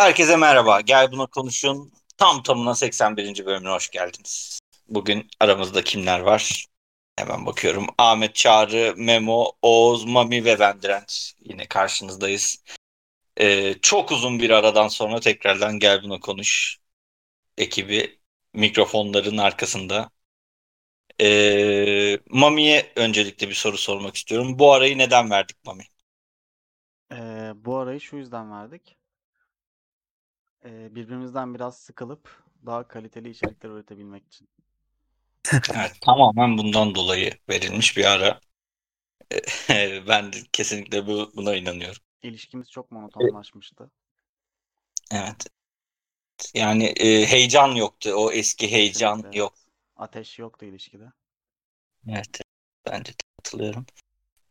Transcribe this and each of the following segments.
Herkese merhaba. Gel buna konuşun. Tam tamına 81. bölümüne hoş geldiniz. Bugün aramızda kimler var? Hemen bakıyorum. Ahmet Çağrı, Memo, Oğuz, Mami ve ben Direnç. Yine karşınızdayız. Ee, çok uzun bir aradan sonra tekrardan Gel Buna Konuş ekibi mikrofonların arkasında. Ee, Mami'ye öncelikle bir soru sormak istiyorum. Bu arayı neden verdik Mami? Ee, bu arayı şu yüzden verdik. Ee, birbirimizden biraz sıkılıp daha kaliteli içerikler üretebilmek için. Evet, tamamen bundan dolayı verilmiş bir ara. ben kesinlikle bu, buna inanıyorum. İlişkimiz çok monotonlaşmıştı. Evet. Yani e, heyecan yoktu. O eski heyecan Evet. yok. Ateş yoktu ilişkide. Evet. Bence de katılıyorum.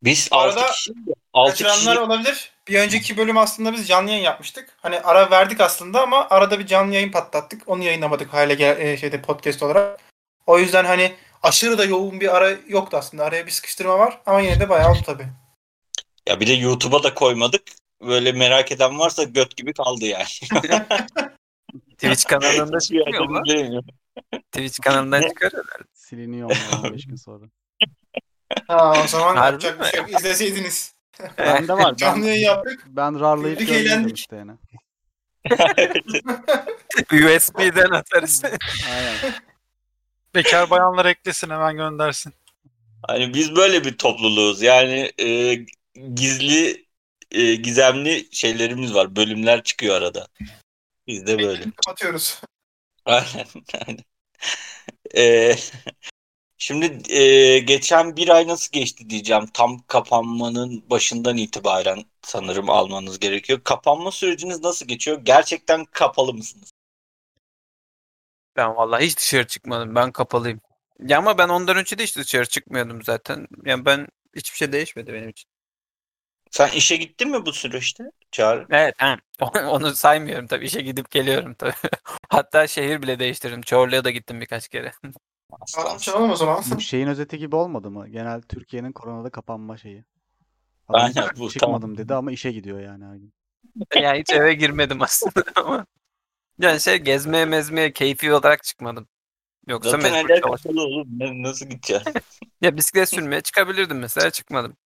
Biz Bu 6 arada kişi 6 Kaçıranlar kişi olabilir. Bir önceki bölüm aslında biz canlı yayın yapmıştık. Hani ara verdik aslında ama arada bir canlı yayın patlattık. Onu yayınlamadık hale gel e, şeyde podcast olarak. O yüzden hani aşırı da yoğun bir ara yoktu aslında. Araya bir sıkıştırma var ama yine de bayağı oldu tabii. ya bir de YouTube'a da koymadık. Böyle merak eden varsa göt gibi kaldı yani. Twitch kanalında çıkmıyor mu? Twitch kanalından çıkarıyorlar. Siliniyor onlar 15 gün sonra. Ha o zaman Harbi yapacak bir şey yok. İzleseydiniz. Bende var. Canlı Ben, yayın yaptık. ben rarlayıp Güldük, eğlendik. işte yine. USB'den atarız. Aynen. Bekar bayanlar eklesin hemen göndersin. Hani biz böyle bir topluluğuz. Yani e, gizli e, gizemli şeylerimiz var. Bölümler çıkıyor arada. Biz de böyle. Kapatıyoruz. Aynen. aynen. Ee, şimdi e, geçen bir ay nasıl geçti diyeceğim. Tam kapanmanın başından itibaren sanırım almanız gerekiyor. Kapanma süreciniz nasıl geçiyor? Gerçekten kapalı mısınız? Ben vallahi hiç dışarı çıkmadım. Ben kapalıyım. Ya ama ben ondan önce de hiç dışarı çıkmıyordum zaten. Yani ben hiçbir şey değişmedi benim için. Sen işe gittin mi bu süreçte? Çağrı. Evet, ha. onu saymıyorum tabii. İşe gidip geliyorum tabii. Hatta şehir bile değiştirdim. Çorlu'ya da gittim birkaç kere. Çalalım o zaman. Bu şeyin özeti gibi olmadı mı? Genel Türkiye'nin koronada kapanma şeyi. Adam Aynen bu çıkmadım tamam. dedi ama işe gidiyor yani her gün. Yani hiç eve girmedim aslında ama. Yani şey gezmeye mezmeye keyfi olarak çıkmadım. Yoksa Zaten mecbur eller çalış- kapalı oğlum. Ne- Nasıl gideceksin? Ya bisiklet sürmeye çıkabilirdim mesela çıkmadım.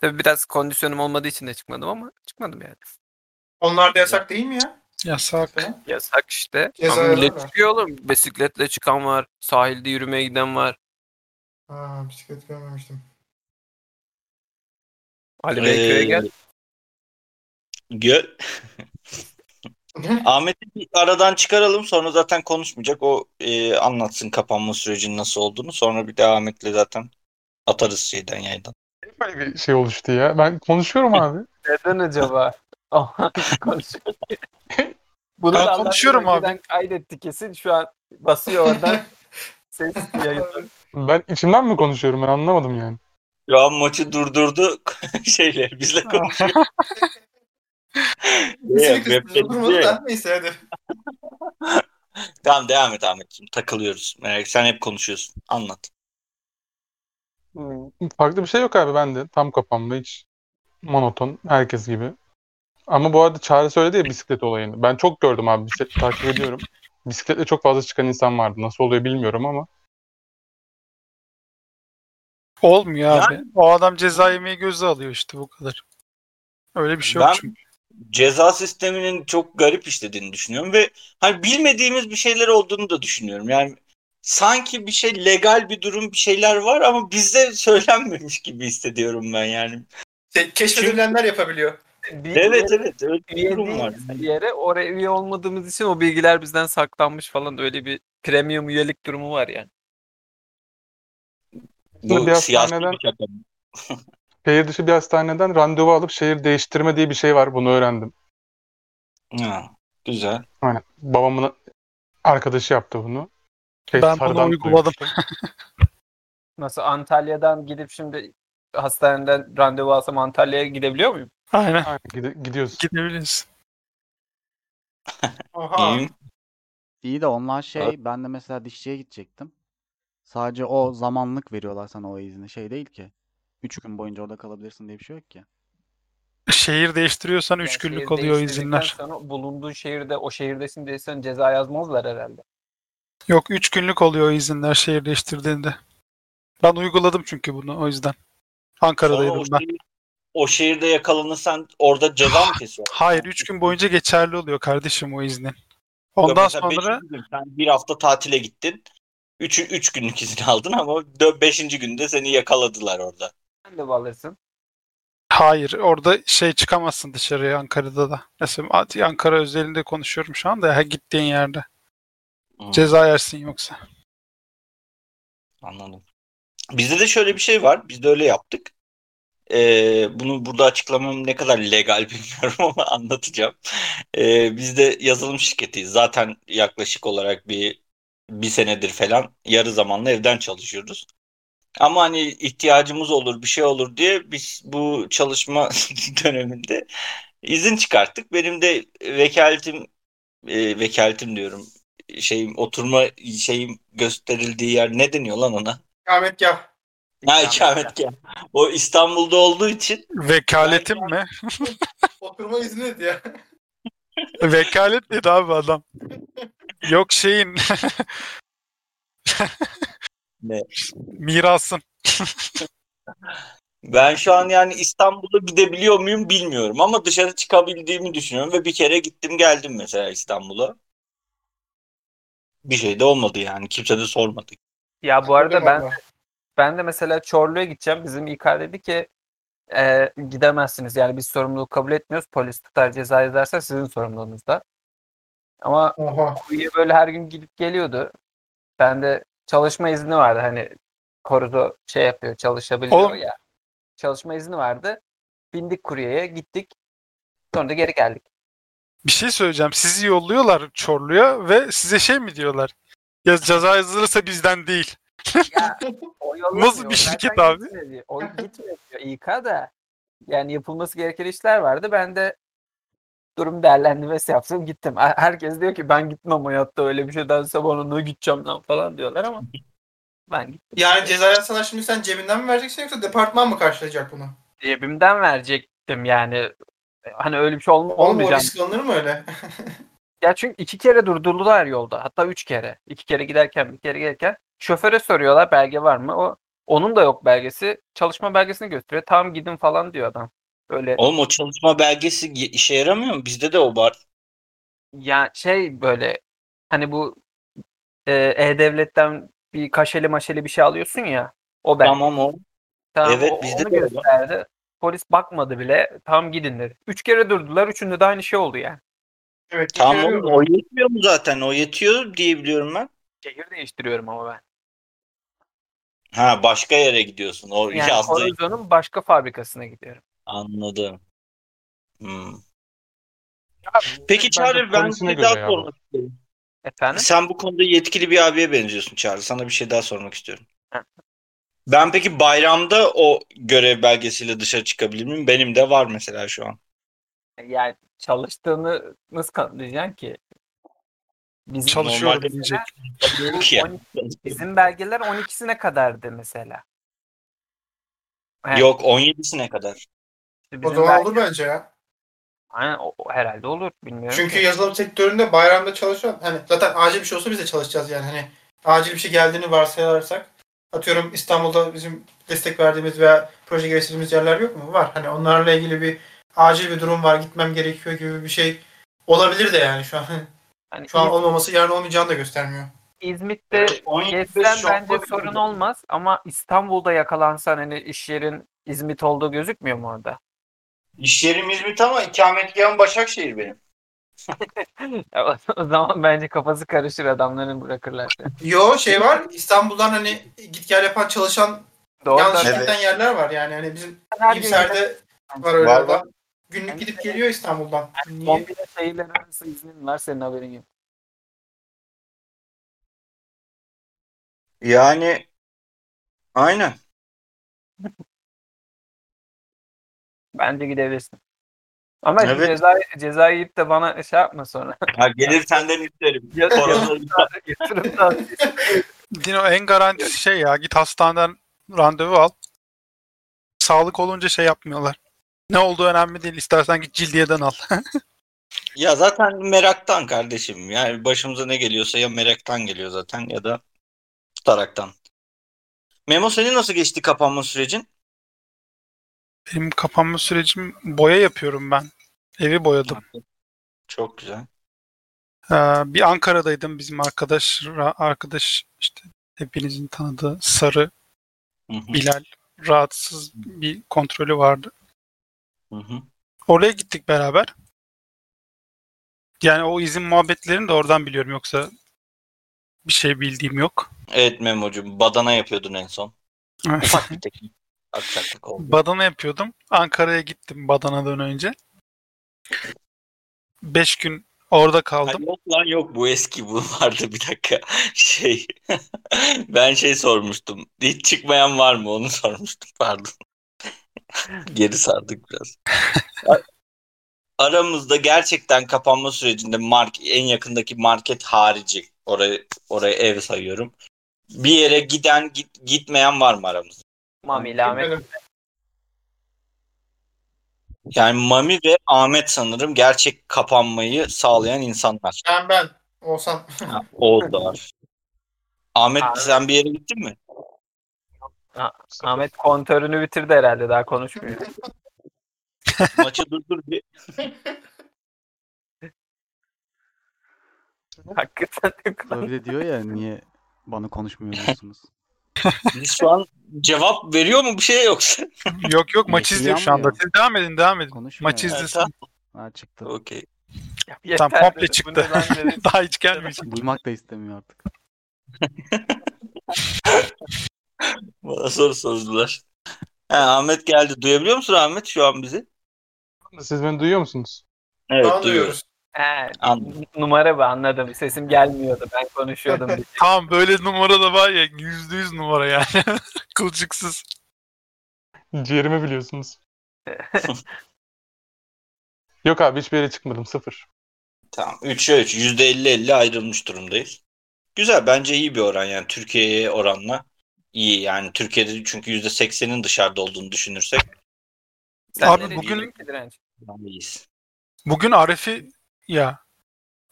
Tabii biraz kondisyonum olmadığı için de çıkmadım ama çıkmadım yani. Onlar da yasak değil mi ya? Yasak. Yasak işte. Ceza Ama millet çıkıyor oğlum. Bisikletle çıkan var. Sahilde yürümeye giden var. Ha bisiklet görmemiştim. Ali Beyköy'e Ee, gel. Gel. Ahmet'i bir aradan çıkaralım sonra zaten konuşmayacak. O e, anlatsın kapanma sürecinin nasıl olduğunu. Sonra bir de Ahmet'le zaten atarız şeyden yayından. Böyle bir şey oluştu ya. Ben konuşuyorum abi. Neden acaba? Konuşuyor. Bunu Ben da konuşuyorum abi. Kaydetti kesin şu an basıyor oradan. Ses yayınlanıyor. Ben içimden mi konuşuyorum ben anlamadım yani. Şu an maçı durdurdu şeyle bizle konuşuyor. Kısmı durmadı diyor ya. da neyse hadi. Tamam devam et Ahmetciğim. Takılıyoruz. Merak sen hep konuşuyorsun. Anlat. Farklı bir şey yok abi ben de. Tam kapanma hiç monoton herkes gibi. Ama bu arada Çağrı söyledi ya bisiklet olayını. Ben çok gördüm abi bisiklet takip ediyorum. Bisikletle çok fazla çıkan insan vardı. Nasıl oluyor bilmiyorum ama. Olmuyor abi. O adam ceza yemeyi göze alıyor işte bu kadar. Öyle bir şey yok Ben çünkü. ceza sisteminin çok garip işlediğini düşünüyorum ve hani bilmediğimiz bir şeyler olduğunu da düşünüyorum. Yani sanki bir şey legal bir durum bir şeyler var ama bizde söylenmemiş gibi hissediyorum ben yani. Şey, keşfedilenler yapabiliyor. Bir Evet yere- evet öyle bir üye durum var. bir yere oraya üye olmadığımız için o bilgiler bizden saklanmış falan öyle bir premium üyelik durumu var yani. Bu Bir siyasi hastaneden- bir şaka. mı? Şehir dışı bir hastaneden randevu alıp şehir değiştirme diye bir şey var. Bunu öğrendim. Ha, güzel. Aynen. Babamın arkadaşı yaptı bunu. Şey, Ben bunu uyguladım. Nasıl Antalya'dan gidip şimdi hastaneden randevu alsam Antalya'ya gidebiliyor muyum? Aynen. Aynen, gide- gidiyoruz. Gidebiliriz. Oha. İyiyim. İyi de onlar şey ben de mesela dişçiye gidecektim. Sadece o zamanlık veriyorlar sana o izni. Şey değil ki. 3 gün boyunca orada kalabilirsin diye bir şey yok ki. Şehir değiştiriyorsan 3 Yani günlük şehir oluyor o değiştirdikten izinler. Sonra bulunduğun şehirde o şehirdesin değilsen ceza yazmazlar herhalde. Yok 3 günlük oluyor o izinler şehir değiştirdiğinde. Ben uyguladım çünkü bunu o yüzden. Sonra Ankara'daydım o, ben. şehir- o şehirde yakalanırsan orada ceza mı kesiyor? Hayır 3 gün boyunca geçerli oluyor kardeşim o iznin. Ondan sonra Gün, sen bir hafta tatile gittin. 3 üç günlük izin aldın ama 5. günde seni yakaladılar orada. Sen de alırsın. hayır orada şey çıkamazsın dışarıya Ankara'da da. Mesela Ankara özelinde konuşuyorum şu anda ya gittiğin yerde. Hmm. Ceza yersin yoksa. Anladım. Bizde de şöyle bir şey var. Biz de öyle yaptık. Ee, bunu burada açıklamam ne kadar legal bilmiyorum ama anlatacağım. Ee, biz de yazılım şirketiyiz. Zaten yaklaşık olarak bir bir senedir falan yarı zamanlı evden çalışıyoruz. Ama hani ihtiyacımız olur, bir şey olur diye biz bu çalışma döneminde izin çıkarttık. Benim de vekaletim e, vekaletim diyorum. Şeyim oturma şeyim gösterildiği yer ne deniyor lan ona? Ikametgah. Ha ikametgah. O İstanbul'da olduğu için Vekaletim mi? Oturma izni dedi ya. Vekalet dedi abi adam. Yok şeyin. Ne? Mirasın. ben şu an yani İstanbul'a gidebiliyor muyum bilmiyorum ama dışarı çıkabildiğimi düşünüyorum ve bir kere gittim geldim mesela İstanbul'a. Bir şey de olmadı yani. Kimse de sormadı. Ya bu arada ben. Ben de mesela Çorlu'ya gideceğim. Bizim İK dedi ki e, gidemezsiniz. Yani biz sorumluluğu kabul etmiyoruz. Polis tutar ceza yazarsa sizin sorumluluğunuzda. Ama Oha. Kurye böyle her gün gidip geliyordu. Ben de çalışma izni vardı. Hani korudu şey yapıyor çalışabiliyor Oğlum. ya. Çalışma izni vardı. Bindik kuryeye gittik. Sonra da geri geldik. Bir şey söyleyeceğim. Sizi yolluyorlar Çorlu'ya ve size şey mi diyorlar? Ya ceza yazılırsa bizden değil. Ya, o. Nasıl bir Zaten şirket abi? gitmedi. O gitmiyor diyor İK da. Yani yapılması gereken işler vardı. Ben de durum değerlendirmesi yaptım gittim. Her- Herkes diyor ki ben gitmem hayatta öyle bir şeydense bana ne gideceğim lan falan diyorlar ama ben gittim. Yani ceza yazsalar şimdi sen cebinden mi vereceksin yoksa departman mı karşılayacak bunu? Cebimden verecektim yani. Hani öyle bir şey olma, Oğlum o olmayacak. risk alınır mı öyle? Ya çünkü iki kere durdurdular yolda. Hatta üç kere. İki kere giderken bir kere gelirken. Şoföre soruyorlar belge var mı? O onun da yok belgesi. Çalışma belgesini gösteriyor. Tamam gidin falan diyor adam. Öyle Oğlum o çalışma belgesi işe yaramıyor mu? Bizde de o var. ya şey böyle hani bu e, E-Devlet'ten bir kaşeli maşeli bir şey alıyorsun ya. O belge. Tamam o. Tamam, Evet, o- bizde onu de gösterdi. Polis bakmadı bile. Tamam gidin dedi. Üç kere durdular. Üçünde de aynı şey oldu yani. Evet. Tamam o yetmiyor mu zaten? O yetiyor diye biliyorum ben. Şehir değiştiriyorum ama ben. Ha başka yere gidiyorsun. O Yani yazdığı Horizo'nun başka fabrikasına gidiyorum. anladım. Hmm. Abi, Peki Çağrı ben polisine bir daha sormak istiyorum. Efendim? Sen bu konuda yetkili bir abiye benziyorsun Çağrı. Sana bir şey daha sormak istiyorum. Ben peki bayramda o görev belgesiyle dışarı çıkabilir miyim? Benim de var mesela şu an. Yani çalıştığını nasıl kanıtlayacaksın ki? Bizim, Çalışıyorum Normalde- diyecek. benim Yok ya. 12 bizim belgeler 12'sine kadardı mesela. Yok 17'sine kadar. işte O bizim zaman belge- olur bence ya. Aynen, o, o herhalde olur. Bilmiyorum. Çünkü ki. yazılım sektöründe bayramda çalışan hani zaten acil bir şey olsa biz de çalışacağız yani hani acil bir şey geldiğini varsayarsak atıyorum İstanbul'da bizim destek verdiğimiz veya proje geliştirdiğimiz yerler yok mu? Var. Hani onlarla ilgili bir acil bir durum var gitmem gerekiyor gibi bir şey olabilir de yani şu an. Hani Şu an İz- olmaması yarın olmayacağını da göstermiyor. İzmit'te gezsen bence sorun olmaz ama İstanbul'da yakalansan hani iş yerin İzmit olduğu gözükmüyor mu orada? İş yerim İzmit ama ikametgahım Başakşehir benim. Ya o- zaman bence kafası karışır adamların bırakırlar. seni. Yo şey var İstanbul'dan hani git gel yapan çalışan Doğru yanlış da giden yerler var yani. Hani bizim her gün İmser'de var öyle Var, adam. Günlük gidip geliyor İstanbul'dan. Niye? kombine şehirler arası iznin var senin haberin yok. Yani aynen. Bence gidebilirsin. Ama Evet. ceza, ceza yiyip de bana şey yapma sonra. Ha, gelir senden isterim. Ya- Yatırım tavsiyesi. Dino en garantisi şey ya git hastaneden randevu al. Sağlık olunca şey yapmıyorlar. Ne olduğu önemli değil. İstersen git cildiyeden al. Ya zaten meraktan kardeşim. Yani başımıza ne geliyorsa ya meraktan geliyor zaten ya da tutaraktan. Memo senin nasıl geçti kapanma sürecin? Benim kapanma sürecim boya yapıyorum ben. Evi boyadım. Çok güzel. Ee, bir Ankara'daydım bizim arkadaş arkadaş işte hepinizin tanıdığı Sarı Hı hı, Bilal rahatsız bir kontrolü vardı. Hı hı. Oraya gittik beraber. Yani o izin muhabbetlerini de oradan biliyorum yoksa bir şey bildiğim yok. Evet Memo'cum badana yapıyordun en son. Ufak bir teknik. Aksaklık oldu. Badana yapıyordum. Ankara'ya gittim Badana'dan önce. Beş gün orada kaldım. yok lan yok bu eski bu vardı bir dakika. Şey ben şey sormuştum. Hiç çıkmayan var mı onu sormuştum pardon. Geri sardık biraz. Aramızda gerçekten kapanma sürecinde mark en yakındaki market harici oraya oraya ev sayıyorum. Bir yere giden git, gitmeyen var mı aramızda? Mami ile Ahmet. Yani Mami ve Ahmet sanırım gerçek kapanmayı sağlayan insanlar. Ben ben olsam. Ha, oldular. Ahmet Ahmet- sen bir yere gittin mi? Ahmet kontörünü bitirdi herhalde daha konuşmuyor. Maçı durdur bir. Hakikaten ne kadar- Öyle diyor ya niye bana konuşmuyor musunuz? Biz şu an cevap veriyor mu bir şey yoksa? Yok yok maç izliyor şu anda. Siz devam edin devam edin. Konuşmuyor. Maçı. Evet, izlesin. Ha çıktı. Okey. Yeter komple dedi. Bu çıktı. lan dedi. Daha hiç gelmeyecek. Duymak da istemiyor artık. Bana soru sordular. Ha, Ahmet geldi. Duyabiliyor musun Ahmet şu an bizi? Siz beni duyuyor musunuz? Evet duyuyoruz. He, Anladım. numara bu anladım. Sesim gelmiyordu. Ben konuşuyordum. diye. Tamam böyle numara da var ya yüzde yüz numara yani. Kılçıksız. Ciğerimi biliyorsunuz. Yok abi hiçbir yere çıkmadım. Sıfır. Tamam. 3'e 3. %50-50 ayrılmış durumdayız. Güzel. Bence iyi bir oran yani. Türkiye'ye oranla iyi. Yani Türkiye'de çünkü %80'in dışarıda olduğunu düşünürsek Sen Abi bugün-. Bugün Arif'i ya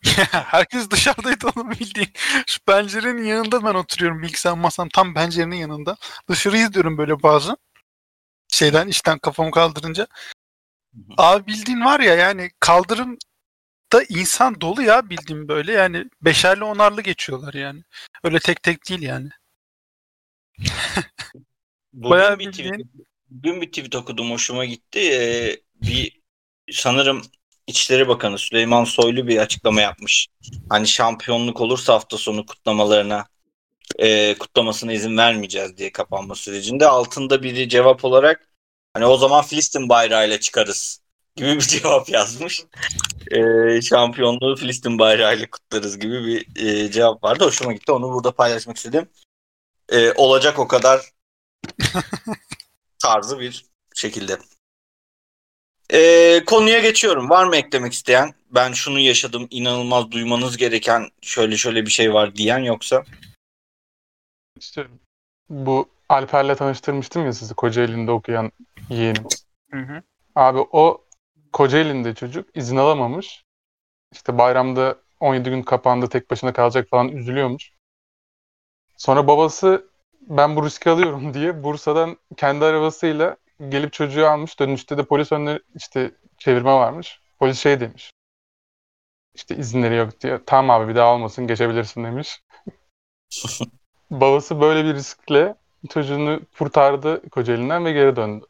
herkes dışarıdaydı onu bildiğin. Şu pencerenin yanında ben oturuyorum bilgisayar masam tam pencerenin yanında. Dışarı izliyorum böyle bazen. Şeyden işten kafamı kaldırınca. Abi bildiğin var ya yani kaldırımda insan dolu ya bildiğin böyle yani beşerli onarlı geçiyorlar yani. Öyle tek tek değil yani. Bugün Bayağı bir bildiğin- tweet, bugün bir tweet okudum hoşuma gitti. Ee, bir sanırım İçişleri Bakanı Süleyman Soylu bir açıklama yapmış. Hani şampiyonluk olursa hafta sonu kutlamalarına e, kutlamasına izin vermeyeceğiz diye kapanma sürecinde. Altında biri cevap olarak hani o zaman Filistin bayrağıyla çıkarız gibi bir cevap yazmış. E, şampiyonluğu Filistin bayrağıyla kutlarız gibi bir e, cevap vardı. Hoşuma gitti. Onu burada paylaşmak istedim. E, olacak o kadar tarzı bir şekilde. Ee, konuya geçiyorum. Var mı eklemek isteyen? Ben şunu yaşadım, inanılmaz duymanız gereken şöyle şöyle bir şey var diyen yoksa? İşte bu Alper'le tanıştırmıştım ya sizi Kocaeli'nde okuyan yeğenim. Hı hı. Abi o Kocaeli'nde çocuk izin alamamış. İşte bayramda 17 gün kapandı tek başına kalacak falan üzülüyormuş. Sonra babası ben bu riski alıyorum diye Bursa'dan kendi arabasıyla gelip çocuğu almış. Dönüşte de polis önüne işte çevirme varmış. Polis şey demiş. İşte izinleri yok diye. Tamam abi bir daha olmasın geçebilirsin demiş. Babası böyle bir riskle çocuğunu kurtardı Kocaeli'nden ve geri döndü.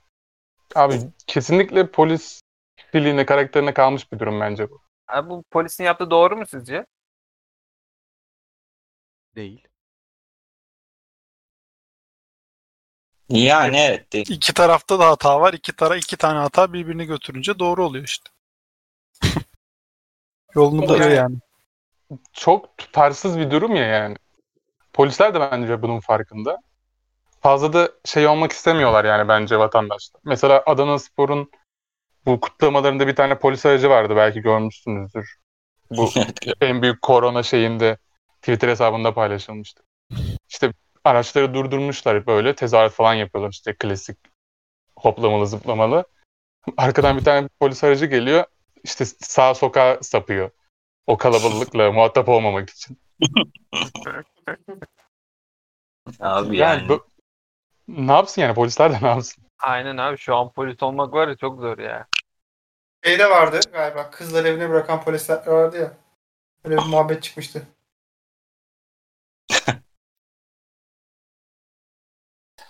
Abi kesinlikle polis kişiliğine, karakterine kalmış bir durum bence bu. Abi bu polisin yaptığı doğru mu sizce? Değil. Yani evet. değil. İki tarafta da hata var. İki tara iki tane hata birbirini götürünce doğru oluyor işte. Yolunu buluyor yani. yani. Çok tutarsız bir durum ya yani. Polisler de bence bunun farkında. Fazla da şey olmak istemiyorlar yani bence vatandaşlar. Mesela Adana Spor'un bu kutlamalarında bir tane polis aracı vardı belki görmüşsünüzdür. Bu en büyük korona şeyinde Twitter hesabında paylaşılmıştı. İşte araçları durdurmuşlar böyle tezahürat falan yapıyorlar işte klasik hoplamalı zıplamalı. Arkadan bir tane polis aracı geliyor. İşte sağ sokağa sapıyor. O kalabalıkla muhatap olmamak için. Abi Yani yani. Bu- Ne yapsın yani polisler de ne yapsın? Aynen abi şu an polis olmak var ya çok zor ya. Şeyde vardı galiba. Kızlar evine bırakan polisler vardı ya. Öyle bir muhabbet çıkmıştı.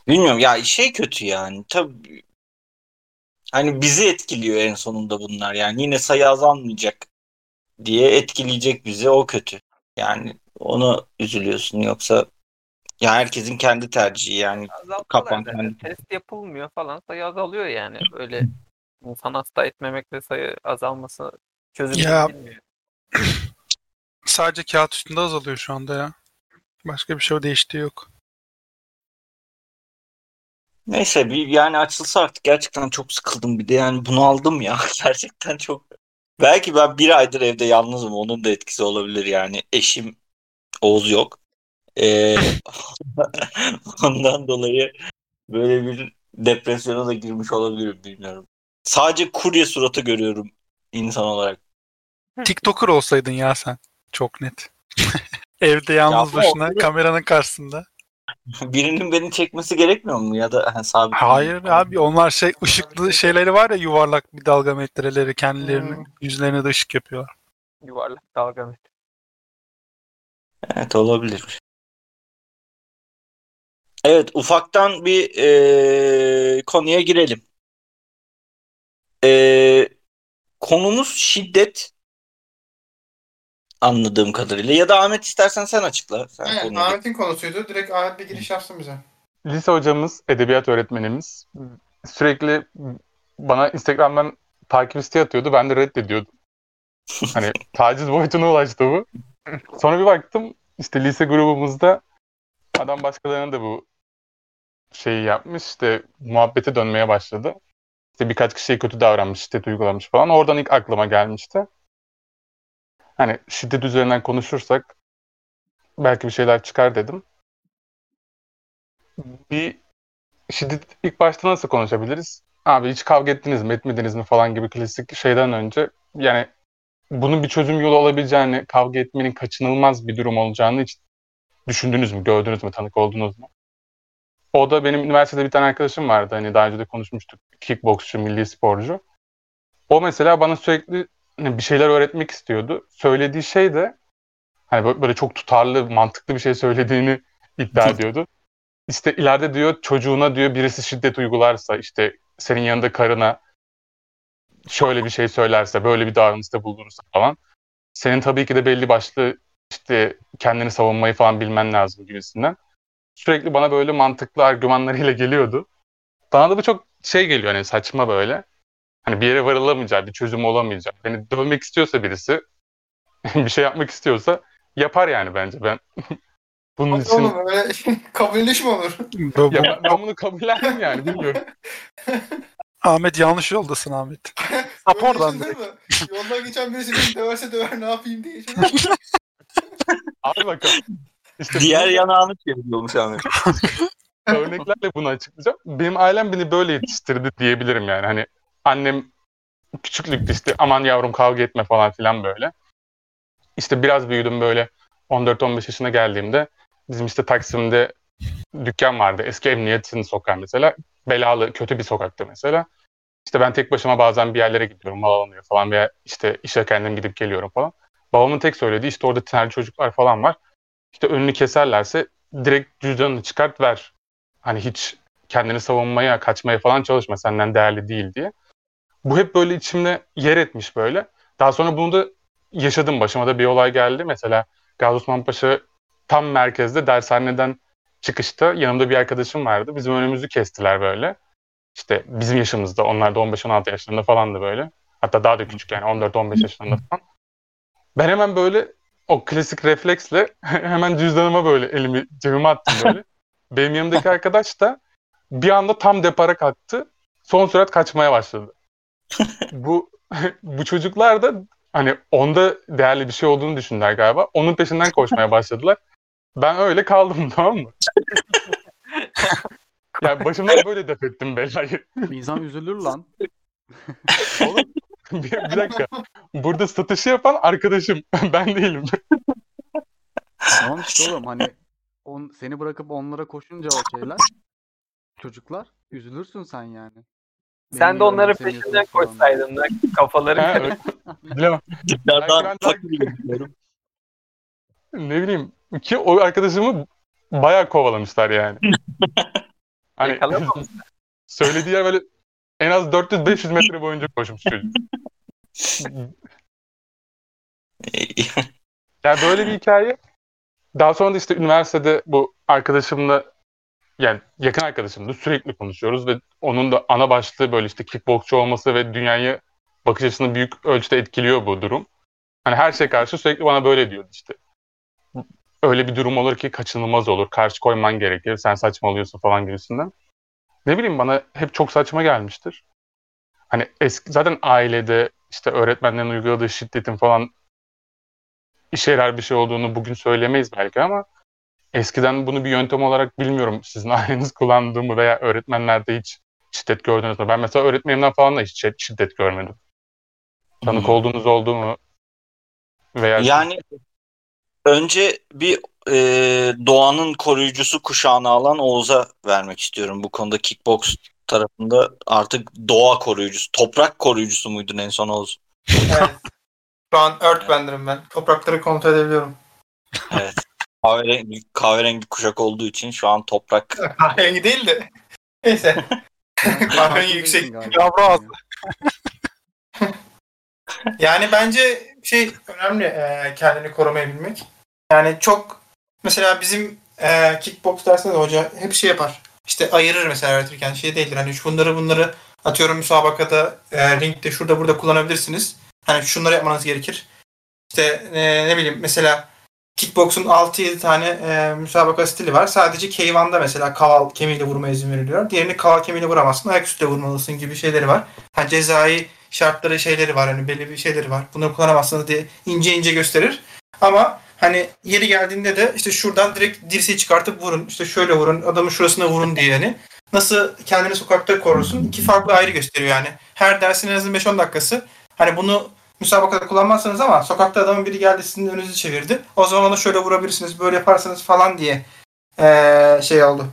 Bilmiyorum ya şey kötü yani. Tabii hani bizi etkiliyor en sonunda bunlar. Yani yine sayı azalmayacak diye etkileyecek bizi o kötü. Yani onu üzülüyorsun yoksa ya herkesin kendi tercihi yani. Kapan kendi. Test yapılmıyor falan sayı azalıyor yani. Böyle insan hasta etmemekle sayı azalması çözüm Ya. bilmiyor. Sadece kağıt üstünde azalıyor şu anda ya. Başka bir şey değiştiği yok. Neyse bir yani açılsa artık gerçekten çok sıkıldım bir de yani bunu aldım ya gerçekten çok. Belki ben bir aydır evde yalnızım onun da etkisi olabilir yani eşim Oğuz yok. Ee, ondan dolayı böyle bir depresyona da girmiş olabilirim bilmiyorum. Sadece kurye suratı görüyorum insan olarak. TikToker olsaydın ya sen. Çok net. Evde yalnız Ya, başına o- kameranın karşısında. Birinin beni çekmesi gerekmiyor mu ya da hani sabit Hayır abi onlar şey ışıklı şeyleri var ya yuvarlak bir dalga metreleri kendilerini Hmm. yüzlerine de ışık yapıyorlar. Yuvarlak dalga mı? Evet olabilir. Evet ufaktan bir eee, konuya girelim. Eee, konumuz şiddet anladığım kadarıyla. Ya da Ahmet istersen sen açıkla. Sen Aynen, konuyu. Ahmet'in konusuydu. Direkt Ahmet bir giriş yapsın bize. Lise hocamız, edebiyat öğretmenimiz sürekli bana Instagram'dan takip isteği atıyordu. Ben de reddediyordum. Hani taciz boyutuna ulaştı bu. Sonra bir baktım işte lise grubumuzda adam başkalarına da bu şeyi yapmış. İşte muhabbete dönmeye başladı. İşte birkaç kişiye kötü davranmış, şiddet uygulamış falan. Oradan ilk aklıma gelmişti. Hani şiddet üzerinden konuşursak belki bir şeyler çıkar dedim. Bir şiddet ilk başta nasıl konuşabiliriz? Abi hiç kavga ettiniz mi, etmediniz mi falan gibi klasik şeyden önce yani bunun bir çözüm yolu olabileceğini, kavga etmenin kaçınılmaz bir durum olacağını hiç düşündünüz mü, gördünüz mü, tanık oldunuz mu? O da benim üniversitede bir tane arkadaşım vardı. Hani daha önce de konuşmuştuk. Kickboksçu, milli sporcu. O mesela bana sürekli bir şeyler öğretmek istiyordu. Söylediği şey de hani böyle- böyle çok tutarlı, mantıklı bir şey söylediğini iddia ediyordu. İşte ileride diyor çocuğuna diyor birisi şiddet uygularsa işte senin yanında karına şöyle bir şey söylerse, böyle bir davranışta bulunursa falan senin tabii ki de belli başlı işte kendini savunmayı falan bilmen lazım gibisinden. Sürekli bana böyle mantıklı argümanlarıyla geliyordu. Bana da bu çok şey geliyor hani saçma böyle. Hani bir yere varılamayacağı, bir çözüm olamayacağı. Beni dövmek istiyorsa birisi, bir şey yapmak istiyorsa yapar yani bence. Ben bunun Hadi için oğlum öyle kabulleniş mi olur? Ya ben, ben bunu kabullendim yani bilmiyorum. Ahmet yanlış yoldasın Ahmet. Sap oradan direkt. Yoldan geçen birisi beni döverse döver ne yapayım diye? Abi bakalım. İşte Diğer burada yanağını çeviriyormuş Ahmet. örneklerle bunu açıklayacağım. Benim ailem beni böyle yetiştirdi diyebilirim yani. Hani annem küçüklükte işte aman yavrum kavga etme falan filan böyle. İşte biraz büyüdüm böyle 14-15 yaşına geldiğimde bizim işte Taksim'de dükkan vardı. Eski emniyetin sokağı mesela. Belalı, kötü bir sokaktı mesela. İşte ben tek başıma bazen bir yerlere gidiyorum, mal alınıyor falan veya işte işe kendim gidip geliyorum falan. Babamın tek söylediği işte orada tinerci çocuklar falan var. İşte önünü keserlerse direkt cüzdanını çıkart ver. Hani hiç kendini savunmaya, kaçmaya falan çalışma senden değerli değil diye. Bu hep böyle içimde yer etmiş böyle. Daha sonra bunu da yaşadım. Başıma da bir olay geldi. Mesela Gazi Osman Paşa tam merkezde dershaneden çıkışta yanımda bir arkadaşım vardı. Bizim önümüzü kestiler böyle. İşte bizim yaşımızda. Onlar da 15-16 yaşlarında falandı böyle. Hatta daha da küçük yani 14-15 yaşlarında falan. Ben hemen böyle o klasik refleksle hemen cüzdanıma böyle elimi cebime attım böyle. Benim yanımdaki arkadaş da bir anda tam depara kalktı. Son sürat kaçmaya başladı. Bu bu çocuklar da hani onda değerli bir şey olduğunu düşündüler galiba. Onun peşinden koşmaya başladılar. Ben öyle kaldım tamam mı? yani başımdan böyle def ettim belayı. İnsan üzülür lan. Oğlum bir, bir dakika. Burada satışı yapan arkadaşım. ben değilim. tamam işte oğlum hani on, seni bırakıp onlara koşunca o şeyler çocuklar üzülürsün sen yani. Sen de onların peşinden koşsaydın lan kafaları. Bilemem. Gibi biliyorum. Ne bileyim ki o arkadaşımı bayağı kovalamışlar yani. hani söylediği yer böyle en az 400-500 metre boyunca koşmuş çocuk. Yani böyle bir hikaye. Daha sonra da işte üniversitede bu arkadaşımla yani yakın arkadaşımla sürekli konuşuyoruz ve onun da ana başlığı böyle işte kickboksçu olması ve dünyayı bakış açısını büyük ölçüde etkiliyor bu durum. Hani her şey karşı sürekli bana böyle diyordu işte. Öyle bir durum olur ki kaçınılmaz olur. Karşı koyman gerekir. Sen saçmalıyorsun falan gibisinden. Ne bileyim bana hep çok saçma gelmiştir. Hani eski, zaten ailede işte öğretmenlerin uyguladığı şiddetin falan işe yarar bir şey olduğunu bugün söylemeyiz belki ama eskiden bunu bir yöntem olarak bilmiyorum sizin aileniz kullandığı mı veya öğretmenlerde hiç şiddet gördünüz mü? Ben mesela öğretmenimden falan da hiç şi- şiddet görmedim. Tanık Hmm. olduğunuz oldu mu? Veya Yani önce bir e, doğanın koruyucusu kuşağını alan Oğuz'a vermek istiyorum. Bu konuda kickbox tarafında artık doğa koruyucusu, toprak koruyucusu muydun en son Oğuz? Evet. Şu an Earthbender'ım ben. Toprakları kontrol edebiliyorum. Evet. Kahverengi, kahverengi kuşak olduğu için şu an toprak. Kahverengi değil de. Neyse. Kahverengi yüksek. Yavru ağzı. Yani bence şey önemli e, kendini korumayı bilmek. Yani çok mesela bizim e, kickbox dersinde de hoca hep şey yapar. İşte ayırır mesela öğretirken şey değildir. Hani şu bunları bunları atıyorum müsabakada e, ringde şurada burada kullanabilirsiniz. Hani şunları yapmanız gerekir. İşte e, ne bileyim mesela kickbox'un 6-7 tane e, müsabaka stili var. Sadece K1'da mesela kaval kemiğiyle vurmaya izin veriliyor. Diğerini kaval kemiğiyle vuramazsın. Ayaküstü de vurmalısın gibi şeyleri var. Ha, cezai şartları şeyleri var hani belli bir şeyleri var. Bunları kullanamazsınız diye ince ince gösterir. Ama hani yeri geldiğinde de işte şuradan direkt dirseği çıkartıp vurun. işte şöyle vurun. Adamın şurasına vurun diye yani. Nasıl kendini sokakta korursun? İki farklı ayrı gösteriyor yani. Her dersin en azından 5-10 dakikası. Hani bunu müsabakada kullanmazsınız ama sokakta adamın biri geldi sizin önünüzü çevirdi. O zaman ona şöyle vurabilirsiniz, böyle yaparsanız falan diye eee, şey oldu.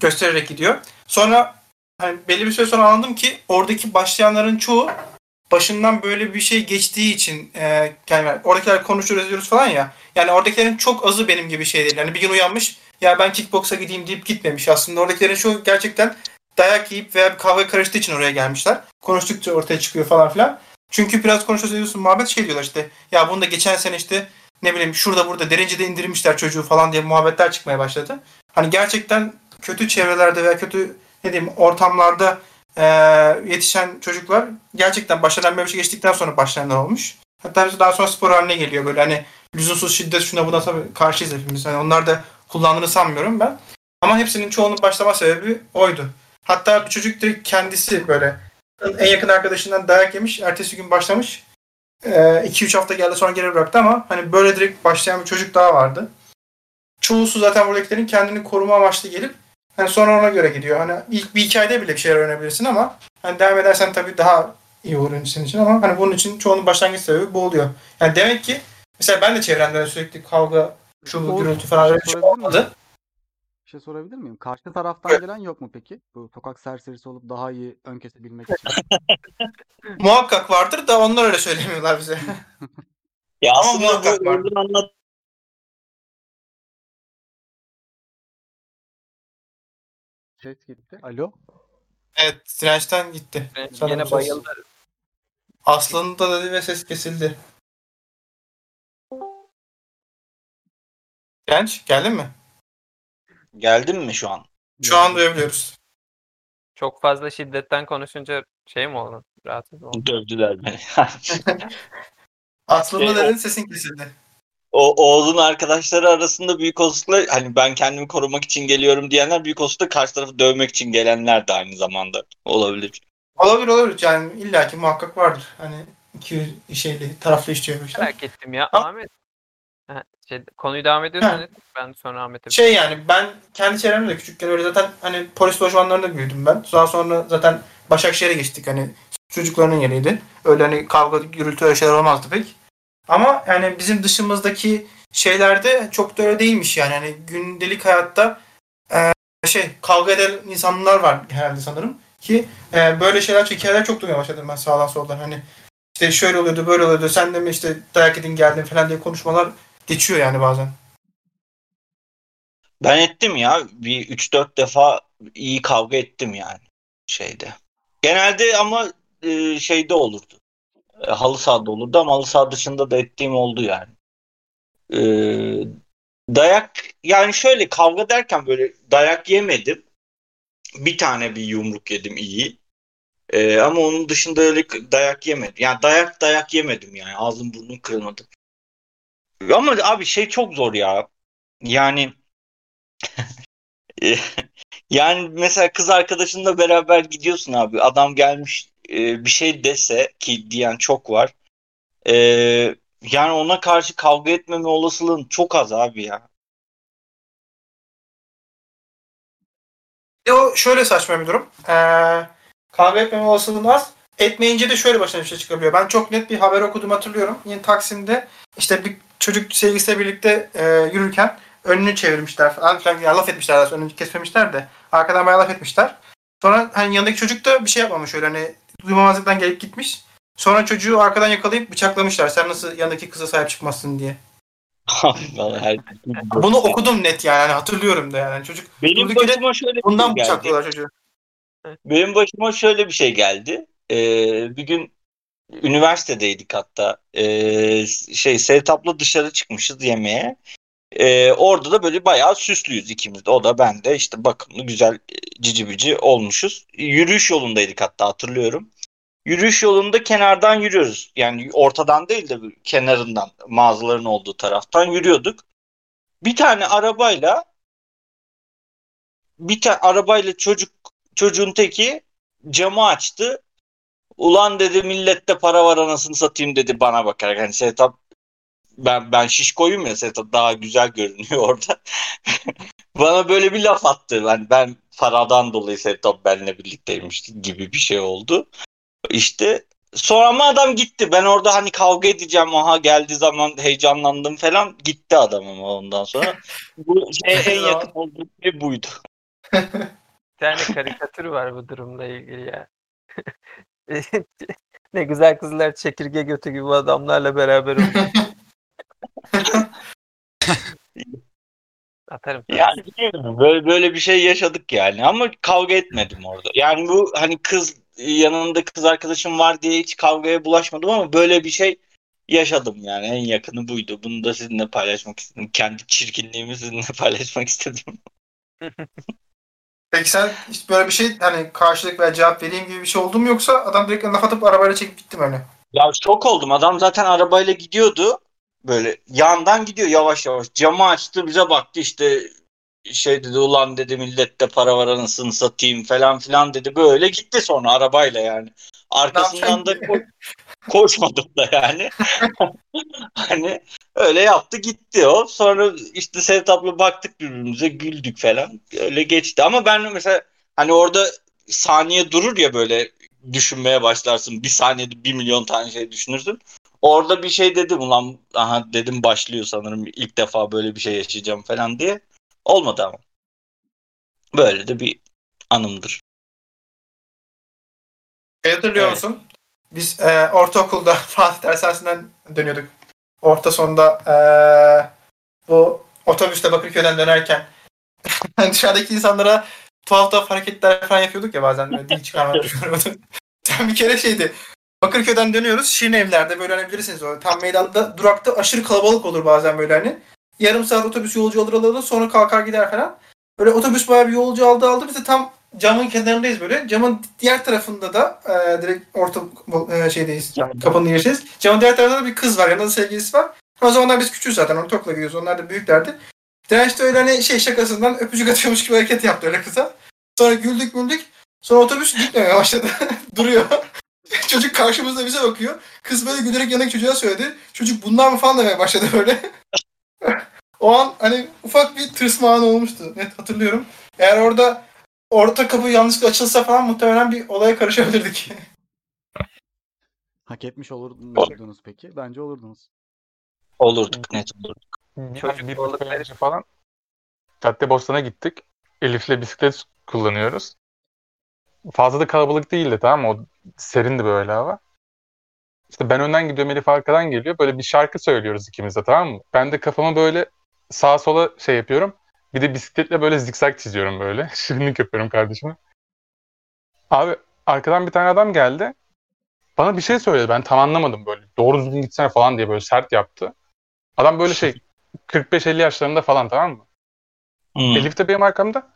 Göstererek gidiyor. Sonra hani belli bir süre sonra anladım ki oradaki başlayanların çoğu başından böyle bir şey geçtiği için e, yani oradakiler konuşuyoruz ediyoruz falan ya. Yani oradakilerin çok azı benim gibi şey değil. Yani bir gün uyanmış ya ben kickboksa gideyim deyip gitmemiş. Aslında oradakilerin çoğu gerçekten dayak yiyip veya bir kavga karıştığı için oraya gelmişler. Konuştukça ortaya çıkıyor falan filan. Çünkü biraz konuşuyoruz ediyorsun muhabbet şey diyorlar işte ya bunu da geçen sene işte ne bileyim şurada burada derince de indirmişler çocuğu falan diye muhabbetler çıkmaya başladı. Hani gerçekten kötü çevrelerde veya kötü ne diyeyim ortamlarda e, yetişen çocuklar gerçekten başlarından böyle bir şey geçtikten sonra başlayanlar olmuş. Hatta daha sonra spor haline geliyor böyle hani lüzumsuz şiddet şuna buna tabii karşıyız hepimiz. Yani onlar da kullandığını sanmıyorum ben. Ama hepsinin çoğunun başlama sebebi oydu. Hatta bir çocuk direkt kendisi böyle en yakın arkadaşından dayak yemiş. Ertesi gün başlamış. 2-3 hafta geldi sonra geri bıraktı ama hani böyle direkt başlayan bir çocuk daha vardı. Çoğusu zaten buradakilerin kendini koruma amaçlı gelip hani sonra ona göre gidiyor. Hani ilk bir hikayede bile bir şeyler öğrenebilirsin ama hani devam edersen tabii daha iyi olur senin için ama hani bunun için çoğunun başlangıç sebebi bu oluyor. Yani demek ki mesela ben de çevremde sürekli kavga, şu gürültü falan öyle şey olmadı. Bir şey sorabilir miyim? Karşı taraftan gelen yok mu peki? Bu sokak serserisi olup daha iyi ön kesebilmek için. Muhakkak vardır da onlar öyle söylemiyorlar bize. Ya Ama aslında muhakkak bu var. Oğuz'un anlat Ses gitti. Alo? evet dirençten gitti. Sanırım Yine ses. bayıldı. Aslında dedi ve ses kesildi. Genç geldin mi? Geldin mi şu an? Şu an duyabiliyoruz. Çok fazla şiddetten konuşunca şey mi oldu? Rahatsız mı oldu? Dövdüler beni. Aslında o- dedin sesin kesildi. o Oğuz'un arkadaşları arasında büyük olasılıkla hani ben kendimi korumak için geliyorum diyenler büyük olasılıkla karşı tarafı dövmek için gelenler de aynı zamanda olabilir. Olabilir olabilir yani illaki muhakkak vardır. Hani iki şeyli taraflı işçi işte. Merak ettim ya. Ahmet. Ha, şey, konuyu devam ediyorsan Ha. et, ben sonra Ahmet'e Şey yani ben kendi çevremde de küçükken öyle zaten hani polis lojmanlarında büyüdüm ben. Daha sonra zaten Başakşehir'e geçtik hani çocuklarının yeriydi. Öyle hani kavga, gürültü öyle şeyler olmazdı pek. Ama yani bizim dışımızdaki şeylerde çok da öyle değilmiş yani. Hani gündelik hayatta e, şey kavga eden insanlar var herhalde sanırım ki e, böyle şeyler hikayeler çok duymaya başladım ben sağdan soldan hani işte şöyle oluyordu böyle oluyordu sen de mi işte dayak edin geldin falan diye konuşmalar geçiyor yani bazen. Ben ettim ya. Bir 3-4 defa iyi kavga ettim yani şeyde. Genelde ama e, şeyde olurdu. E, halı sahada olurdu ama halı saha dışında da ettiğim oldu yani. E, dayak yani şöyle kavga derken böyle dayak yemedim. Bir tane bir yumruk yedim iyi. E, ama onun dışında öyle dayak yemedim. Yani dayak dayak yemedim yani. Ağzım burnum kırılmadı. Ama abi şey çok zor ya. Yani yani mesela kız arkadaşınla beraber gidiyorsun abi. Adam gelmiş e, bir şey dese ki diyen çok var. E, yani ona karşı kavga etmeme olasılığın çok az abi ya. E o şöyle saçma bir durum. Ee, kavga etmeme olasılığı az. Etmeyince de şöyle başına bir şey çıkabiliyor. Ben çok net bir haber okudum hatırlıyorum. Yine Taksim'de işte bir çocuk sevgilisiyle birlikte e, yürürken önünü çevirmişler falan filan ya laf etmişler aslında önünü kesmemişler de arkadan bayağı laf etmişler. Sonra hani yanındaki çocuk da bir şey yapmamış öyle hani duymamazlıktan gelip gitmiş. Sonra çocuğu arkadan yakalayıp bıçaklamışlar. Sen nasıl yanındaki kıza sahip çıkmazsın diye. Bunu okudum net yani hani hatırlıyorum da yani çocuk Benim başıma şöyle bir şey geldi. bıçaklıyorlar çocuğu. Benim başıma şöyle bir şey geldi. Ee, bir gün üniversitedeydik hatta. Ee, şey Sevtap'la dışarı çıkmışız yemeğe. Ee, orada da böyle bayağı süslüyüz ikimiz de. O da ben de işte bakımlı güzel e, cici bici olmuşuz. Yürüyüş yolundaydık hatta hatırlıyorum. Yürüyüş yolunda kenardan yürüyoruz. Yani ortadan değil de kenarından mağazaların olduğu taraftan yürüyorduk. Bir tane arabayla bir tane arabayla çocuk çocuğun teki camı açtı. Ulan dedi millette para var anasını satayım dedi bana bakarak. Hani Setap ben ben şişkoyum ya Setap daha güzel görünüyor orada. bana böyle bir laf attı. Ben ben paradan dolayı Setap benimle birlikteymiş gibi bir şey oldu. İşte sonra ama adam gitti. Ben orada hani kavga edeceğim. Aha geldiği zaman heyecanlandım falan. Gitti adam ama ondan sonra. Bu şey en yakın olduğu şey buydu. Bir tane karikatür var bu durumla ilgili ya. Ne güzel kızlar çekirge götü gibi adamlarla beraber. Atarım. Yani bilmiyorum, böyle böyle bir şey yaşadık yani ama kavga etmedim orada. Yani bu hani kız yanında kız arkadaşım var diye hiç kavgaya bulaşmadım ama böyle bir şey yaşadım yani en yakını buydu. Bunu da sizinle paylaşmak istedim. Kendi çirkinliğimi sizinle paylaşmak istedim. Peki sen hiç böyle bir şey hani karşılık veya cevap vereyim gibi bir şey oldu mu yoksa adam direkt laf atıp arabayla çekip gitti öyle? Ya şok oldum. Adam zaten arabayla gidiyordu. Böyle yandan gidiyor yavaş yavaş. Camı açtı bize baktı işte şey dedi ulan dedi millette para var anasını satayım falan filan dedi. Böyle gitti sonra arabayla yani. Arkasından da ko- koşmadım da yani. hani öyle yaptı gitti o. Sonra işte Sevtap'la baktık birbirimize güldük falan. Öyle geçti. Ama ben mesela hani orada saniye durur ya böyle düşünmeye başlarsın. Bir saniyede bir milyon tane şey düşünürsün. Orada bir şey dedim ulan aha dedim başlıyor sanırım ilk defa böyle bir şey yaşayacağım falan diye. Olmadı ama. Böyle de bir anımdır. Şey hatırlıyor Evet. musun? Biz e, ortaokulda Fatih Dershanesi'nden dönüyorduk. Orta sonda e, bu otobüste Bakırköy'den dönerken dışarıdaki insanlara tuhaf tuhaf hareketler falan yapıyorduk ya bazen böyle dil çıkarmak. Sen bir kere şeydi Bakırköy'den dönüyoruz. Şirin evlerde böyle hani bilirsiniz o tam meydanda durakta aşırı kalabalık olur bazen böyle hani. Yarım saat otobüs yolcu alır alır sonra kalkar gider falan. Böyle otobüs bayağı bir yolcu aldı aldı. Biz de tam camın kenarındayız böyle. Camın diğer tarafında da e, direkt orta e, şeydeyiz. Kapının girişiyiz. Camın diğer tarafında da bir kız var. Yanında da sevgilisi var. O zamanlar biz küçüğüz zaten. Ortaokula gidiyoruz. Onlar da büyüklerdi. Direnç de öyle hani şey şakasından öpücük atıyormuş gibi hareket yaptı öyle kıza. Sonra güldük güldük. Sonra otobüs gitmemeye başladı. Duruyor. Çocuk karşımızda bize bakıyor. Kız böyle gülerek yanındaki çocuğa söyledi. Çocuk bunlar mı falan demeye başladı böyle. O an hani ufak bir tırsma anı olmuştu. Net hatırlıyorum. Eğer orada orta kapı yanlışlıkla açılsa falan muhtemelen bir olaya karışabilirdik. Hak etmiş olur muydunuz peki? Bence olurdunuz. Olurduk net olurduk. Çocuk bir balık önce falan Caddebostan'a gittik. Elif'le bisiklet kullanıyoruz. Fazla da kalabalık değildi tamam mı? O serindi böyle hava. İşte ben önden gidiyorum Elif arkadan geliyor. Böyle bir şarkı söylüyoruz ikimiz de tamam mı? Ben de kafama böyle sağa sola şey yapıyorum. Bir de bisikletle böyle zikzak çiziyorum böyle. Şirinlik yapıyorum kardeşime. Abi arkadan bir tane adam geldi. Bana bir şey söyledi. Ben tam anlamadım böyle. Doğru düzgün gitsene falan diye böyle sert yaptı. Adam böyle şey 45-50 yaşlarında falan tamam mı? Hmm. Elif de benim arkamda.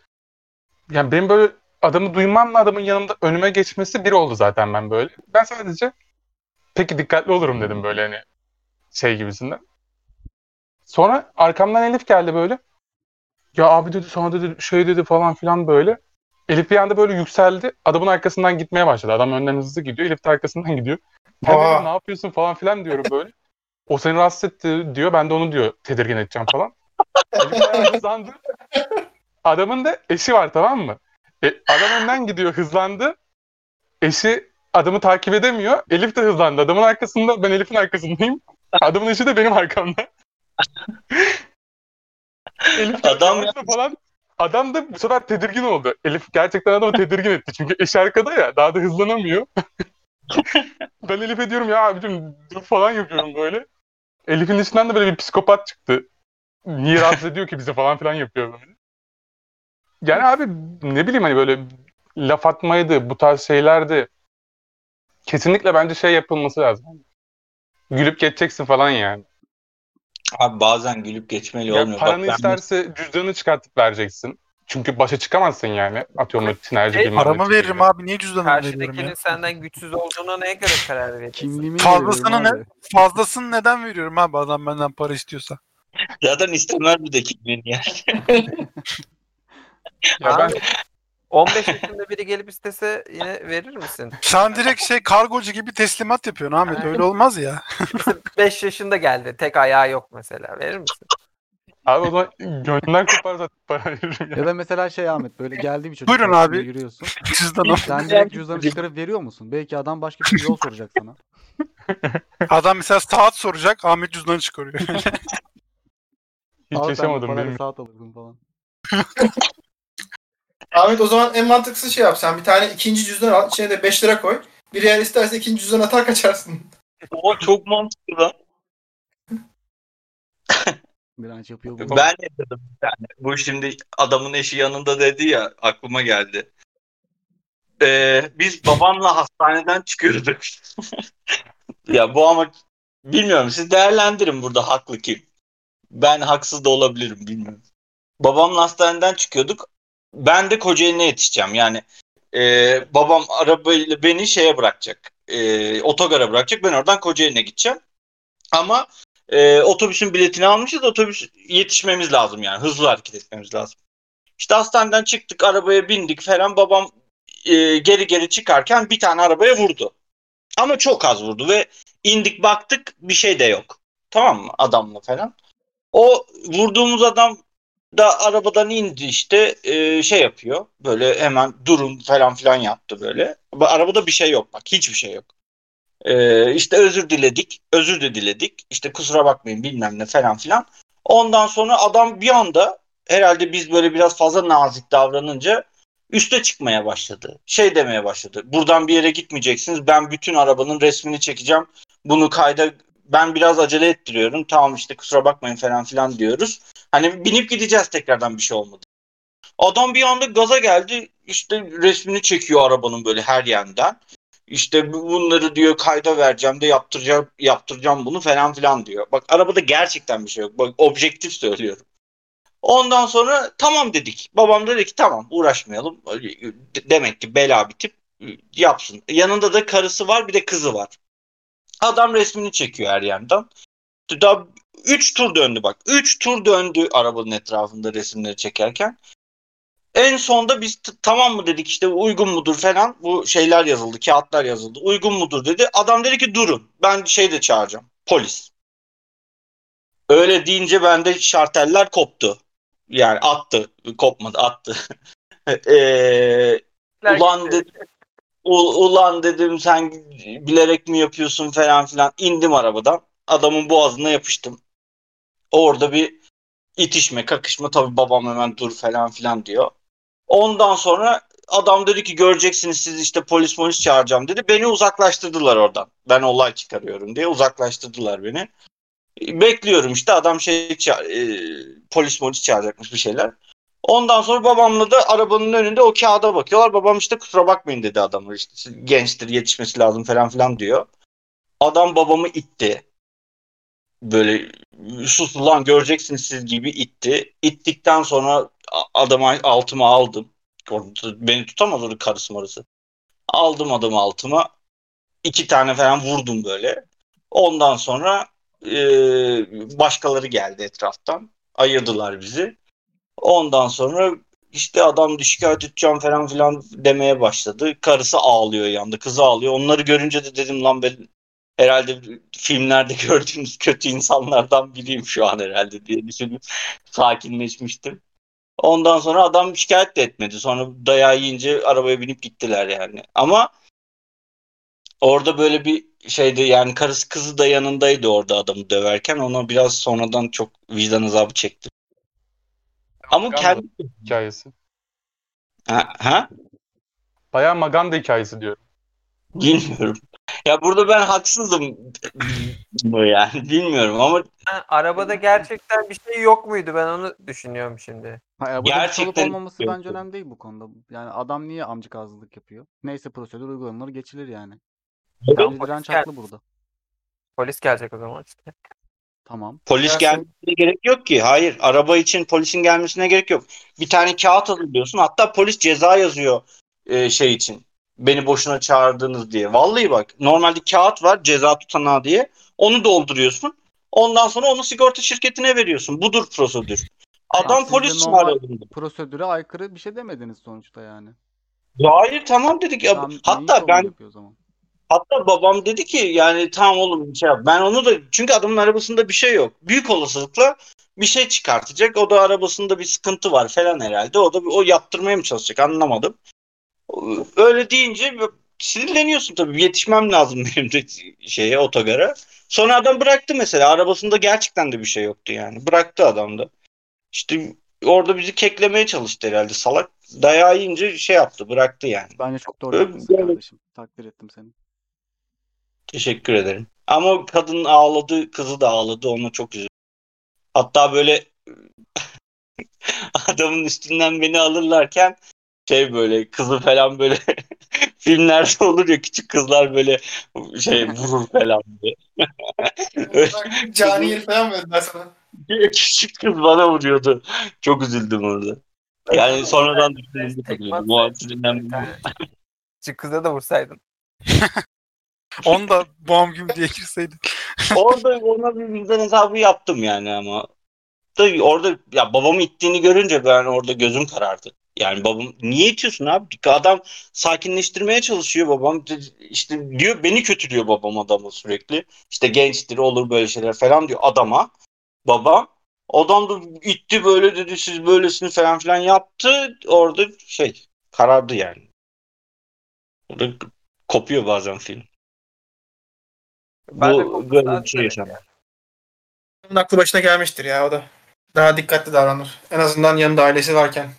Yani benim böyle adamı duymamla adamın yanımda önüme geçmesi bir oldu zaten ben böyle. Ben sadece peki dikkatli olurum dedim böyle hani şey gibisinden. Sonra arkamdan Elif geldi böyle. Ya abi dedi sana dedi şey dedi falan filan böyle. Elif bir anda böyle yükseldi. Adamın arkasından gitmeye başladı. Adam önden hızlı gidiyor. Elif de arkasından gidiyor. Ben Aa. dedim, ne yapıyorsun falan filan diyorum böyle. O seni rahatsız etti diyor. Ben de onu diyor tedirgin edeceğim falan. Elif hızlandı. Adamın da eşi var tamam mı? E, adam önden gidiyor hızlandı. Eşi adamı takip edemiyor. Elif de hızlandı. Adamın arkasında ben Elif'in arkasındayım. Adamın eşi de benim arkamda. Elif Adam falan. Adam da bu sefer tedirgin oldu. Elif gerçekten adamı tedirgin etti. Çünkü eşi arkada ya. Daha da hızlanamıyor. ben Elif'e diyorum ya abicim dur falan yapıyorum böyle. Elif'in içinden de böyle bir psikopat çıktı. Niye rahatsız ediyor ki bizi falan filan yapıyor böyle. Yani abi ne bileyim hani böyle laf atmaydı, bu tarz şeylerdi. Kesinlikle bence şey yapılması lazım. Gülüp geçeceksin falan yani. Abi bazen gülüp geçmeli Ya olmuyor. paranı Bak ben isterse cüzdanını çıkartıp vereceksin. Çünkü başa çıkamazsın yani. Atıyorum o sinerji Hey, bilmem Paramı veririm gibi. abi. Niye cüzdanımı veriyorum Karşıdakinin senden güçsüz olduğuna neye göre karar vereceksin? Kimliğimi Fazlasını ne? abi. Fazlasını neden veriyorum abi adam benden para istiyorsa? zaten istemez bir de kimliğini ya. Ya ben 15 yaşında biri gelip istese yine verir misin? Sen direkt şey kargocu gibi teslimat yapıyorsun Ahmet. Öyle olmaz ya. 5 yaşında geldi. Tek ayağı yok mesela. Verir misin? abi o zaman gönlünden kopar zaten para veririm ya. Ya da mesela şey Ahmet böyle geldi bir çocuk. Buyurun abi. Yürüyorsun. Cüzdanım. Sen direkt cüzdanı çıkarıp veriyor musun? Belki adam başka bir yol soracak sana. Adam mesela saat soracak. Ahmet cüzdanı çıkarıyor. Hiç sen de yaşamadım parayla benim. saat alırdın falan. Ahmet o zaman en mantıklısı şey yap. Sen bir tane ikinci cüzdan al. içine de 5 lira koy. Bir yer isterse ikinci cüzdan atar kaçarsın. O çok mantıklı lan. Direnç yapıyor bu. Ben ne dedim bir tane. Bu şimdi adamın eşi yanında dedi ya aklıma geldi. Ee, biz babamla hastaneden çıkıyorduk. ya bu ama bilmiyorum siz değerlendirin burada haklı kim. Ben haksız da olabilirim bilmiyorum. Babamla hastaneden çıkıyorduk. Ben de Kocaeli'ne yetişeceğim. Yani e, babam arabayla beni şeye bırakacak. E, otogara bırakacak. Ben oradan Kocaeli'ne gideceğim. Ama e, otobüsün biletini almışız. Otobüs yetişmemiz lazım yani. Hızlı hareket etmemiz lazım. İşte hastaneden çıktık. Arabaya bindik falan. Babam e, geri geri çıkarken bir tane arabaya vurdu. Ama çok az vurdu ve indik baktık bir şey de yok. Tamam mı? Adamla falan. O vurduğumuz adam da arabadan indi işte e, şey yapıyor. Böyle hemen durun falan filan yaptı böyle. Bu Arabada bir şey yok bak. Hiçbir şey yok. E, işte özür diledik. Özür de diledik. İşte kusura bakmayın bilmem ne falan filan. Ondan sonra adam bir anda herhalde biz böyle biraz fazla nazik davranınca üste çıkmaya başladı. Şey demeye başladı. Buradan bir yere gitmeyeceksiniz. Ben bütün arabanın resmini çekeceğim. Bunu kayda ben biraz acele ettiriyorum. Tamam işte kusura bakmayın falan filan diyoruz. Hani binip gideceğiz tekrardan bir şey olmadı. Adam bir anda gaza geldi. İşte resmini çekiyor arabanın böyle her yandan. İşte bu- bunları diyor kayda vereceğim de yaptıracağım yaptıracağım bunu falan filan diyor. Bak arabada gerçekten bir şey yok. Bak objektif söylüyorum. Ondan sonra tamam dedik. Babam dedi ki tamam uğraşmayalım. De- Demek ki bela bir tip yapsın. Yanında da karısı var bir de kızı var. Adam resmini çekiyor her yandan. Daha 3 tur döndü bak. 3 tur döndü arabanın etrafında resimleri çekerken. En sonda biz tamam mı dedik işte uygun mudur falan. Bu şeyler yazıldı, kağıtlar yazıldı. Uygun mudur dedi. Adam dedi ki durun. Ben şey de çağıracağım. Polis. Öyle deyince bende şarteller koptu. Yani attı. Kopmadı attı. Eee Ulan dedi, ulan dedim sen bilerek mi yapıyorsun falan filan. İndim arabadan. Adamın boğazına yapıştım. Orada bir itişme, kakışma. Tabii babam hemen dur falan filan diyor. Ondan sonra adam dedi ki göreceksiniz siz işte polis polis çağıracağım dedi. Beni uzaklaştırdılar oradan. Ben olay çıkarıyorum diye uzaklaştırdılar beni. Bekliyorum işte adam şey e, polis polis çağıracakmış bir şeyler. Ondan sonra babamla da arabanın önünde o kağıda bakıyorlar. Babam işte kusura bakmayın dedi adamı işte gençtir yetişmesi lazım falan filan diyor. Adam babamı itti. Böyle sus ulan göreceksiniz siz gibi itti. İttikten sonra adamı altıma aldım. Beni tutamaz orada karısı marısı. Aldım adamı altıma. iki tane falan vurdum böyle. Ondan sonra e, başkaları geldi etraftan. Ayırdılar bizi. Ondan sonra işte adam da şikayet edeceğim falan filan demeye başladı. Karısı ağlıyor yanında. Kızı ağlıyor. Onları görünce de dedim lan ben herhalde filmlerde gördüğümüz kötü insanlardan biriyim şu an herhalde diye düşünüp sakinleşmiştim. Ondan sonra adam şikayet de etmedi. Sonra dayağı yiyince arabaya binip gittiler yani. Ama orada böyle bir şeydi yani karısı kızı da yanındaydı orada adamı döverken. Ona biraz sonradan çok vicdan azabı çekti. Ama Maganda kendi... hikayesi. Ha, ha? Bayağı Maganda hikayesi diyorum. Bilmiyorum. Ya burada ben haksızım. Bu yani bilmiyorum ama Ha, arabada gerçekten bir şey yok muydu? Ben onu düşünüyorum şimdi. Ha, arabada bir çalıp Gerçekten olmaması bence önemli değil bu konuda. Yani adam niye amcık ağızlılık yapıyor? Neyse prosedür uygulanır geçilir yani. Bence direnç haklı burada. Polis gelecek o zaman işte. Tamam. polis Gelsin. gelmesine gerek yok ki. Hayır, araba için polisin gelmesine gerek yok. Bir tane kağıt hazırlıyorsun. Hatta polis ceza yazıyor e, şey için. Beni boşuna çağırdınız diye. Vallahi bak, normalde kağıt var ceza tutanağı diye. Onu dolduruyorsun. Ondan sonra onu sigorta şirketine veriyorsun. Budur prosedür. Adam de polis çağırıyor. Prosedüre aykırı bir şey demediniz sonuçta yani. Ya Hayır tamam dedik. Ya, Tamam, hatta ben yapıyor o zaman? Hatta babam dedi ki yani tamam oğlum şey yap. Ben onu da çünkü adamın arabasında bir şey yok. Büyük olasılıkla bir şey çıkartacak. O da arabasında bir sıkıntı var falan herhalde. O da o yaptırmaya mı çalışacak anlamadım. Öyle deyince sinirleniyorsun tabii. Yetişmem lazım benim de şeye otogara. Sonra adam bıraktı mesela. Arabasında gerçekten de bir şey yoktu yani. Bıraktı adam da. İşte orada bizi keklemeye çalıştı herhalde salak. Dayağı yiyince şey yaptı bıraktı yani. Bence çok doğru yapmışsın yani- kardeşim. Takdir ettim seni. Teşekkür ederim. Ama kadın ağladı, kızı da ağladı. Ona çok üzüldüm. Hatta böyle adamın üstünden beni alırlarken şey böyle kızı falan böyle filmlerde olur ya küçük kızlar böyle şey vurur falan diye. Cani falan mı dediler sana? küçük kız bana vuruyordu. Çok üzüldüm orada. Yani sonradan düşündüm Bir tane. Şu kıza da vursaydın. Onu da bom gibi diye girseydin. orada ona bir vicdan hesabı yaptım yani ama da orada ya babamı ittiğini görünce ben orada gözüm karardı. Yani babam niye itiyorsun abi? Adam sakinleştirmeye çalışıyor babam. İşte diyor beni kötülüyor babam adamı sürekli. İşte gençtir olur böyle şeyler falan diyor adama. Baba. Adam da itti böyle dedi siz böylesiniz falan filan yaptı. Orada şey karardı yani. Orada kopuyor bazen film. Ben Bu böyle bir şey yaşandı. aklı başına gelmiştir ya o da. Daha dikkatli davranır. En azından yanında ailesi varken.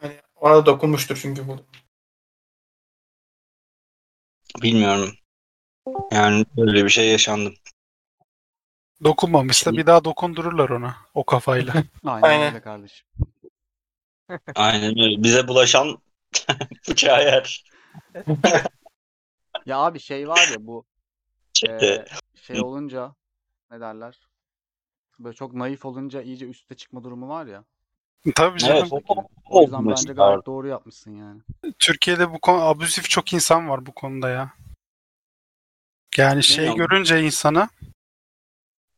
Hani ona da dokunmuştur çünkü bu. Bilmiyorum. Yani böyle bir şey yaşandı. Dokunmamışsa bir daha dokundururlar ona o kafayla. Aynen, Aynen. öyle kardeşim. Aynen öyle. Bize bulaşan bıçağı yer. Ya abi şey var ya bu Çete. eee, şey olunca ne derler? Böyle çok naif olunca iyice üste çıkma durumu var ya. Tabii canım. Evet, o, O yüzden bence gayet doğru yapmışsın yani. Türkiye'de bu konu abüzif çok insan var bu konuda ya. Yani şey Bilmiyorum. görünce insana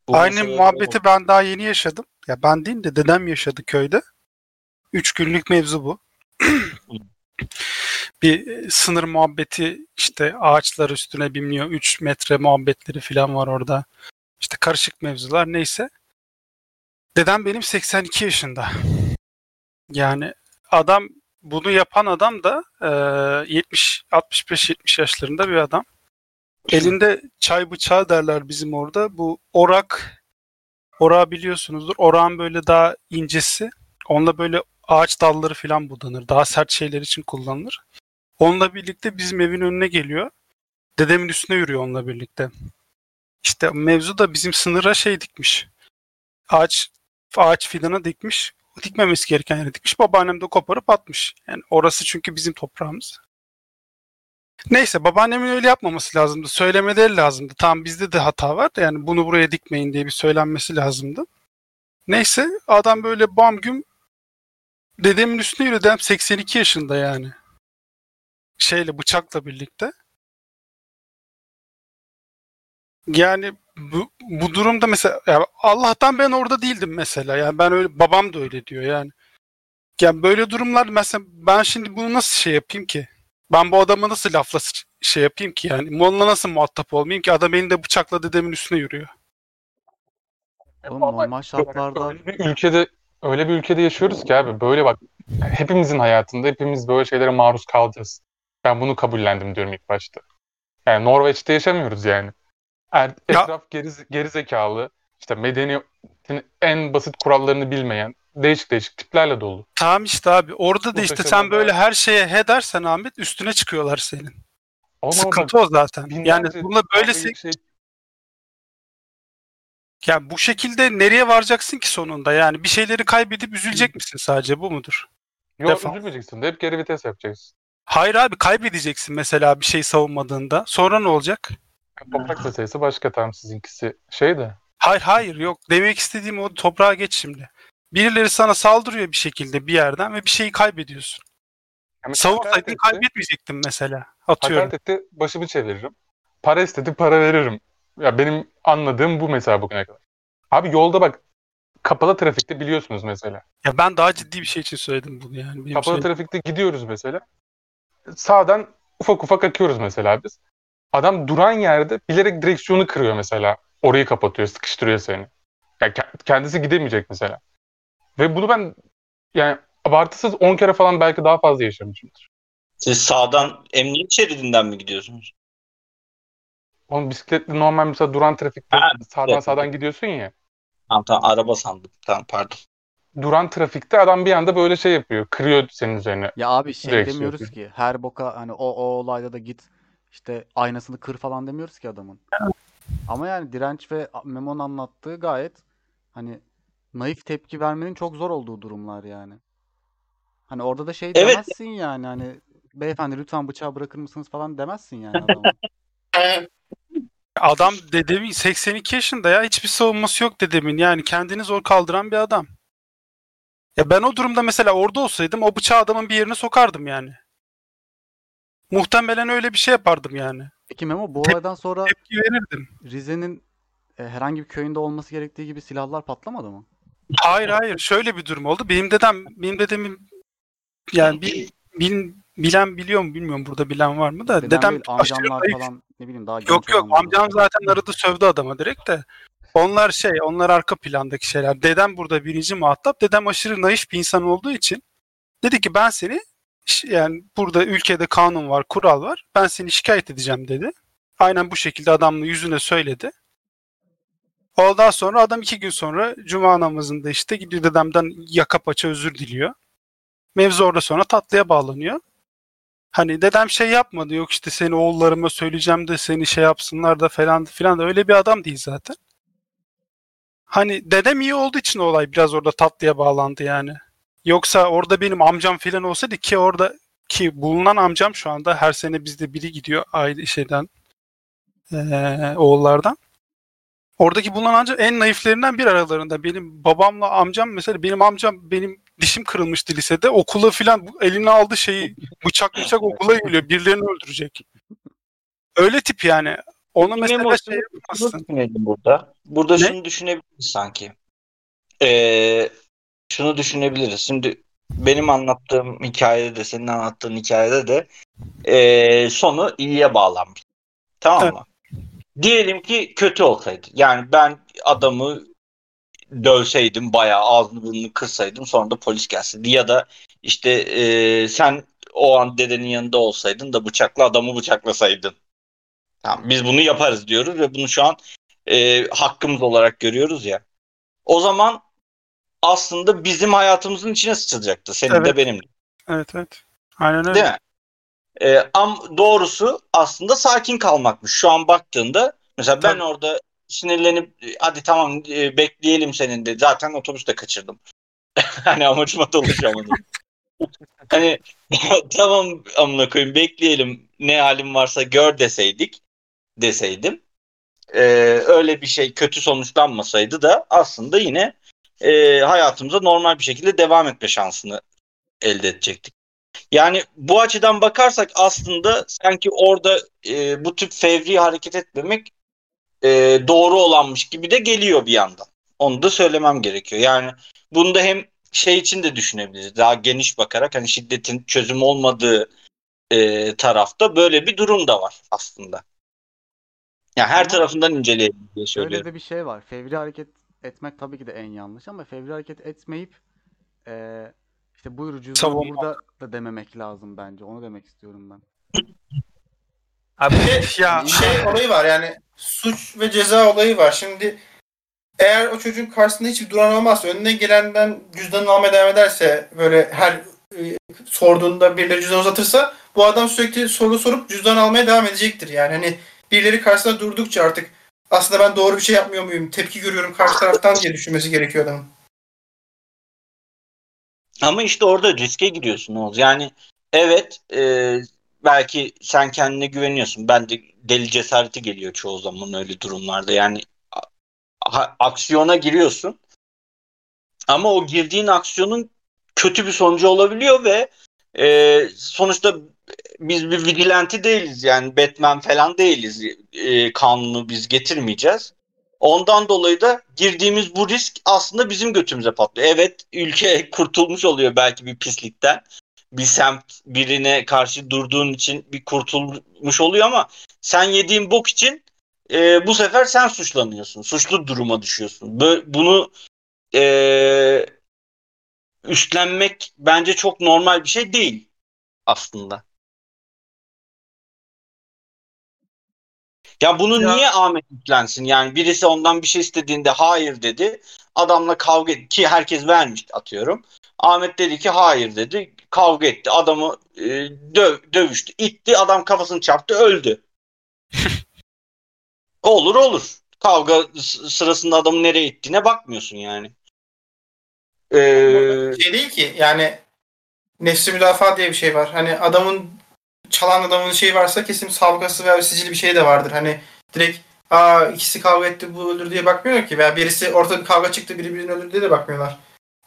Bu aynı muhabbeti ben daha yeni yaşadım. Ya ben değil de dedem yaşadı köyde. Üç günlük mevzu bu. Bir e, sınır muhabbeti işte ağaçlar üstüne binmiyor. 3 metre muhabbetleri falan var orada. İşte karışık mevzular neyse. Dedem benim 82 yaşında. Yani adam bunu yapan adam da e, 70 65-70 yaşlarında bir adam. Elinde çay bıçağı derler bizim orada. Bu orak Orağı biliyorsunuzdur. Orağın böyle daha incesi. Onunla böyle ağaç dalları falan budanır. Daha sert şeyler için kullanılır. Onunla birlikte bizim evin önüne geliyor. Dedemin üstüne yürüyor onunla birlikte. İşte mevzu da bizim sınıra şey dikmiş. Ağaç ağaç fidanı dikmiş. Dikmemesi gereken yere dikmiş. Babaannem de koparıp atmış. Yani orası çünkü bizim toprağımız. Neyse babaannemin öyle yapmaması lazımdı. Söylemeleri lazımdı. Tamam bizde de hata var da yani bunu buraya dikmeyin diye bir söylenmesi lazımdı. Neyse adam böyle bam güm dedemin üstüne yürüdü. Dedem 82 yaşında yani. Şeyle bıçakla birlikte. Yani bu, bu durumda mesela ya Allah'tan ben orada değildim mesela. Yani ben öyle babam da öyle diyor yani. Yani böyle durumlar mesela ben şimdi bunu nasıl şey yapayım ki? Ben bu adamı nasıl lafla şey yapayım ki yani? Onunla nasıl muhatap olmayayım ki? Adam elinde bıçakla dedemin üstüne yürüyor. Oğlum normal şartlarda ülkede öyle bir ülkede yaşıyoruz ki abi böyle bak hepimizin hayatında hepimiz böyle şeylere maruz kalacağız. Ben bunu kabullendim diyorum ilk başta. Yani Norveç'te yaşamıyoruz yani. Er, Ya- etraf geri, geri zekalı, işte medeniyetin en basit kurallarını bilmeyen değişik değişik tiplerle dolu. Tamam işte abi. Orada da işte sen böyle her şeye he dersen Ahmet üstüne çıkıyorlar senin. Ama Sıkıntı o zaten. Yani bununla böylesi şey, yani bu şekilde nereye varacaksın ki sonunda? Yani bir şeyleri kaybedip üzülecek misin sadece bu mudur? yok Defol. üzülmeyeceksin de hep geri vites yapacaksın. Hayır abi kaybedeceksin mesela bir şey savunmadığında. Sonra ne olacak? Toprak meselesi başka tam sizinkisi şey de. Hayır hayır yok. Demek istediğim o toprağa geç şimdi. Birileri sana saldırıyor bir şekilde bir yerden ve bir şeyi kaybediyorsun. Yani Savunsaydın kaybetmeyecektin mesela. Atıyorum. Hakaret etti, başımı çeviririm. Para istedi, para veririm. Ya benim anladığım bu mesela bugüne kadar. Abi yolda bak kapalı trafikte biliyorsunuz mesela. Ya ben daha ciddi bir şey için söyledim bunu yani. Benim Kapalı şey- trafikte gidiyoruz mesela. Sağdan ufak ufak akıyoruz mesela biz. Adam duran yerde bilerek direksiyonu kırıyor mesela. Orayı kapatıyor, sıkıştırıyor seni. Ya ke- kendisi gidemeyecek mesela. Ve bunu ben yani abartısız 10 kere falan belki daha fazla yaşamışımdır. Siz sağdan emniyet şeridinden mi gidiyorsunuz? Onun bisikletli normal mesela duran trafikte Ha, sağdan evet. sağdan gidiyorsun ya. Tamam tamam araba sandım. Tamam pardon. Duran trafikte adam bir anda böyle şey yapıyor. Kırıyor senin üzerine. ya abi şey Direkt demiyoruz yapıyor. ki her boka hani o, o olayda da git işte aynasını kır falan demiyoruz ki adamın. Ama yani direnç ve Memo'nun anlattığı gayet hani naif tepki vermenin çok zor olduğu durumlar yani. Hani orada da şey Evet. demezsin yani hani beyefendi lütfen bıçağı bırakır mısınız falan demezsin yani adama. Adam dedemin 82 yaşında ya hiçbir savunması yok dedemin. Yani kendini zor kaldıran bir adam. Ya ben o durumda mesela orada olsaydım o bıçağı adamın bir yerine sokardım yani. Muhtemelen öyle bir şey yapardım yani. Peki Memo bu Tep- olaydan sonra Tepki verirdim. Rize'nin e, herhangi bir köyünde olması gerektiği gibi silahlar patlamadı mı? Hayır hayır şöyle bir durum oldu. Benim dedem benim dedemin yani bil, bil- bilen biliyor mu bilmiyorum burada bilen var mı da Dedem dedem değil, amcamlar falan ne bileyim daha Yok yok amcam zaten aradı sövdü adama direkt de. Onlar şey onlar arka plandaki şeyler. Dedem burada birinci muhatap. Dedem aşırı naif bir insan olduğu için dedi ki ben seni yani burada ülkede kanun var, kural var. Ben seni şikayet edeceğim dedi. Aynen bu şekilde adamla yüzüne söyledi. Ondan sonra adam iki gün sonra cuma namazında işte gidiyor dedemden yaka paça özür diliyor. Mevzu orada sonra tatlıya bağlanıyor. Hani dedem şey yapmadı yok işte seni oğullarıma söyleyeceğim de seni şey yapsınlar da falan filan da öyle bir adam değil zaten. Hani dedem iyi olduğu için olay biraz orada tatlıya bağlandı yani. Yoksa orada benim amcam filan olsaydı ki orada ki bulunan amcam şu anda her sene bizde biri gidiyor aile şeyden eee, oğullardan. Oradaki bulunan amcam en naiflerinden bir aralarında. Benim babamla amcam mesela benim amcam benim dişim kırılmıştı lisede. Okula filan eline aldı şeyi bıçak bıçak okula geliyor. Birilerini öldürecek. Öyle tip yani. Onu mesela Memo, şey düşünelim burada. Burada Ne? şunu düşünebiliriz sanki. Ee, şunu düşünebiliriz. Şimdi benim anlattığım hikayede de senin anlattığın hikayede de ee, sonu iyiye bağlanmış. Tamam Evet. mı? Diyelim ki kötü olsaydı. Yani ben adamı dövseydim bayağı ağzını burnunu kırsaydım sonra da polis gelseydi ya da işte e, sen o an dedenin yanında olsaydın da bıçakla adamı bıçaklasaydın. Tamam, biz bunu yaparız diyoruz ve bunu şu an e, hakkımız olarak görüyoruz ya. O zaman aslında bizim hayatımızın içine sıçılacaktı. Senin de Evet. benim de. Evet evet. Aynen öyle. Değil mi? Ee, am doğrusu aslında sakin kalmakmış. Şu an baktığında mesela ben Tabii. orada sinirlenip hadi tamam e, bekleyelim senin de. Zaten otobüste kaçırdım. hani amacıma da ulaşamadım. hani tamam amına koyayım bekleyelim ne halim varsa gör deseydik deseydim. Ee, öyle bir şey kötü sonuçlanmasaydı da aslında yine e, hayatımıza normal bir şekilde devam etme şansını elde edecektik. Yani bu açıdan bakarsak aslında sanki orada e, bu tip fevri hareket etmemek e, doğru olanmış gibi de geliyor bir yandan. Onu da söylemem gerekiyor. Yani bunu da hem şey için de düşünebiliriz. Daha geniş bakarak hani şiddetin çözüm olmadığı e, tarafta böyle bir durum da var aslında. Yani her Ama tarafından inceleyelim diye söylüyorum. de bir şey var. Fevri hareket etmek tabii ki de en yanlış ama fevri hareket etmeyip eee işte buyur cüzdanı Savunmak. burada da dememek lazım bence. Onu demek istiyorum ben. Abi Ya şey olayı var yani suç ve ceza olayı var. Şimdi eğer o çocuğun karşısında hiçbir duran olmazsa önüne gelenden cüzdanını almaya devam ederse böyle her e, sorduğunda birileri cüzdan uzatırsa bu adam sürekli soru sorup cüzdan almaya devam edecektir. Yani hani birileri karşısında durdukça artık aslında ben doğru bir şey yapmıyor muyum? Tepki görüyorum karşı taraftan diye düşünmesi gerekiyor adamın. Ama işte orada riske giriyorsun Oğuz. Yani evet e, belki sen kendine güveniyorsun. Ben de deli cesareti geliyor çoğu zaman öyle durumlarda. Yani a- aksiyona giriyorsun. Ama o girdiğin aksiyonun kötü bir sonucu olabiliyor ve e, sonuçta biz bir vigilanti değiliz. Yani Batman falan değiliz. E, kanunu biz getirmeyeceğiz. Ondan dolayı da girdiğimiz bu risk aslında bizim götümüze patlıyor. Evet ülke kurtulmuş oluyor belki bir pislikten. Bir semt birine karşı durduğun için bir kurtulmuş oluyor ama sen yediğin bok için e, bu sefer sen suçlanıyorsun. Suçlu duruma düşüyorsun. Bunu e, üstlenmek bence çok normal bir şey değil aslında. Ya bunu Ya- niye Ahmet yüklensin? Yani birisi ondan bir şey istediğinde hayır dedi. Adamla kavga etti ki herkes vermiş atıyorum. Ahmet dedi ki hayır dedi. Kavga etti. Adamı e, döv, dövüştü. itti. Adam kafasını çarptı. Öldü. olur olur. Kavga sırasında adamın nereye ittiğine bakmıyorsun yani. Ee, şey değil ki yani nefsi müdafaa diye bir şey var. Hani adamın çalan adamın şeyi varsa kesin sabıkası veya sicili bir şey de vardır. Hani direkt aa ikisi kavga etti bu öldür diye bakmıyor ki. Veya birisi ortada bir kavga çıktı biri birini öldürdü diye de bakmıyorlar.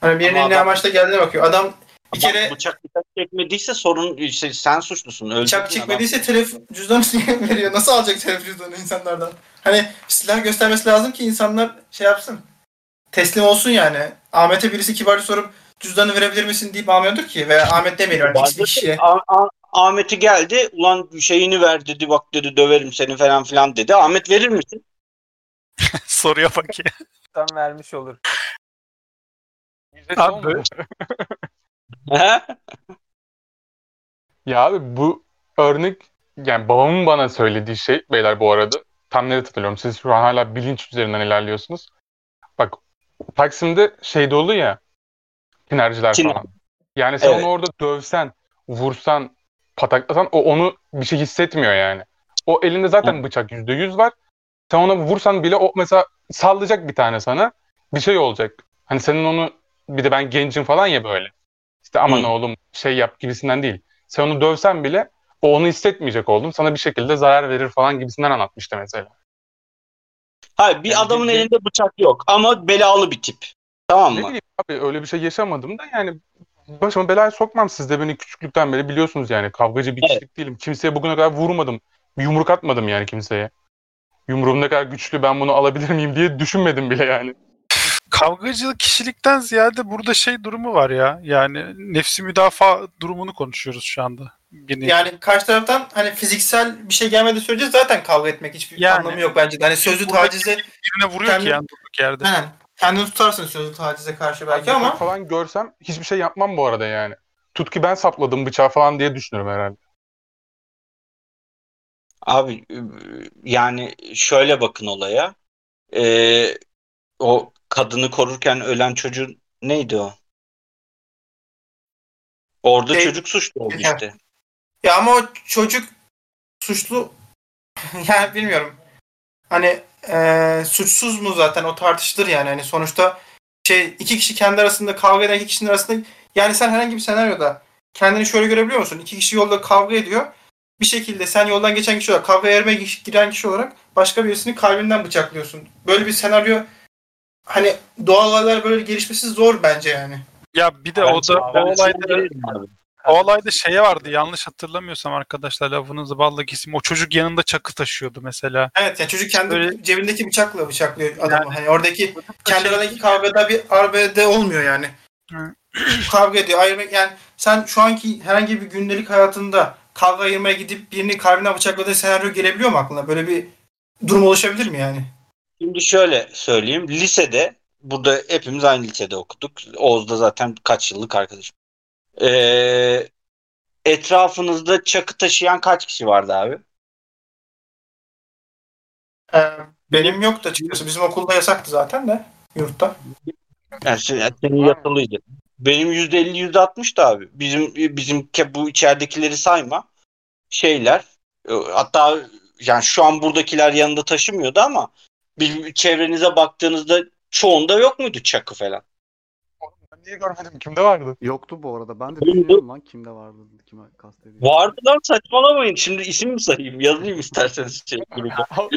Hani birinin ne adam- amaçla geldiğine bakıyor. Adam bir Bak, kere bıçak bıçak çekmediyse sorun işte sen suçlusun. Öldürdün bıçak adam. çekmediyse telefon cüzdanı niye veriyor? Nasıl alacak telefon cüzdanı insanlardan? Hani silah göstermesi lazım ki insanlar şey yapsın. Teslim olsun yani. Ahmet'e birisi kibarca sorup cüzdanı verebilir misin deyip almıyordur ki. Veya Ahmet demeyelim. Yani X bir kişiye. Ahmet'i geldi. Ulan şeyini ver dedi. Bak dedi döverim seni falan filan dedi. Ahmet verir misin? soruya bak ya. tam vermiş olur. Abi? Ya abi bu örnek yani babamın bana söylediği şey beyler bu arada tam net hatırlıyorum. Siz şu an hala bilinç üzerinden ilerliyorsunuz. Bak Taksim'de şey dolu ya tinerciler Tiner. falan. Yani sen Evet. onu orada dövsen, vursan, pataklasan o onu bir şey hissetmiyor yani. O elinde zaten bıçak yüzde yüz var. Sen ona vursan bile o mesela sallayacak bir tane sana. Bir şey olacak. Hani senin onu bir de ben gencim falan ya böyle. İşte aman Hı. oğlum şey yap gibisinden değil. Sen onu dövsen bile o onu hissetmeyecek oldum. Sana bir şekilde zarar verir falan gibisinden anlatmıştı mesela. Hayır bir Yani adamın bir- elinde bıçak yok ama belalı bir tip. Tamam Ne mı? bileyim abi öyle bir şey yaşamadım da yani başıma belaya sokmam. Siz de beni küçüklükten beri biliyorsunuz yani. Kavgacı bir Evet. kişilik değilim. Kimseye bugüne kadar vurmadım. Bir yumruk atmadım yani kimseye. Yumruğum ne kadar güçlü ben bunu alabilir miyim diye düşünmedim bile yani. Kavgacılık kişilikten ziyade burada şey durumu var ya. Yani nefsi müdafaa durumunu konuşuyoruz şu anda. Bir. Yani karşı taraftan hani fiziksel bir şey gelmediği sürece zaten kavga etmek hiçbir Yani. anlamı yok bence. Hani sözlü tacize birine vuruyor kendi- ki yani durduk yerde. Aynen. Kendini tutarsın sözlü tacize karşı belki ama falan görsem hiçbir şey yapmam bu arada yani. Tut ki ben sapladım bıçağı falan diye düşünürüm herhalde. Abi yani şöyle bakın olaya. Ee, o kadını korurken ölen çocuğun neydi o? Orada Şey- çocuk suçlu oldu işte. ya ama o çocuk suçlu yani bilmiyorum. Hani eee, suçsuz mu zaten o tartışılır yani. Hani sonuçta şey iki kişi kendi arasında kavga eden iki kişinin arasında yani sen herhangi bir senaryoda kendini şöyle görebiliyor musun? İki kişi yolda kavga ediyor. Bir şekilde sen yoldan geçen kişi olarak kavga yerime giren kişi olarak başka birisini kalbinden bıçaklıyorsun. Böyle bir senaryo hani doğal olaylar böyle gelişmesi zor bence yani. Ya bir de o da o olayda o olayda şey vardı yanlış hatırlamıyorsam arkadaşlar lafınızı balla kesim. O çocuk yanında çakı taşıyordu mesela. Evet yani çocuk kendi Böyle- cebindeki bıçakla bıçaklıyor adamı. Yani- hani oradaki kendi aradaki kavgada bir arbede olmuyor yani. Hı. kavga ediyor. Ayırmak yani sen şu anki herhangi bir gündelik hayatında kavga ayırmaya gidip birini kalbine bıçakladığı senaryo gelebiliyor mu aklına? Böyle bir durum oluşabilir mi yani? Şimdi şöyle söyleyeyim. Lisede burada hepimiz aynı lisede okuduk. Oğuz da zaten kaç yıllık arkadaşım. Ee, etrafınızda çakı taşıyan kaç kişi vardı abi? Ee, benim yoktu açıkçası. Bizim okulda yasaktı zaten de yurtta. Yani sen- senin yatılıydı. Benim %50 %60 da abi. Bizim bizim bu içeridekileri sayma. Şeyler e, hatta yani şu an buradakiler yanında taşımıyordu ama bir çevrenize baktığınızda çoğunda yok muydu çakı falan? Ben niye görmedim? Kimde vardı? Yoktu bu arada. Ben de düşünüyorum lan kimde vardı, kime kastediyor. Vardı lan saçmalamayın. Şimdi isim mi sayayım? Yazayım isterseniz şey gruba.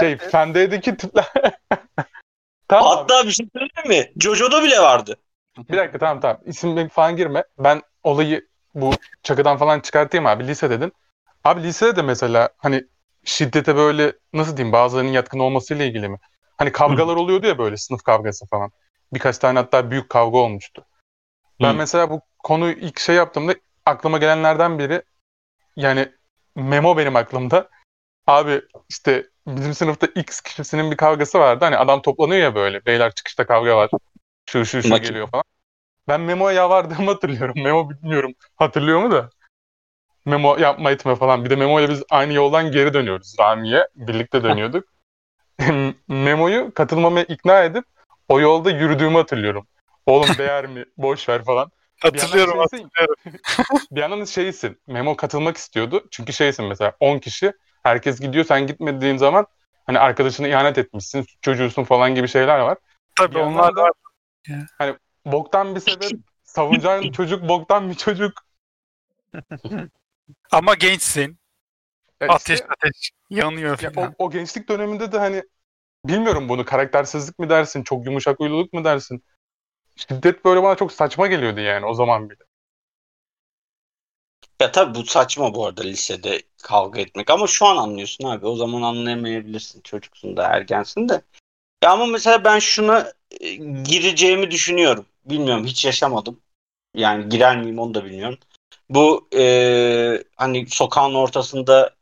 şey Fende'deki tipler. tamam abi. Hatta bir şey söyleyeyim mi? Jojo'da bile vardı. Bir dakika tamam tamam. İsim falan girme. Ben olayı bu çakıdan falan çıkartayım abi. Lise dedin. Abi lisede de mesela hani şiddete böyle nasıl diyeyim bazılarının yatkın olmasıyla ilgili mi? Hani kavgalar oluyordu ya böyle sınıf kavgası falan. Birkaç tane hatta büyük kavga olmuştu. Ben Hı. mesela bu konuyu ilk şey yaptığımda aklıma gelenlerden biri yani Memo benim aklımda. Abi işte bizim sınıfta X kişisinin bir kavgası vardı. Hani adam toplanıyor ya böyle. Beyler çıkışta kavga var. Şu şu şu Makine. geliyor falan. Ben Memo'ya yalvardığımı hatırlıyorum. Memo bilmiyorum hatırlıyor mu da. Memo yapma etme falan. Bir de Memo ile biz aynı yoldan geri dönüyoruz Rami'ye. Birlikte dönüyorduk. Memo'yu katılmama ikna edip o yolda yürüdüğümü hatırlıyorum. Oğlum değer mi? Boş ver falan. Hatırlıyorum Bir şeysin, bir yandan şeysin. Memo katılmak istiyordu. Çünkü şeysin mesela 10 kişi. Herkes gidiyor sen gitmediğin zaman hani arkadaşına ihanet etmişsin. Çocuğusun falan gibi şeyler var. Tabii Bir onlar da da boktan bir sebep savunacağın çocuk boktan bir çocuk. Ama gençsin. Ya Ateş işte- ateş yanıyor Ya falan. o, o gençlik döneminde de hani bilmiyorum bunu karaktersizlik mi dersin, çok yumuşak huyluluk mu dersin? Şiddet böyle bana çok saçma geliyordu yani o zaman bile. Ya tabii bu saçma bu arada lisede kavga etmek ama şu an anlıyorsun abi. O zaman anlayamayabilirsin. Çocuksun da ergensin de. Ya ama mesela ben şuna e, gireceğimi düşünüyorum. Bilmiyorum hiç yaşamadım. Yani girer miyim onu da bilmiyorum. Bu e, hani sokağın ortasında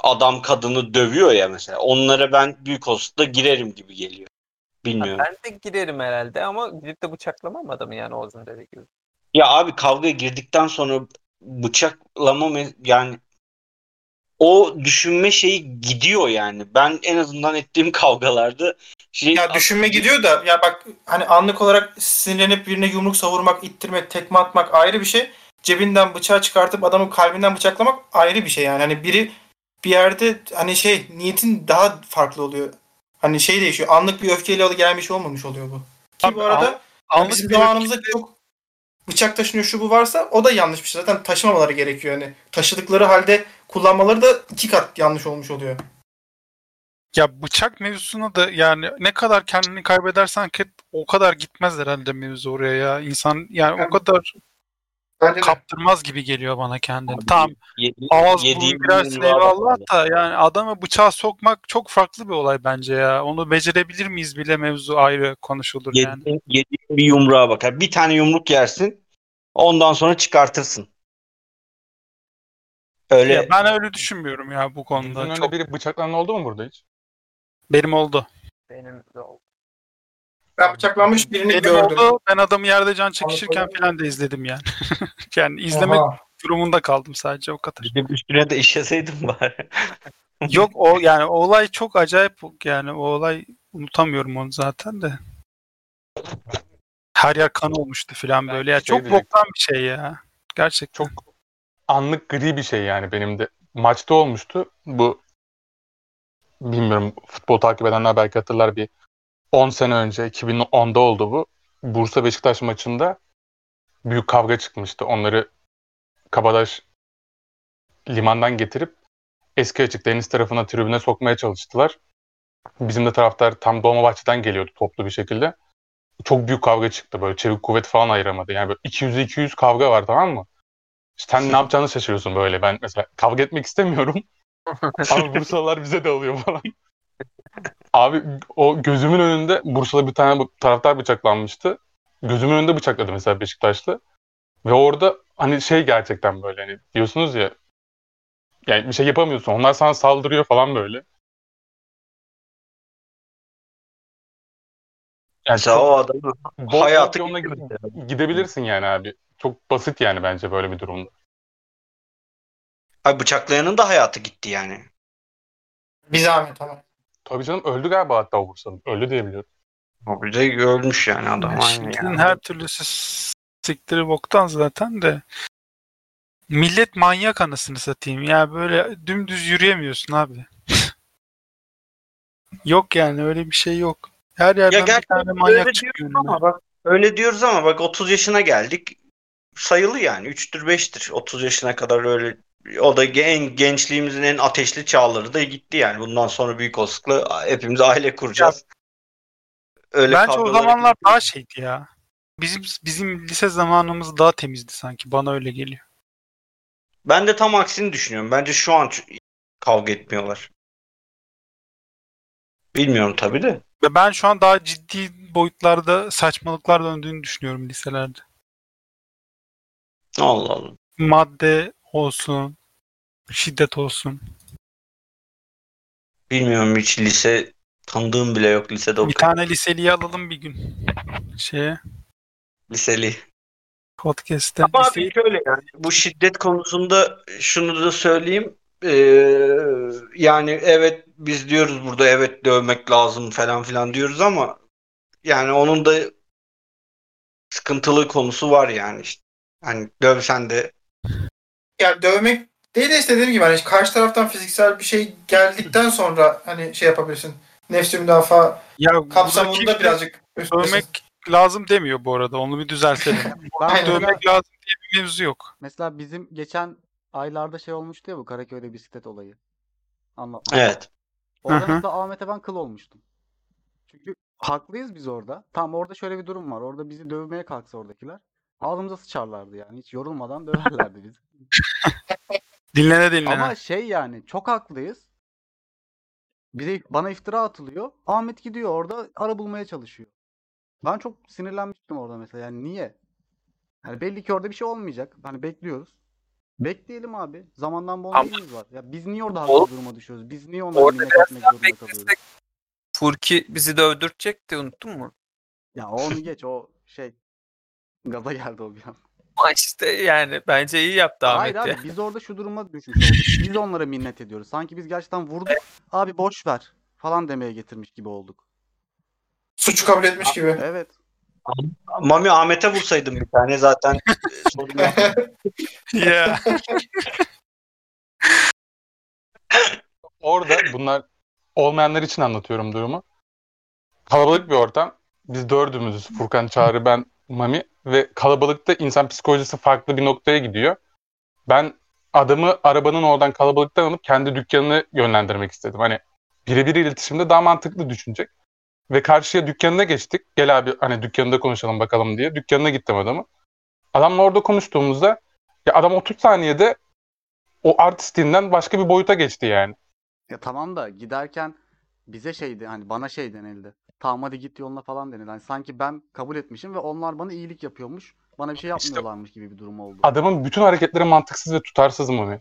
adam kadını dövüyor ya mesela. Onlara ben büyük olasılıkla girerim gibi geliyor. Bilmiyorum. Ben de girerim herhalde ama gidip de bıçaklamam adamı yani Oğuz'un dediği gibi. Ya abi kavgaya girdikten sonra bıçaklama yani o düşünme şeyi gidiyor yani. Ben en azından ettiğim kavgalarda şey Ya düşünme gidiyor da ya bak hani anlık olarak sinirlenip birine yumruk savurmak, ittirmek, tekme atmak ayrı bir şey. Cebinden bıçağı çıkartıp adamın kalbinden bıçaklamak ayrı bir şey yani. Hani biri bir yerde hani şey niyetin daha farklı oluyor. Hani şey değişiyor. Anlık bir öfkeyle gelen bir şey olmamış oluyor bu. Ki Abi, bu arada Anlık bizim zamanımızda çok bıçak taşınıyor şu bu varsa o da yanlış bir şey. Zaten taşımamaları gerekiyor. Yani taşıdıkları halde kullanmaları da iki kat yanlış olmuş oluyor. Ya bıçak mevzusuna da yani ne kadar kendini kaybedersen o kadar gitmez herhalde mevzu oraya ya. İnsan yani o kadar Bence de. kaptırmaz gibi geliyor bana kendini. Tamam Yedi- ağız yediğim burun girersin eyvallah bak. da yani adamı bıçağa sokmak çok farklı bir olay bence ya. Onu becerebilir miyiz bile mevzu ayrı konuşulur yani. Yediğin, bir yumruğa bakar. Bir tane yumruk yersin. Ondan sonra çıkartırsın. Öyle Ya ben öyle düşünmüyorum ya bu konuda. önünde Çok biri bıçaklanan oldu mu burada hiç? benim oldu. Benim de oldu. Ben bıçaklanmış birini Benim gördüm. oldu. Ben adamı yerde can çekişirken falan da izledim yani. yani izlemek Oha. durumunda kaldım sadece o kadar. Bir de üstüne de işeseydim bari. Yok o yani o olay çok acayip yani o olay unutamıyorum onu zaten de. Her yer kan olmuştu falan böyle. Ya şey çok diyecektim. boktan bir şey ya. Gerçekten. Çok anlık gri bir şey yani benim de. Maçta olmuştu. Bu bilmiyorum futbol takip edenler belki hatırlar bir 10 sene önce 2010'da oldu bu. Bursa Beşiktaş maçında büyük kavga çıkmıştı. Onları Kabadaş limandan getirip eski açık deniz tarafına tribüne sokmaya çalıştılar. Bizim de taraftar tam Dolmabahçe'den geliyordu toplu bir şekilde. Çok büyük kavga çıktı böyle çevik kuvvet falan ayıramadı. Yani böyle 200-200 kavga var tamam mı? İşte sen ne yapacağını şaşırıyorsun böyle. Ben mesela kavga etmek istemiyorum. Ama Bursalılar bize de alıyor falan. Abi o gözümün önünde Bursa'da bir tane taraftar bıçaklanmıştı. Gözümün önünde bıçakladı mesela Beşiktaşlı. Ve orada hani şey gerçekten böyle hani diyorsunuz ya yani bir şey yapamıyorsun. Onlar sana saldırıyor falan böyle. Yani Mesela çok o adamı hayatı yoluna mesela. gidebilirsin yani abi. Çok basit yani bence böyle bir durumda. Ay bıçaklayanın da hayatı gitti yani. Bir zahmet ama. Tabii canım öldü galiba hatta o Bursa'nın. Öldü diye biliyorum. O bir de ölmüş yani adam. Şimdinin yani. her türlüsü siktiri boktan zaten de. Millet manyak anasını satayım. Ya böyle dümdüz yürüyemiyorsun abi. yok yani öyle bir şey yok. Her yerden bir gerçekten tane öyle manyak çıkıyor ama bak öyle diyoruz ama bak 30 yaşına geldik. Sayılı yani 3'tür 5'tir. 30 yaşına kadar öyle o da en gençliğimizin en ateşli çağları da gitti yani. Bundan sonra büyük olasılıkla hepimiz aile kuracağız. Öyle Bence o zamanlar daha şeydi ya. Bizim bizim lise zamanımız daha temizdi sanki. Bana öyle geliyor. Ben de tam aksini düşünüyorum. Bence şu an kavga etmiyorlar. Bilmiyorum tabii de. Ve ben şu an daha ciddi boyutlarda saçmalıklar döndüğünü düşünüyorum liselerde. Allah Allah. Madde olsun, şiddet olsun. Bilmiyorum hiç lise tanıdığım bile yok lisede Bir okuyan. tane liseliyi alalım bir gün. Şeye, Liseli. podcast'te. Ama Liseyi- abi şöyle yani bu şiddet konusunda şunu da söyleyeyim. Ee, yani evet biz diyoruz burada evet dövmek lazım falan filan diyoruz ama yani onun da sıkıntılı konusu var yani işte. Hani dövsen de Ya dövmek değil de işte dediğim gibi hani karşı taraftan fiziksel bir şey geldikten sonra hani şey yapabilirsin. Nefsi müdafaa ya kapsamında birazcık üstlesin. dövmek lazım demiyor bu arada. Onu bir düzeltelim. Ben Aynen. dövmek lazım diye bir mevzu yok. mesela bizim geçen aylarda şey olmuştu ya bu Karaköy'de bisiklet olayı. Anlatmak. evet. Orada mesela Ahmet'e ben kıl olmuştum. Çünkü haklıyız biz orada. Tam orada şöyle bir durum var. Orada bizi dövmeye kalksa oradakiler. Ağzımıza sıçarlardı yani. Hiç yorulmadan döverlerdi bizi. Dinlene dinlene. Ama şey yani çok haklıyız. Bize bana iftira atılıyor. Ahmet gidiyor orada ara bulmaya çalışıyor. Ben çok sinirlenmiştim orada mesela. Yani niye? Yani belli ki orada bir şey olmayacak. Hani bekliyoruz. Bekleyelim abi. Zamandan bol Ama- neyimiz var? Ya biz niye orada haklı duruma düşüyoruz? Biz niye onlara Orada minnet etmek zorunda kalıyoruz? beklesek Furki bizi dövdürecekti unuttun mu? Ya onu geç o şey gaza geldi o bir an. Ama işte yani bence iyi yaptı Hayır Ahmet abi ya. biz orada şu duruma düşmüş olduk. Biz onlara minnet ediyoruz. Sanki biz gerçekten vurduk. Abi boş ver falan demeye getirmiş gibi olduk. Suçu kabul etmiş gibi. Evet. Mami Ahmet'e vursaydın bir tane zaten sorun yok. ya. Orada bunlar olmayanlar için anlatıyorum durumu. Kalabalık bir ortam. Biz dördümüzüz. Furkan, Çağrı, ben, Mami. Ve kalabalıkta insan psikolojisi farklı bir noktaya gidiyor. Ben adamı arabanın oradan kalabalıktan alıp kendi dükkanını yönlendirmek istedim. Hani birebir iletişimde daha mantıklı düşünecek. Ve karşıya dükkanına geçtik. Gel abi hani dükkanında konuşalım bakalım diye. Dükkanına gittim adamı. Adamla orada konuştuğumuzda ya adam 30 saniyede o artistinden başka bir boyuta geçti yani. Ya tamam da giderken bize şeydi hani bana şey denildi. Tamam hadi git yoluna falan denildi. Hani sanki ben kabul etmişim ve onlar bana iyilik yapıyormuş. Bana bir şey yapmıyorlarmış gibi bir durum oldu. adamın bütün hareketleri mantıksız ve tutarsız mı?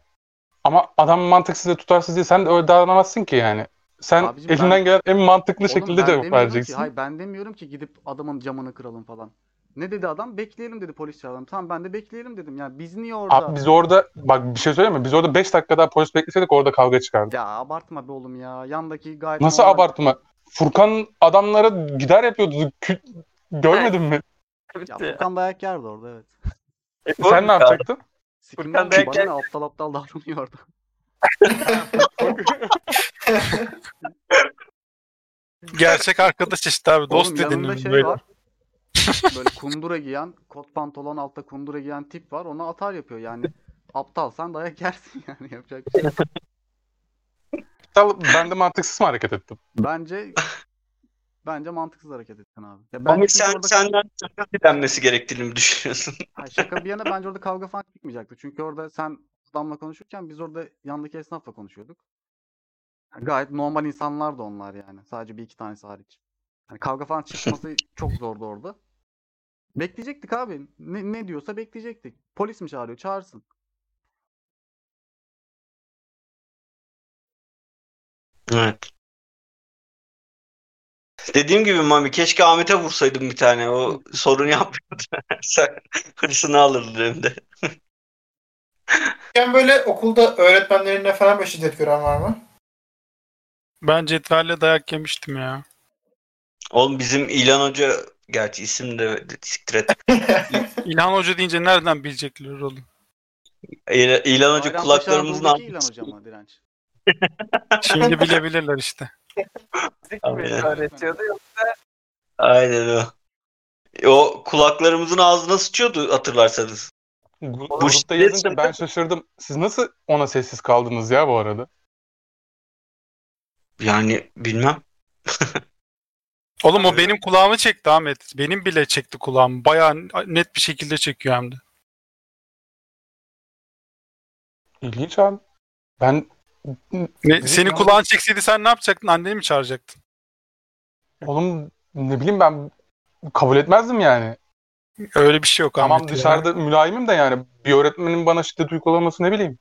Ama adam mantıksız ve tutarsız değil. Sen de öyle davranamazsın ki yani. sen Abicim elinden ben- gelen en mantıklı Oğlum şekilde cevap vereceksin. Ki, hayır ben demiyorum ki gidip adamın camını kıralım falan. Ne dedi adam? Bekleyelim dedi polis çağıralım. Tamam ben de bekleyelim dedim. Yani biz niye orada? Abi biz orada bak bir şey söyleyeyim mi? Biz orada 5 dakika daha polis bekleseydik orada kavga çıkardı. Ya abartma be oğlum ya. Yandaki gayet Nasıl normal. abartma? Furkan adamlara gider yapıyordu. Kü- Görmedin mi? Ya Furkan dayak yerdi orada evet. Sen ne yapacaktın? Sikimden dayak bana yer- ne aptal aptal davranıyor orada. Gerçek arkadaş işte abi. Dost Oğlum yanında şey böyle. var. Böyle kundura giyen, kot pantolon altta kundura giyen tip var. Ona atar yapıyor yani. Aptalsan dayak yersin yani yapacak bir şey. yok. Aptal, Ben de mantıksız mı hareket ettim? Bence bence mantıksız hareket ettin abi. Ya Ama bence çünkü sen orada senden şaka dilenmesi gerektiğini mi düşünüyorsun? Ha, şaka bir yana bence orada kavga falan çıkmayacaktı. Çünkü orada sen adamla konuşurken biz orada yandaki esnafla konuşuyorduk. Yani gayet normal insanlar da onlar yani. Sadece bir iki tanesi hariç. Yani kavga falan çıkması çok zordu orada. Bekleyecektik abi. Ne, ne diyorsa bekleyecektik. Polis mi çağırıyor? Çağırsın. Evet. Dediğim gibi Mami keşke Ahmet'e vursaydın bir tane. O sorun yapmıyordu. Sen hırsını alırdın hem de. Yani böyle okulda öğretmenlerine falan böyle şiddet gören var mı? Ben cetvelle dayak yemiştim ya. Oğlum bizim İlhan Hoca gerçi isim de siktir et. İlhan Hoca deyince nereden bilecekler oğlum? İl- İlhan Hoca Bayrampaşa kulaklarımızın Anadolu'daki İlhan. Hoca mı direnç? Şimdi bilebilirler işte. Fizik mi Aynen. öğretiyordu yok. Aynen o. O kulaklarımızın ağzına sıçıyordu hatırlarsanız. Gu- Bu Grupta şiddet yazınca ben şaşırdım. Siz nasıl ona sessiz kaldınız ya bu arada? Yani bilmem. Oğlum o benim kulağımı çekti Ahmet. Benim bile çekti kulağımı. Bayağı net bir şekilde çekiyor hem de. İlginç abi. Ben Ne, ya- kulağın çekseydi sen ne yapacaktın? Anneni mi çağıracaktın? oğlum ne bileyim ben kabul etmezdim yani. Öyle bir şey yok Tamam Ahmet. ya. dışarıda mülayimim de yani bir öğretmenin bana şiddet uygulaması ne bileyim.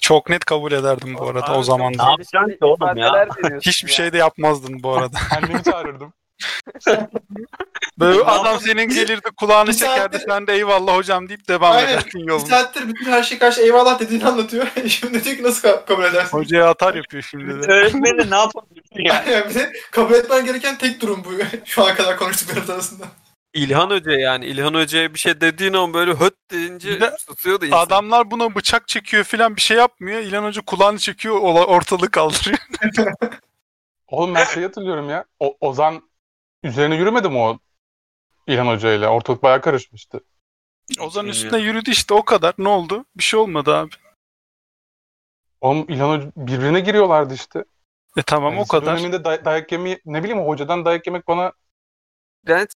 Çok net kabul ederdim bu arada o zaman Ne da. yapacaksın ki oğlum ya? Hiçbir şey de yapmazdın bu arada. Annemi çağırırdım. Böyle adam senin gelirdi kulağını Bir çekerdi sen de eyvallah hocam deyip devam Aynen. ederdin Bir yoluna. saattir bütün her şey karşı eyvallah dediğini anlatıyor. Şimdi diyor ki nasıl ka- kabul edersin? Hocaya atar yapıyor şimdi de. Öğretmeni ne yapabilirsin yani? Yani bir de kabul etmen gereken tek durum bu. Şu ana kadar konuştuklarımız arasında. İlhan Hoca yani. İlhan Hoca'ya bir şey dediğin an böyle höt deyince Bir de susuyordu insan. Adamlar buna bıçak çekiyor filan bir şey yapmıyor. İlhan Hoca kulağını çekiyor ortalığı kaldırıyor. Oğlum ben şey hatırlıyorum ya. O, Ozan üzerine yürümedi mi o İlhan Hoca ile? Ortalık bayağı karışmıştı. Ozan üstüne yürüdü işte o kadar. Ne oldu? Bir şey olmadı abi. Oğlum İlhan Hoca birbirine giriyorlardı işte. E tamam Yani o kadar. Döneminde day- dayak yemeyi ne bileyim o hocadan dayak yemek bana Bülent,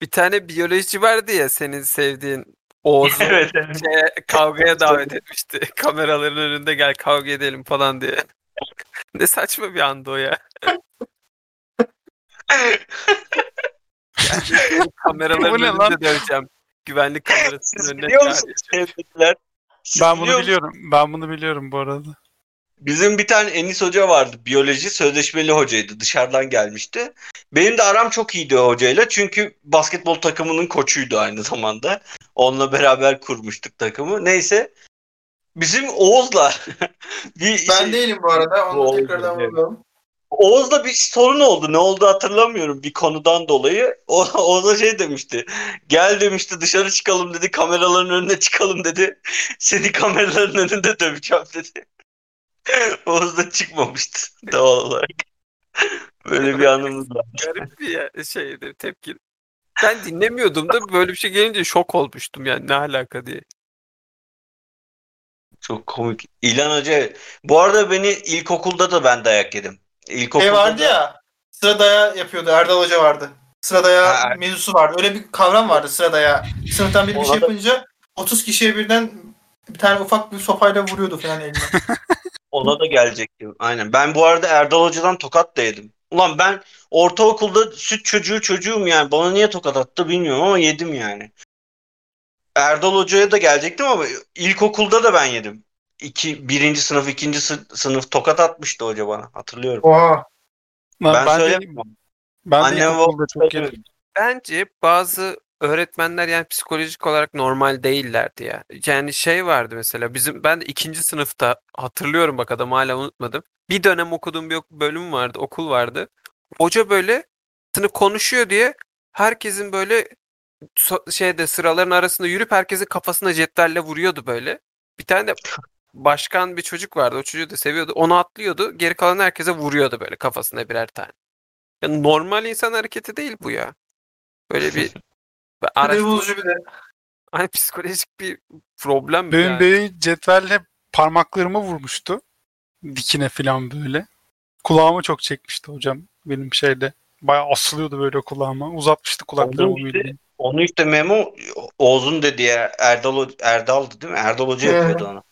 bir tane biyoloji vardı ya senin sevdiğin Oğuz'u evet, evet. şeye, kavgaya davet etmişti. Kameraların önünde gel kavga edelim falan diye. ne saçma bir andı o ya. Kameraların önünde döveceğim. Güvenlik kamerasının Siz önüne biliyor musunuz Ben bunu biliyorum. Ben bunu biliyorum bu arada. Bizim bir tane Enis Hoca vardı. Biyoloji sözleşmeli hocaydı. Dışarıdan gelmişti. Benim de aram çok iyiydi o hocayla. Çünkü basketbol takımının koçuydu aynı zamanda. Onunla beraber kurmuştuk takımı. Neyse. Bizim Oğuz'la bir Ben şey- değilim bu arada. Onu Oldu, da tekrardan evet. Oğuz'la bir sorun oldu. Ne oldu hatırlamıyorum bir konudan dolayı. O, o da şey demişti. Gel demişti dışarı çıkalım dedi. Kameraların önüne çıkalım dedi. Seni kameraların önünde döveceğim dedi. Oğuz da çıkmamıştı doğal olarak. Böyle bir anımız var. Garip bir şeydi tepki. Ben dinlemiyordum da böyle bir şey gelince şok olmuştum yani ne alaka diye. Çok komik. İlhan Hoca. Bu arada beni ilkokulda da ben dayak yedim. İlkokulda Şey vardı da- ya. Sıra daya yapıyordu. Erdal Hoca vardı. Sıra daya Ha. mevzusu vardı. Öyle bir kavram vardı sıra daya. Sınıftan biri bir şey yapınca 30 kişiye birden bir tane ufak bir sopayla vuruyordu falan eline. Ona da gelecektim. Aynen. Ben bu arada Erdal Hoca'dan tokat da yedim. Ulan ben ortaokulda süt çocuğu çocuğum yani. Bana niye tokat attı bilmiyorum ama yedim yani. Erdal Hoca'ya da gelecektim ama ilkokulda da ben yedim. İki, birinci sınıf, ikinci sı- sınıf tokat atmıştı hoca bana. Hatırlıyorum. Oha. Ben, ben, de, söylemiyorum. ben de Annem ilkokulda çok söylemiyorum. Bence bazı öğretmenler yani psikolojik olarak normal değillerdi ya. Yani şey vardı mesela bizim ben de ikinci sınıfta hatırlıyorum bak adamı hala unutmadım. Bir dönem okuduğum bir bölüm vardı, okul vardı. Hoca böyle sınıf konuşuyor diye herkesin böyle so- şeyde sıraların arasında yürüp herkesin kafasına cetvelle vuruyordu böyle. Bir tane de başkan bir çocuk vardı. O çocuğu da seviyordu. Onu atlıyordu. Geri kalan herkese vuruyordu böyle kafasına birer tane. Yani normal insan hareketi değil bu ya. Böyle bir ve Sinir araştırma- bozucu bir de. hani psikolojik bir problem Benim yani. benim cetvelle parmaklarıma vurmuştu. Dikine falan böyle. Kulağımı çok çekmişti hocam benim şeyde. Bayağı asılıyordu böyle kulağıma. Uzatmıştı kulaklarımı. Onu işte-. Onu işte Memo Oğuz'un dediği Erdal Erdal'dı değil mi? Erdal Hoca yapıyordu onu.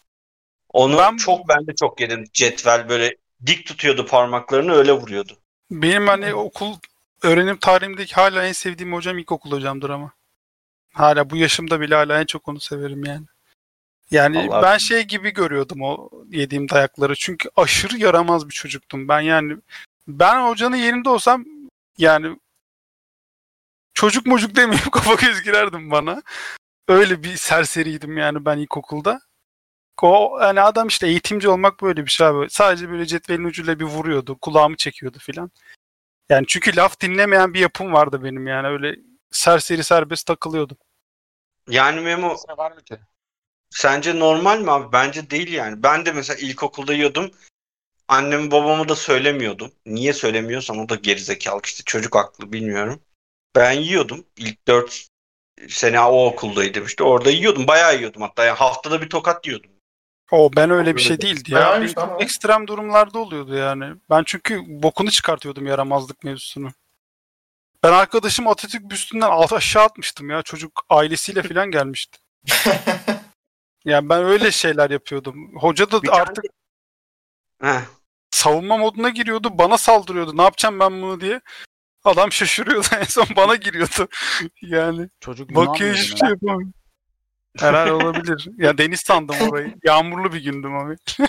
Onu Ben- çok ben de çok yedim. Cetvel böyle dik tutuyordu parmaklarını öyle vuruyordu. Benim hani okul öğrenim tarihimdeki hala en sevdiğim hocam ilkokul hocamdır ama. Hala bu yaşımda bile hala en çok onu severim yani. Yani Allah ben şey gibi görüyordum o yediğim dayakları. Çünkü aşırı yaramaz bir çocuktum. Ben yani ben hocanın yerinde olsam yani çocuk mocuk demeyip kafa göz girerdim bana. Öyle bir serseriydim yani ben ilkokulda. O yani adam işte eğitimci olmak böyle bir şey abi. Sadece böyle cetvelin ucuyla bir vuruyordu. Kulağımı çekiyordu filan. Yani çünkü laf dinlemeyen bir yapım vardı benim yani öyle serseri serbest takılıyordum. Yani Memo var mı ki? sence normal mi abi? Bence değil yani. Ben de mesela ilkokulda yiyordum. Annemi babamı da söylemiyordum. Niye söylemiyorsam o da gerizekalı işte çocuk aklı bilmiyorum. Ben yiyordum. İlk 4 sene o okuldaydım işte. Orada yiyordum. Bayağı yiyordum hatta. Yani haftada bir tokat yiyordum. O ben öyle bir şey değildi ya. Tamam. çok ekstrem durumlarda oluyordu yani. Ben çünkü bokunu çıkartıyordum yaramazlık mevzusunu. Ben arkadaşım Atatürk büstünden alt aşağı atmıştım ya. Çocuk ailesiyle falan gelmişti. Yani ben öyle şeyler yapıyordum. Hoca da Bir tane- artık Heh. savunma moduna giriyordu. Bana saldırıyordu. Ne yapacağım ben bunu diye. Adam şaşırıyordu. En son bana giriyordu. Yani Çocuk bakıyor hiçbir ne? şey yapamıyor. Herhalde olabilir. Ya deniz sandım orayı. Yağmurlu bir gündüm abi.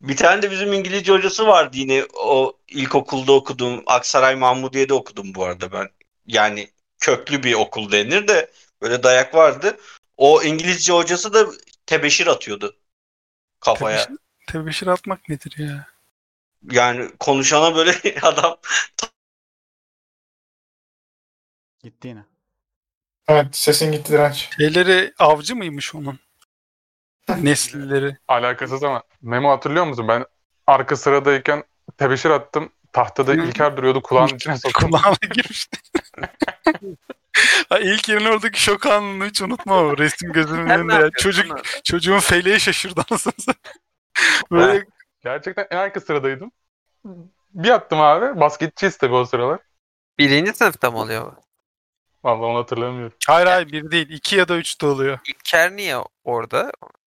Bir tane de bizim İngilizce hocası vardı yine o ilkokulda okuduğum Aksaray Mahmudiye'de okudum bu arada ben. Yani köklü bir okul denir de böyle dayak vardı. O İngilizce hocası da tebeşir atıyordu kafaya. Tebeşir, tebeşir atmak nedir ya? Yani konuşana böyle adam Gitti yine. Evet sesin gitti direnç. Şeyleri avcı mıymış onun? Nesilleri. Alakasız ama Memo hatırlıyor musun? Ben arka sıradayken tebeşir attım. Tahtada. İlker duruyordu. Kulağının içine soktum. Kulağına girmişti. Ha, İlk yerin oradaki şok anını hiç unutmam. O Resim gözümün Sen ne önünde. ya. yapıyorsun Çocuk, çocuğun feleği şaşırdı anasını satayım. Böyle Gerçekten en arka sıradaydım. Bir attım abi. Basketçiyiz tabii o sıralar. Birinci sınıfta mı oluyor bu? Vallahi onu hatırlamıyorum. hayır hayır bir değil. iki ya da üçte oluyor. İlker niye orada?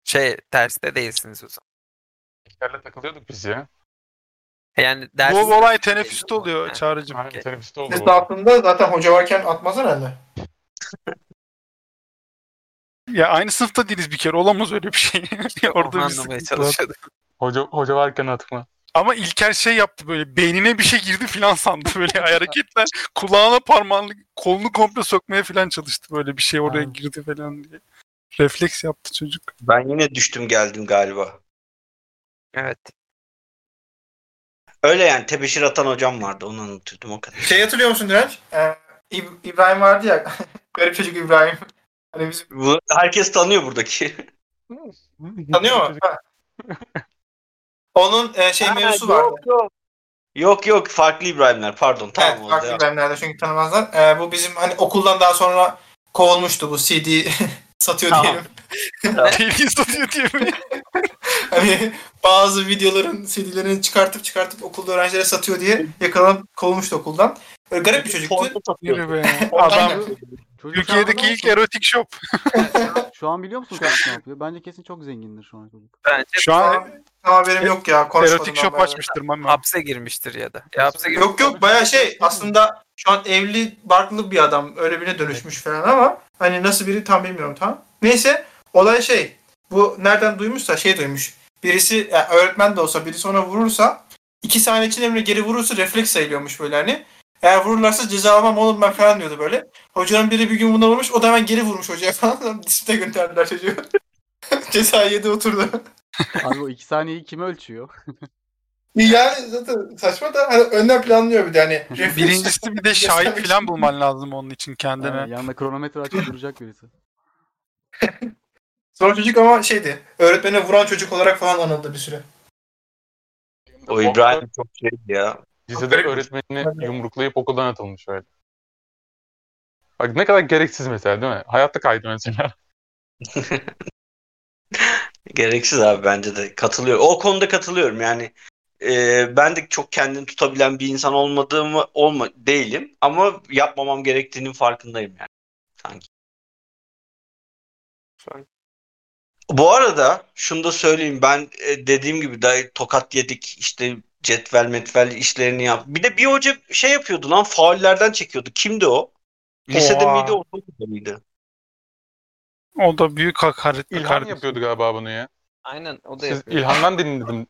Şey terste değilsiniz o zaman. İlker'le takılıyorduk biz ya. Yani Bu dersin olay teneffüste oluyor Ha. Çağrı'cığım. Aynen teneffüste oldu. Ses bu. altında zaten hoca varken atmaz herhalde. Ya aynı sınıfta değiliz bir kere. Olamaz öyle bir şey. Onu Orada bir anlamaya sıkıntı var. çalışıyordum. Hoca, hoca varken atma. Ama İlker şey yaptı böyle beynine bir şey girdi filan sandı böyle hareketler. Kulağına parmağını kolunu komple sokmaya filan çalıştı böyle bir şey oraya Ha. girdi falan diye. Refleks yaptı çocuk. ben yine düştüm geldim galiba. Evet. Öyle yani tebeşir atan hocam vardı onu anlatıyordum o kadar. Şey hatırlıyor musun direnç? Ee, İb- İbrahim vardı ya. Garip çocuk İbrahim. Hani bizim Bu, herkes tanıyor buradaki. tanıyor mu? Onun e, şey mevzusu vardı. Yok yok. Yok yok farklı İbrahimler pardon tamam evet, farklı devam. İbrahimlerden çünkü tanımazlar. Ee, bu bizim hani okuldan daha sonra kovulmuştu bu CD satıyor Tamam. diyelim. Deli satıyor diye mi? Hani bazı videoların CD'lerini çıkartıp çıkartıp okulda öğrencilere satıyor diye yakalanıp kovulmuştu okuldan. Böyle garip bir çocuktu. Adam Türkiye'deki ilk erotik shop. Şu an biliyor musun çocuk ne yapıyor? Bence kesin çok zengindir şu an çocuk. Bence Şu an haberim yok ya. Konuşmadım erotik shop açmıştır mama. hapse girmiştir ya da. Ya hapse girmiş. Yok yok baya şey aslında şu an evli barklı bir adam öyle birine dönüşmüş falan ama hani nasıl biri tam bilmiyorum tam. Neyse olay şey bu nereden duymuşsa şey duymuş. Birisi yani öğretmen de olsa birisi ona vurursa iki saniye içinde Emre geri vurursa refleks sayılıyormuş böyle hani. Eğer vururlarsa ceza almam oğlum ben falan diyordu böyle. Hocanın biri bir gün buna vurmuş o da hemen geri vurmuş hocaya falan. Disipline gönderdiler çocuğu. ceza yedi oturdu. Abi o 2 saniyeyi kim ölçüyor? Yani zaten saçma da hani önden planlıyor bir de hani. Birincisi bir de şahit falan bulman lazım onun için kendine. Yani yanında kronometre açıp duracak birisi. Sonra çocuk ama şeydi. Öğretmene vuran çocuk olarak falan anıldı bir süre. O İbrahim çok şey ya. Lisede öğretmenini yumruklayıp okuldan atılmış öyle. Bak ne kadar gereksiz mesela değil mi? Hayatta kaydı mesela. Gereksiz abi bence de katılıyorum. O konuda katılıyorum yani. e, ben de çok kendini tutabilen bir insan olmadığımı olma değilim ama yapmamam gerektiğinin farkındayım yani. Sanki. Bu arada şunu da söyleyeyim ben e, dediğim gibi daha tokat yedik işte cetvel metvel işlerini yap. Bir de bir hoca şey yapıyordu lan faullerden çekiyordu. Kimdi o? Lisede Oha. miydi ortaokulda mıydı? O da büyük hakaret. İlhan kardeşim. yapıyordu galiba bunu ya. Aynen o da Siz yapıyor. İlhan'dan dinledim.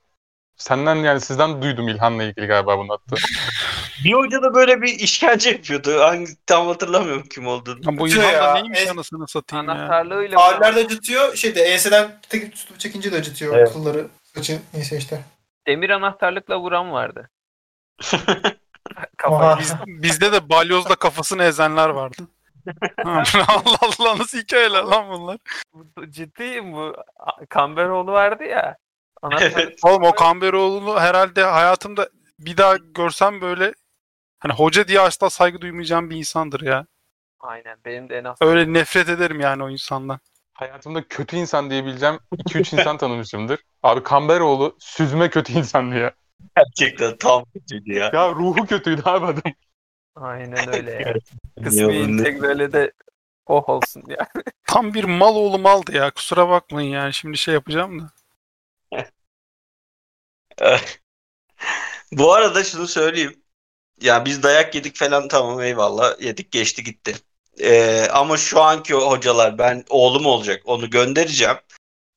Senden yani sizden duydum İlhan'la ilgili galiba bunu attı. Bir hoca da böyle bir işkence yapıyordu. Hangi tam hatırlamıyorum kim olduğunu. Ya bu İlhan da ya, neymiş es- anasını satayım ya. Anahtarlığıyla Faullerde acıtıyor. Şeyde enseden tek tutup çekince de acıtıyor Evet. kılları. Saçı neyse işte. demir anahtarlıkla vuran vardı. Biz, bizde de balyozla kafasını ezenler vardı. Allah Allah nasıl hikayeler lan bunlar. Bu- Ciddiyim bu. A- Kamberoğlu vardı ya. Anahtarlık. Evet. Oğlum o Kamberoğlu'nu herhalde hayatımda bir daha görsem böyle hani hoca diye asla saygı duymayacağım bir insandır ya. Aynen benim de en az. Öyle nefret ederim yani o insandan. Hayatımda kötü insan diyebileceğim 2-3 insan tanımışımdır. Abi Kamberoğlu süzme kötü insandı ya. Gerçekten tam kötüydü ya. Ya ruhu kötüydü abi adam. Aynen öyle. Kısmi Ya, ne- integrale de oh olsun ya. Tam bir mal oğlu maldı ya. Kusura bakmayın yani şimdi şey yapacağım da. Bu arada şunu söyleyeyim. Ya biz dayak yedik falan tamam eyvallah yedik geçti gitti. Ee, ama şu anki hocalar ben oğlum olacak onu göndereceğim.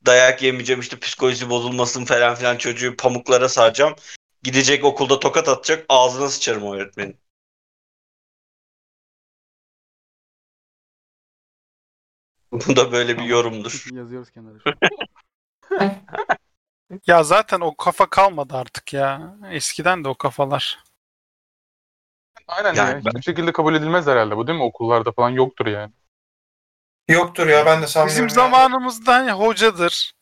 Dayak yemeyeceğim işte psikolojisi bozulmasın falan filan çocuğu pamuklara saracağım. Gidecek okulda tokat atacak ağzına sıçarım o öğretmenin. Bu da böyle bir yorumdur. Yazıyoruz kenara. Ya zaten o kafa kalmadı artık ya. Eskiden de o kafalar. Aynen Yani yani, ben- hiçbir şekilde kabul edilmez herhalde bu değil mi? Okullarda falan yoktur yani. Yoktur ya ben de sanmıyorum. Bizim ya. zamanımızda hani hocadır.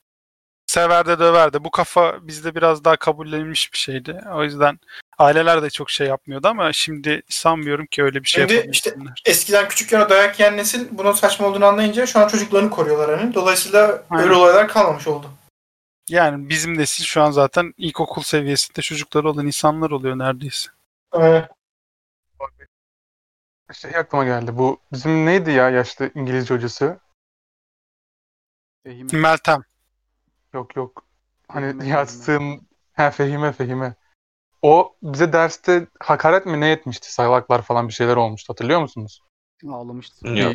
Sever de döver de. Bu kafa bizde biraz daha kabullenilmiş bir şeydi. O yüzden aileler de çok şey yapmıyordu ama şimdi sanmıyorum ki öyle bir şey Şimdi yapabilsinler. Eskiden küçükken o dayak yiyen nesil bunun saçma olduğunu anlayınca şu an çocuklarını koruyorlar hani. Dolayısıyla Aynen. öyle olaylar kalmamış oldu. Yani bizim nesil şu an zaten ilkokul seviyesinde çocukları olan insanlar oluyor neredeyse. Ee, Şey aklıma geldi. Bu bizim neydi ya yaşlı İngilizce hocası? Fehim. Meltem. Yok yok. Hani Fehime, yazsın. Ha Fehime Fehime. O bize derste hakaret mi ne etmişti? Saylaklar falan bir şeyler olmuştu. Hatırlıyor musunuz? Ağlamıştı. Yok.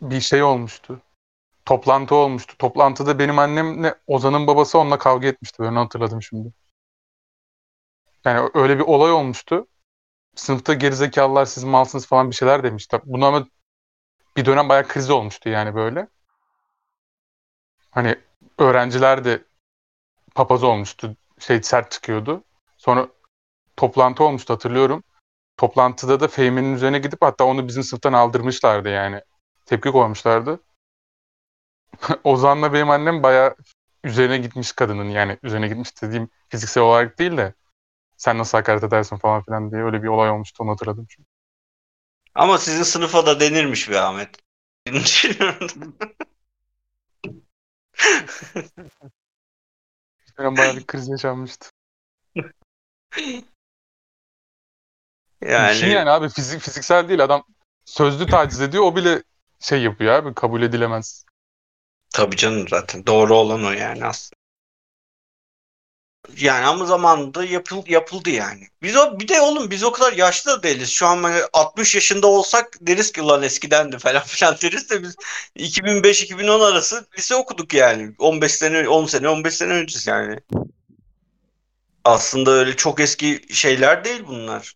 Bir, bir şey olmuştu. Toplantı olmuştu. Toplantıda benim annemle Ozan'ın babası onunla kavga etmişti. Ben onu hatırladım şimdi. Yani öyle bir olay olmuştu. Sınıfta gerizekalılar siz malsınız falan bir şeyler demişti. Bunu ama bir dönem bayağı kriz olmuştu yani böyle. Hani öğrenciler de papaz olmuştu. Şey sert çıkıyordu. Sonra toplantı olmuştu hatırlıyorum. Toplantıda da Fehmi'nin üzerine gidip hatta onu bizim sınıftan aldırmışlardı yani. Tepki koymuşlardı. Ozan'la benim annem bayağı üzerine gitmiş kadının yani üzerine gitmiş dediğim fiziksel olarak değil de sen nasıl hakaret edersin falan filan diye öyle bir olay olmuştu onu hatırladım. Çünkü. Ama sizin sınıfa da denirmiş be Ahmet. Benim bayağı bir kriz yaşanmıştı. Yani Düşün yani abi fizik, fiziksel değil adam sözlü taciz ediyor o bile şey yapıyor abi kabul edilemez. tabii canım zaten doğru olan o yani aslında. Yani ama zamanında yapıl, yapıldı yani. Biz o bir de oğlum biz o kadar yaşlı da değiliz. Şu an böyle 60 yaşında olsak deriz ki ulan eskidendi falan filan deriz de biz 2005-2010 arası lise okuduk yani. 15 sene 10 sene 15 sene öncesi yani. Aslında öyle çok eski şeyler değil bunlar.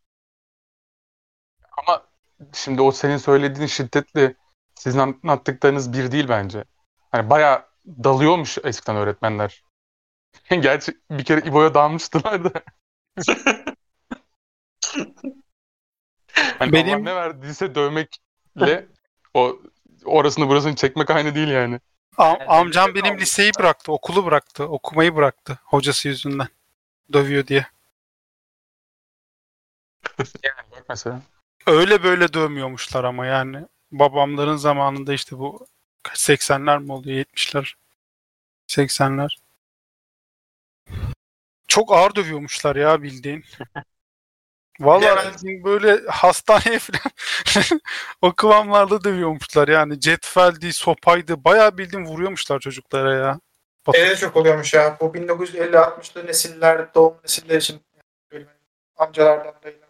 Ama şimdi o senin söylediğin şiddetle sizin anlattıklarınız bir değil bence. Hani bayağı dalıyormuş eskiden öğretmenler. Gerçi bir kere İbo'ya dalmıştılar da. Hani Benim- ne verdiyse dövmekle o orasını burasını çekmek aynı değil yani. Am- amcam benim liseyi bıraktı, okulu bıraktı, okumayı bıraktı hocası yüzünden. Dövüyor diye. Yani bak mesela. Öyle böyle dövmüyormuşlar ama yani. Babamların zamanında işte bu kaç 80'ler mi oluyor? 70'ler. 80'ler. Çok ağır dövüyormuşlar ya bildiğin. Vallahi bildiğin böyle hastaneye falan o kıvamlarda dövüyormuşlar yani. Cetveldi, sopaydı. Bayağı bildiğin vuruyormuşlar çocuklara ya. Şeyde çok oluyormuş ya. Bu 1950-60'lı nesiller, doğum nesiller için böyle amcalardan, dayılardan,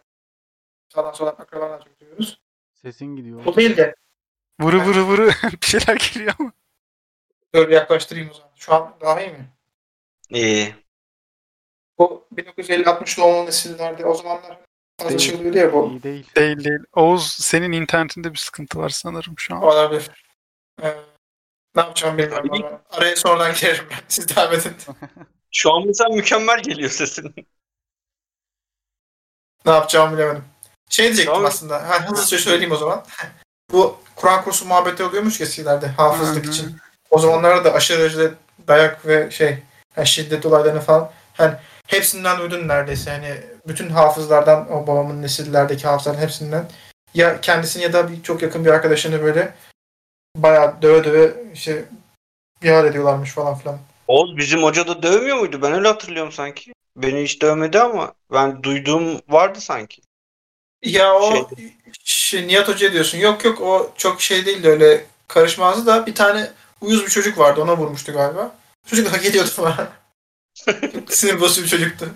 sağdan soldan akrabalardan çok duyuyoruz. Sesin gidiyor. Bu değil de. Vırı vırı vırı bir şeyler geliyor ama. Dur bir yaklaştırayım o zaman. Şu an daha iyi mi? İyi. Bu 1950-60 doğumlu nesillerde o zamanlar fazla şey ya bu. İyi değil. Değil değil. Oğuz senin internetinde bir sıkıntı var sanırım şu an. Olabilir. Ee, ne yapacağım bilmiyorum. Ama Araya sonradan girerim. Siz devam edin. Şu an mesela mükemmel geliyor sesin. ne yapacağımı bilemedim. Şey diyecektim Tamam. aslında. Ha, hızlıca söyleyeyim o zaman. Bu Kur'an kursu muhabbeti oluyormuş ki eskilerde hafızlık için. O zamanlarda da aşırı derecede dayak ve şey yani şiddet olaylarını falan hani hepsinden duydun neredeyse. Yani bütün hafızlardan o babamın nesillerdeki hafızların hepsinden ya kendisini ya da bir çok yakın bir arkadaşını böyle bayağı döve döve işte ihale ediyorlarmış falan filan. Oğuz bizim hoca da dövmüyor muydu? Ben öyle hatırlıyorum sanki. Beni hiç dövmedi ama ben duyduğum vardı sanki. Ya o Şey- şey, Nihat Hoca diyorsun. Yok yok o çok şey değildi öyle karışmazdı da bir tane uyuz bir çocuk vardı ona vurmuştu galiba. Çocuk hak ediyordu falan. Sinir bozucu bir çocuktu.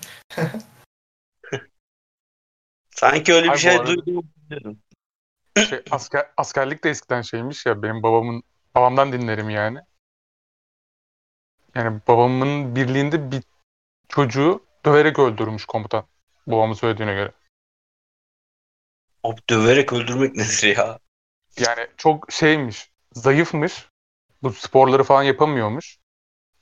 Sanki öyle bir Ay, bu şey arada- duydum. Şey, asker, askerlik de eskiden şeymiş ya benim babamın babamdan dinlerim yani. Yani babamın birliğinde bir çocuğu döverek öldürmüş komutan. Babamın söylediğine göre. Abi döverek öldürmek nedir ya? Yani çok şeymiş, zayıfmış. Bu sporları falan yapamıyormuş.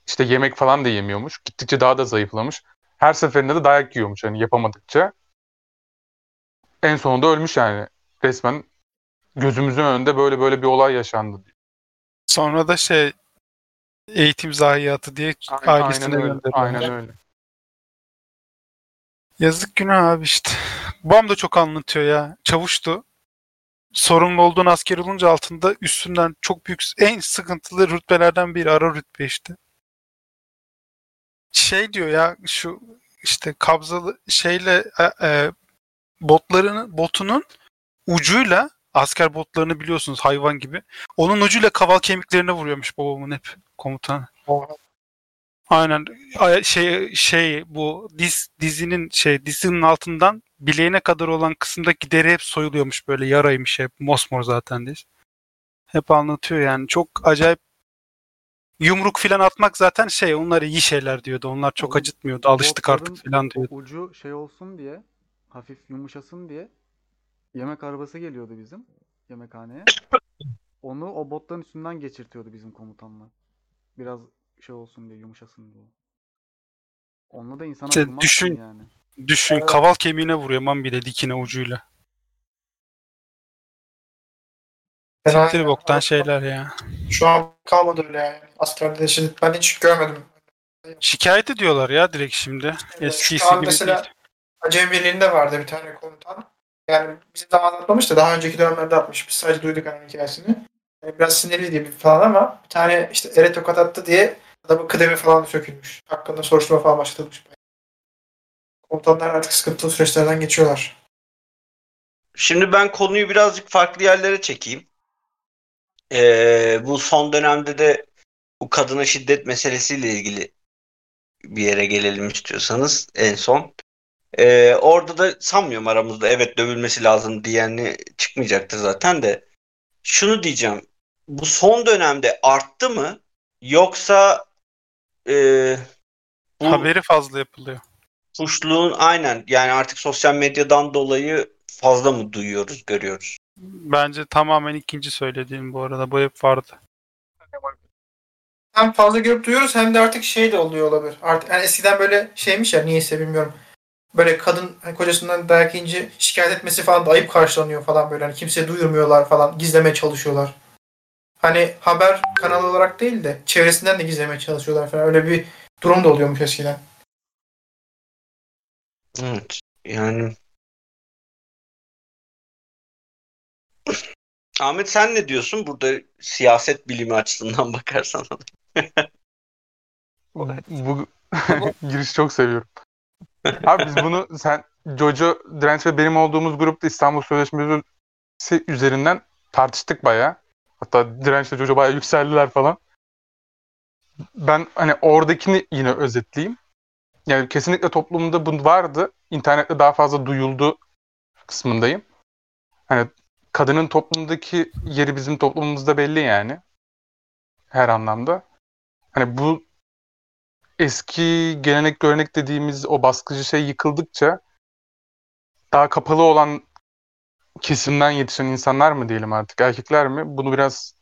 İşte yemek falan da yemiyormuş. Gittikçe daha da zayıflamış. Her seferinde de dayak yiyormuş hani yapamadıkça. En sonunda ölmüş yani. Resmen gözümüzün önünde böyle böyle bir olay yaşandı. Sonra da şey eğitim zayiatı diye Aynen, ailesine aynen öyle. Aynen öyle. Yazık günah abi işte. Babam da çok anlatıyor ya. Çavuştu. Sorumlu olduğun asker olunca altında üstünden çok büyük en sıkıntılı rütbelerden biri ara rütbe işte. Şey diyor ya şu işte kabzalı şeyle e, e, botlarını botunun ucuyla asker botlarını biliyorsunuz hayvan gibi. Onun ucuyla kaval kemiklerine vuruyormuş babamın hep komutan. Aynen Ay- şey şey bu diz dizinin şey dizinin altından bileğine kadar olan kısımdaki deri hep soyuluyormuş böyle yaraymış hep mosmor zaten diz. Hep anlatıyor yani çok acayip yumruk filan atmak zaten şey onlar iyi şeyler diyordu. Onlar çok acıtmıyordu. Alıştık artık filan diyordu. Ucu şey olsun diye, hafif yumuşasın diye yemek arabası geliyordu bizim yemekhaneye. Onu o botların üstünden geçirtiyordu bizim komutanlar. Biraz şey olsun diye, yumuşasın diye. Onunla da insana İşte düşün- yani. Düşün kaval kemiğine vuruyor man bile dikine ucuyla. Siktir boktan şeyler ya. Şu an kalmadı öyle yani. Askerde de şimdi ben hiç görmedim. Şikayet ediyorlar ya direkt şimdi. Evet, Eskisi şu an gibi mesela değil. Acem Birliği'nde vardı bir tane komutan. Yani bizim zamanında atmamış da daha önceki dönemlerde atmış. Biz sadece duyduk hani hikayesini. Yani biraz sinirli diye bir falan ama bir tane işte ere tokat attı diye adamın kıdemi falan sökülmüş. Hakkında soruşturma falan başlatılmış. Komutanlar artık sıkıntılı süreçlerden geçiyorlar. Şimdi ben konuyu birazcık farklı yerlere çekeyim. Ee, bu son dönemde de bu kadına şiddet meselesiyle ilgili bir yere gelelim istiyorsanız en son. Ee, orada da sanmıyorum aramızda evet dövülmesi lazım diyenli çıkmayacaktır zaten de. Şunu diyeceğim. Bu son dönemde arttı mı? Yoksa e, bu Haberi fazla yapılıyor. Kuşluğun aynen yani artık sosyal medyadan dolayı fazla mı duyuyoruz, görüyoruz? Bence tamamen ikinci söylediğim bu arada. Bu hep vardı. Hem fazla görüp duyuyoruz hem de artık şey de oluyor olabilir. Artık yani eskiden böyle şeymiş ya niyeyse bilmiyorum. Böyle kadın hani kocasından dayak yiyince şikayet etmesi falan da ayıp karşılanıyor falan böyle. Hani kimseye duyurmuyorlar falan. Gizlemeye çalışıyorlar. Hani haber kanalı olarak değil de çevresinden de gizlemeye çalışıyorlar falan. Öyle bir durum da oluyormuş eskiden. Evet. Yani Ahmet sen ne diyorsun burada siyaset bilimi açısından bakarsan? Bu giriş çok seviyorum. Abi biz bunu sen Jojo, Direnç ve benim olduğumuz grupta İstanbul Sözleşmesi üzerinden tartıştık bayağı. Hatta Direnç ve Jojo bayağı yükseldiler falan. Ben hani oradakini yine özetleyeyim. Yani kesinlikle toplumda bu vardı. İnternette daha fazla duyuldu kısmındayım. Hani kadının toplumdaki yeri bizim toplumumuzda belli yani. Her anlamda. Hani bu eski gelenek görenek dediğimiz o baskıcı şey yıkıldıkça daha kapalı olan kesimden yetişen insanlar mı diyelim artık? Erkekler mi? Bunu biraz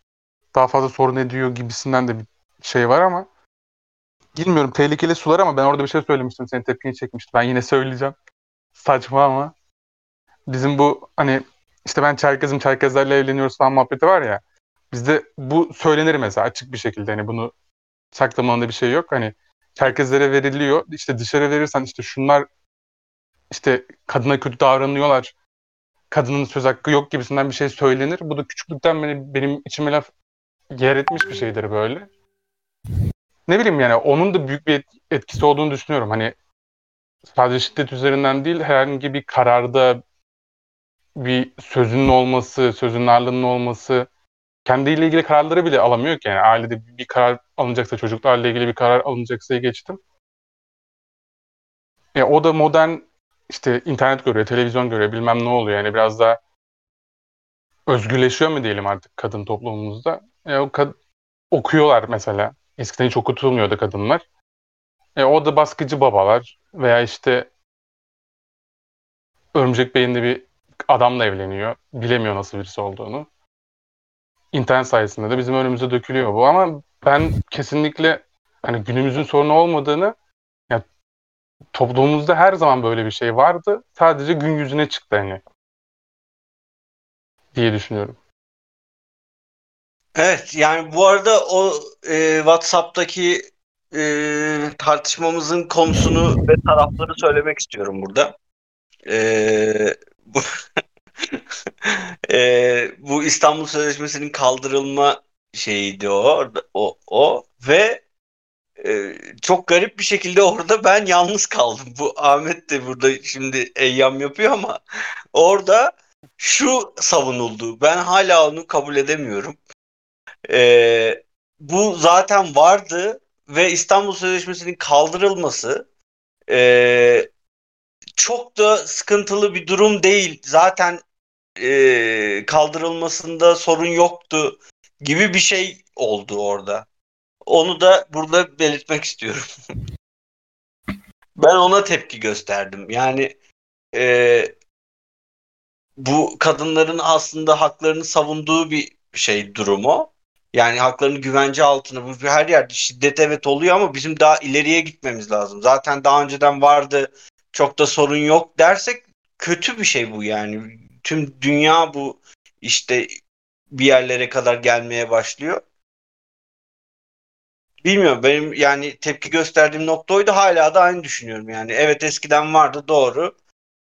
daha fazla sorun ediyor gibisinden de bir şey var ama bilmiyorum tehlikeli sular ama ben orada bir şey söylemiştim senin tepkini çekmişti ben yine söyleyeceğim. Saçma ama bizim bu hani işte ben Çerkez'im Çerkezlerle evleniyoruz falan muhabbeti var ya bizde bu söylenir mesela açık bir şekilde. Hani bunu saklamanın bir şey yok. Hani Çerkezlere veriliyor. İşte dışarı verirsen işte şunlar işte kadına kötü davranıyorlar. Kadının söz hakkı yok gibisinden bir şey söylenir. Bu da küçüklükten beni, benim içime laf yer etmiş bir şeydir böyle. Ne bileyim yani onun da büyük bir etkisi olduğunu düşünüyorum. Hani sadece şiddet üzerinden değil herhangi bir kararda bir sözünün olması, sözünün ağırlığının olması kendiyle ilgili kararları bile alamıyor ki. Yani ailede bir karar alınacaksa çocuklarla ilgili bir karar alınacaksa geçtim. E, o da modern işte internet görüyor, televizyon görüyor, bilmem ne oluyor. Yani biraz daha özgürleşiyor mu diyelim artık kadın toplumumuzda. E, o kad- okuyorlar mesela. Eskiden hiç okutulmuyordu kadınlar. E, o da baskıcı babalar veya işte Örümcek Bey'inde bir adamla evleniyor. Bilemiyor nasıl birisi olduğunu internet sayesinde de bizim önümüze dökülüyor bu ama ben kesinlikle hani günümüzün sorunu olmadığını yani toplumumuzda her zaman böyle bir şey vardı. Sadece gün yüzüne çıktı hani diye düşünüyorum. Evet yani bu arada o e, WhatsApp'taki e, tartışmamızın konusunu ve tarafları söylemek istiyorum burada. E, bu bu İstanbul Sözleşmesi'nin kaldırılma şeyiydi o, o, o ve e, çok garip bir şekilde orada ben yalnız kaldım. Bu Ahmet de burada şimdi eyyam yapıyor ama orada şu savunuldu. Ben hala onu kabul edemiyorum. E, bu zaten vardı ve İstanbul Sözleşmesi'nin kaldırılması e, çok da sıkıntılı bir durum değil. Zaten e, kaldırılmasında sorun yoktu gibi bir şey oldu orada. Onu da burada belirtmek istiyorum. ben ona tepki gösterdim. Yani e, bu kadınların aslında haklarını savunduğu bir şey durumu. Yani haklarını güvence altına bu her yerde şiddet evet oluyor ama bizim daha ileriye gitmemiz lazım. Zaten daha önceden vardı çok da sorun yok dersek kötü bir şey bu yani. Tüm dünya bu işte bir yerlere kadar gelmeye başlıyor. Bilmiyorum benim yani tepki gösterdiğim nokta oydu. Hala da aynı düşünüyorum yani. Evet eskiden vardı doğru.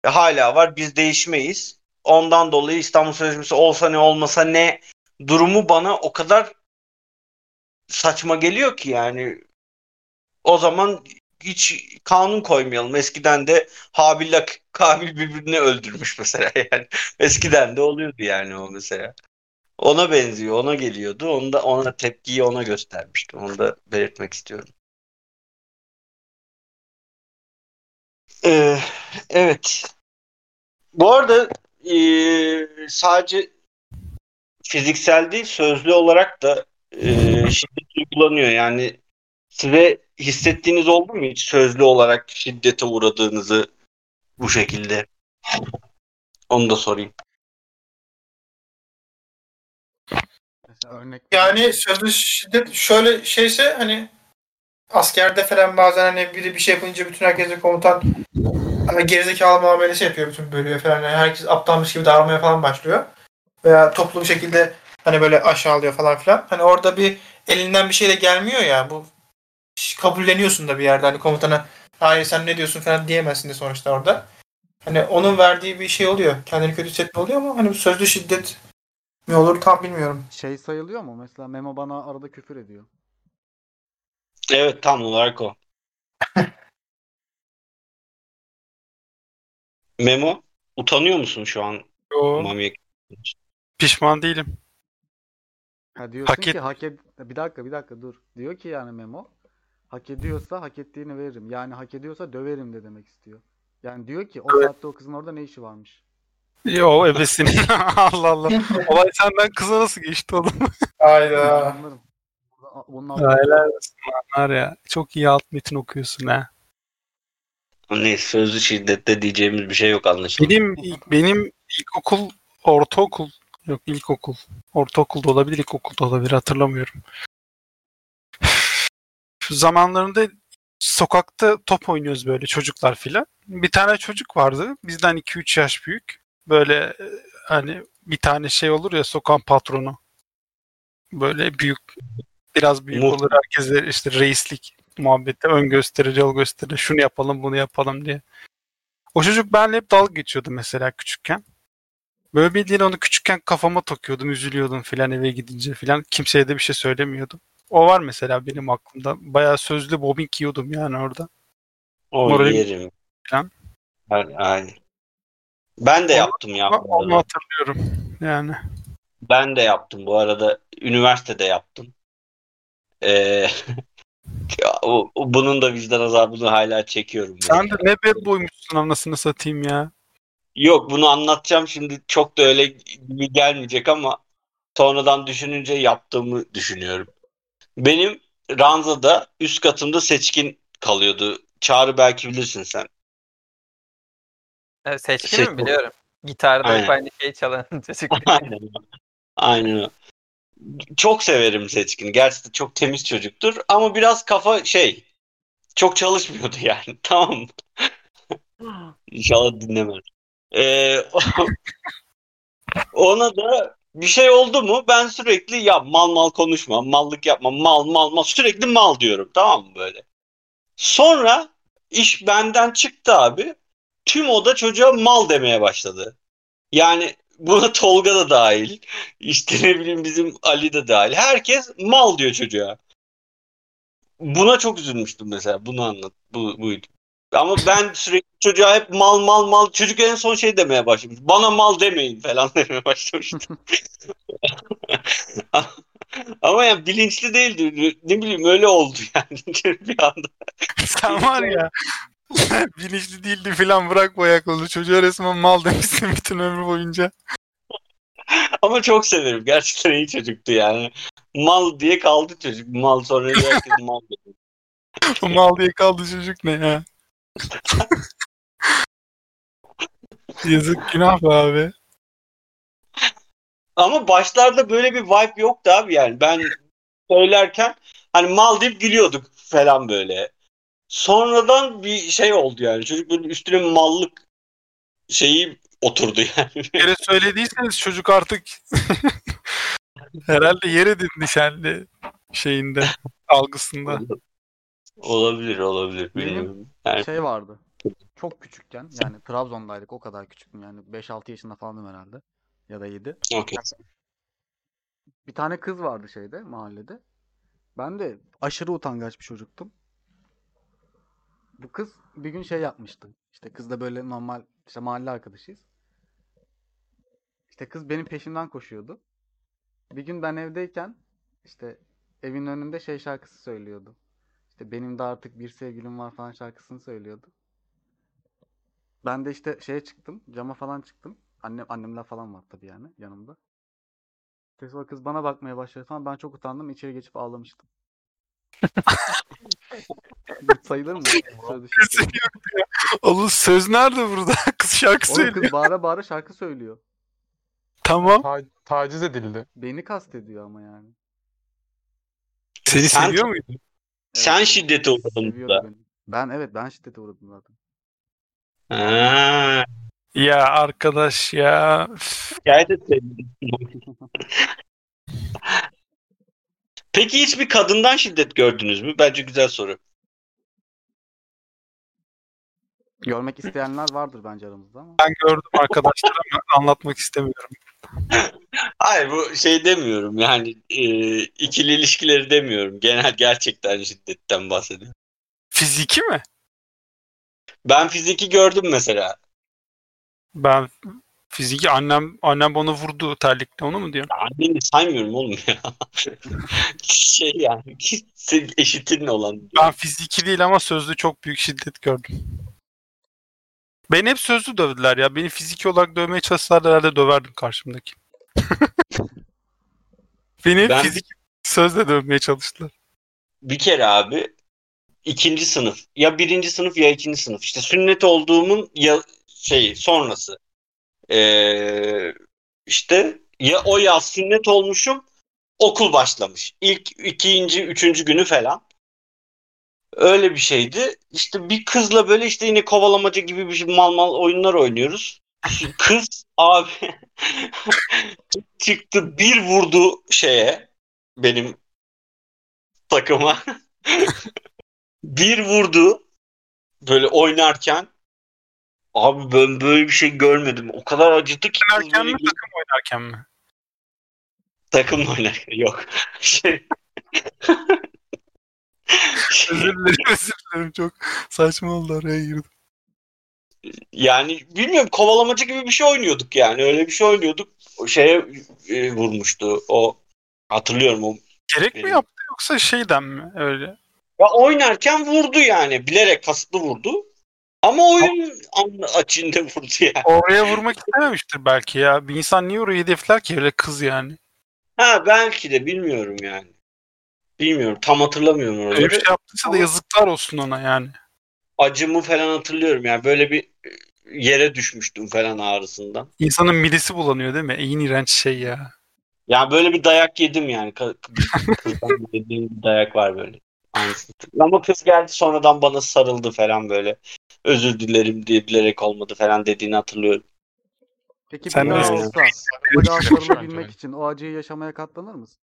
E, hala var biz değişmeyiz. Ondan dolayı İstanbul Sözleşmesi olsa ne olmasa ne durumu bana o kadar saçma geliyor ki yani. O zaman hiç kanun koymayalım. Eskiden de Habil'le Kabil birbirini öldürmüş mesela yani. Eskiden de oluyordu yani o mesela. Ona benziyor, ona geliyordu. Onu da ona tepkiyi ona göstermiştim. Onu da belirtmek istiyorum. Ee, evet. Bu arada e, sadece fiziksel değil, sözlü olarak da e, şiddet uygulanıyor. Yani size hissettiğiniz oldu mu hiç sözlü olarak şiddete uğradığınızı bu şekilde? Onu da sorayım. Mesela örnek Yani sözlü şiddet şöyle şeyse hani askerde falan bazen hani biri bir şey yapınca bütün herkese komutan hani gerizekalı muamelesi yapıyor bütün bölüyor falan. Yani herkes aptalmış gibi davranmaya falan başlıyor. Veya toplu bir şekilde hani böyle aşağılıyor falan filan. Hani orada bir elinden bir şey de gelmiyor ya bu kabulleniyorsun da bir yerde hani komutana hayır sen ne diyorsun falan diyemezsin de sonuçta orada. Hani onun verdiği bir şey oluyor. Kendini kötü hissetme oluyor ama hani sözlü şiddet mi olur tam bilmiyorum. şey sayılıyor mu? Mesela Memo bana arada küfür ediyor. Evet tam olarak o. Memo utanıyor musun şu an Yo, Mami'ye? pişman değilim. Ha diyorsun Hak ki et- hak ed... Bir dakika bir dakika dur. Diyor ki yani Memo hak ediyorsa hak ettiğini veririm. Yani hak ediyorsa döverim de demek istiyor. Yani diyor ki o Evet. saatte o kızın orada ne işi varmış? Yo ebesini. Allah Allah. Olay senden kıza nasıl geçti oğlum? Hayda. Anlarım. Burada- Bunun altında Helal olsun lan var ya. Çok iyi alt metin okuyorsun ha. Ne sözlü şiddette diyeceğimiz bir şey yok anlaşılan. Benim benim ilkokul, ortaokul yok ilkokul. Ortaokulda olabilir, ilkokulda olabilir hatırlamıyorum. Zamanlarında sokakta top oynuyoruz böyle çocuklar filan. Bir tane çocuk vardı. Bizden 2-3 yaş büyük. Böyle e, hani bir tane şey olur ya sokağın patronu. Böyle büyük biraz büyük Mu- olur. Herkese işte reislik muhabbette ön gösterir, yol gösterir. Şunu yapalım, bunu yapalım diye. O çocuk benimle hep dalga geçiyordu mesela küçükken. Böyle bildiğin onu küçükken kafama takıyordum, üzülüyordum filan eve gidince filan. Kimseye de bir şey söylemiyordum. O var mesela benim aklımda. Bayağı sözlü bobbing yiyordum yani orada. O yerim. Falan. Aynen. Ben de Onu- yaptım ya. Onu hatırlıyorum yani. Ben de yaptım bu arada. Üniversitede yaptım. Ee, o, bunun da vicdan azabını hala çekiyorum. Sen de ne bad boymuşsun anasını satayım ya. Yok bunu anlatacağım şimdi çok da öyle gibi gelmeyecek ama sonradan düşününce yaptığımı düşünüyorum. Benim Ranza'da üst katımda seçkin kalıyordu. Çağrı belki bilirsin sen. Evet, seçkini Seçkin. mi biliyorum. Gitarda hep Aynen. aynı şeyi çalan çocuk. Aynen. Aynen. Çok severim Seçkin'i. Gerçekten çok temiz çocuktur. Ama biraz kafa şey çok çalışmıyordu yani. Tamam mı? İnşallah dinlemez. Ee, ona da bir şey oldu mu ben sürekli ya mal mal konuşma, mallık yapma, mal mal mal sürekli mal diyorum tamam mı böyle. Sonra iş benden çıktı abi. Tüm oda çocuğa mal demeye başladı. Yani buna Tolga da dahil. İşte ne bileyim bizim Ali de dahil. Herkes mal diyor çocuğa. Buna çok üzülmüştüm mesela. Bunu anlat. Bu, buydu. Ama ben sürekli çocuğa hep mal mal mal. Çocuk en son şey demeye başlamış. Bana mal demeyin falan demeye başlamıştı. Ama yani bilinçli değildi. Ne bileyim öyle oldu yani bir anda. Sen var ya bilinçli değildi filan bırak bu ayakları. Çocuğa resmen mal demişsin bütün ömrü boyunca. Ama çok severim. Gerçekten iyi çocuktu yani. Mal diye kaldı çocuk. Mal sonra herkes mal dedi. Mal diye kaldı çocuk ne ya. Yazık günah be abi. Ama başlarda böyle bir vibe yoktu abi yani. Ben söylerken hani mal deyip gülüyorduk falan böyle. Sonradan bir şey oldu yani. Çocuk böyle üstüne mallık şeyi oturdu yani. Bir kere söylediyseniz çocuk artık herhalde yer edindi kendi şeyinde algısında. Olabilir olabilir Benim- bilmiyorum. Yani, şey vardı. Çok küçükken yani Trabzon'daydık o kadar küçüktüm yani 5-6 yaşında falandım herhalde. Ya da 7. okey. Bir tane kız vardı şeyde mahallede. Ben de aşırı utangaç bir çocuktum. Bu kız bir gün şey yapmıştı. İşte kız da böyle normal işte mahalle arkadaşıyız. İşte kız benim peşimden koşuyordu. Bir gün ben evdeyken işte evin önünde şey şarkısı söylüyordu. İşte benim de artık bir sevgilim var falan şarkısını söylüyordu. Ben de işte şeye çıktım, cama falan çıktım. Annem annemler falan var tabii yani yanımda. İşte sonra kız bana bakmaya başladı falan. Ben çok utandım. içeri geçip ağlamıştım. Sayılır mı? Şiddet. Oğlum söz nerede burada? Kız şarkı Oğlum söylüyor. kız bağıra bağıra şarkı söylüyor. Tamam. Ta- taciz edildi. Beni kastediyor ama yani. Seni Sen- seviyor muydu? Sen Evet, şiddete uğradın burada. beni. Ben evet ben şiddete uğradım zaten. Ha, Ya arkadaş ya. Şikayet etseydin. Peki hiç bir kadından şiddet gördünüz mü? Bence güzel soru. Görmek isteyenler vardır bence aramızda ama. Ben gördüm arkadaşlar ama anlatmak istemiyorum. Hayır bu şey demiyorum yani e, ikili ilişkileri demiyorum. Genel gerçekten şiddetten bahsediyorum. Fiziki mi? Ben fiziki gördüm mesela. Ben fiziki annem annem bana vurdu terlikle onu mu diyorsun? Anneni saymıyorum oğlum ya. şey yani senin eşitin olan. Ben fiziki değil ama sözlü çok büyük şiddet gördüm. Beni hep sözlü dövdüler ya. Beni fiziki olarak dövmeye çalışsalar herhalde döverdim karşımdaki. Beni hep Ben- fizik sözle dövmeye çalıştılar. Bir kere abi ikinci sınıf ya birinci sınıf ya ikinci sınıf işte sünnet olduğumun ya şey sonrası Ee, işte ya o yaz sünnet olmuşum okul başlamış ilk ikinci üçüncü günü falan öyle bir şeydi işte bir kızla böyle işte yine kovalamaca gibi bir şey mal mal oyunlar oynuyoruz kız abi çıktı bir vurdu şeye benim takıma bir vurdu böyle oynarken abi ben böyle bir şey görmedim. O kadar acıttı ki Oynarken mi takım oynarken mi? takımla oynarken yok. Şey, Özür dilerim özür dilerim çok saçma oldu araya girdim. yani bilmiyorum kovalamacı gibi bir şey oynuyorduk yani. Öyle bir şey oynuyorduk. O şeye e, vurmuştu. O hatırlıyorum o. Gerek mi Benim- yaptı yoksa şeyden mi öyle? Ya oynarken vurdu yani. Bilerek kasıtlı vurdu. Ama oyun açığında vurdu yani. Oraya vurmak istememiştir belki ya. Bir insan niye orayı hedefler ki öyle kız yani? Ha belki de bilmiyorum yani. Bilmiyorum. Tam hatırlamıyorum Öyle bir şey yaptıysa da yazıklar olsun ona yani. Acımı falan hatırlıyorum yani. Böyle bir e, yere düşmüştüm falan ağrısından. İnsanın midesi bulanıyor değil mi? En iğrenç şey ya. Yani böyle bir dayak yedim yani. Kızdan yediğim bir dayak var böyle. Ama kız geldi sonradan bana sarıldı falan böyle. Özür dilerim diye bilerek olmadı falan dediğini hatırlıyorum. Peki Sen bir daha olsa bir daha sarılabilmek için o acıyı yaşamaya katlanır mısın?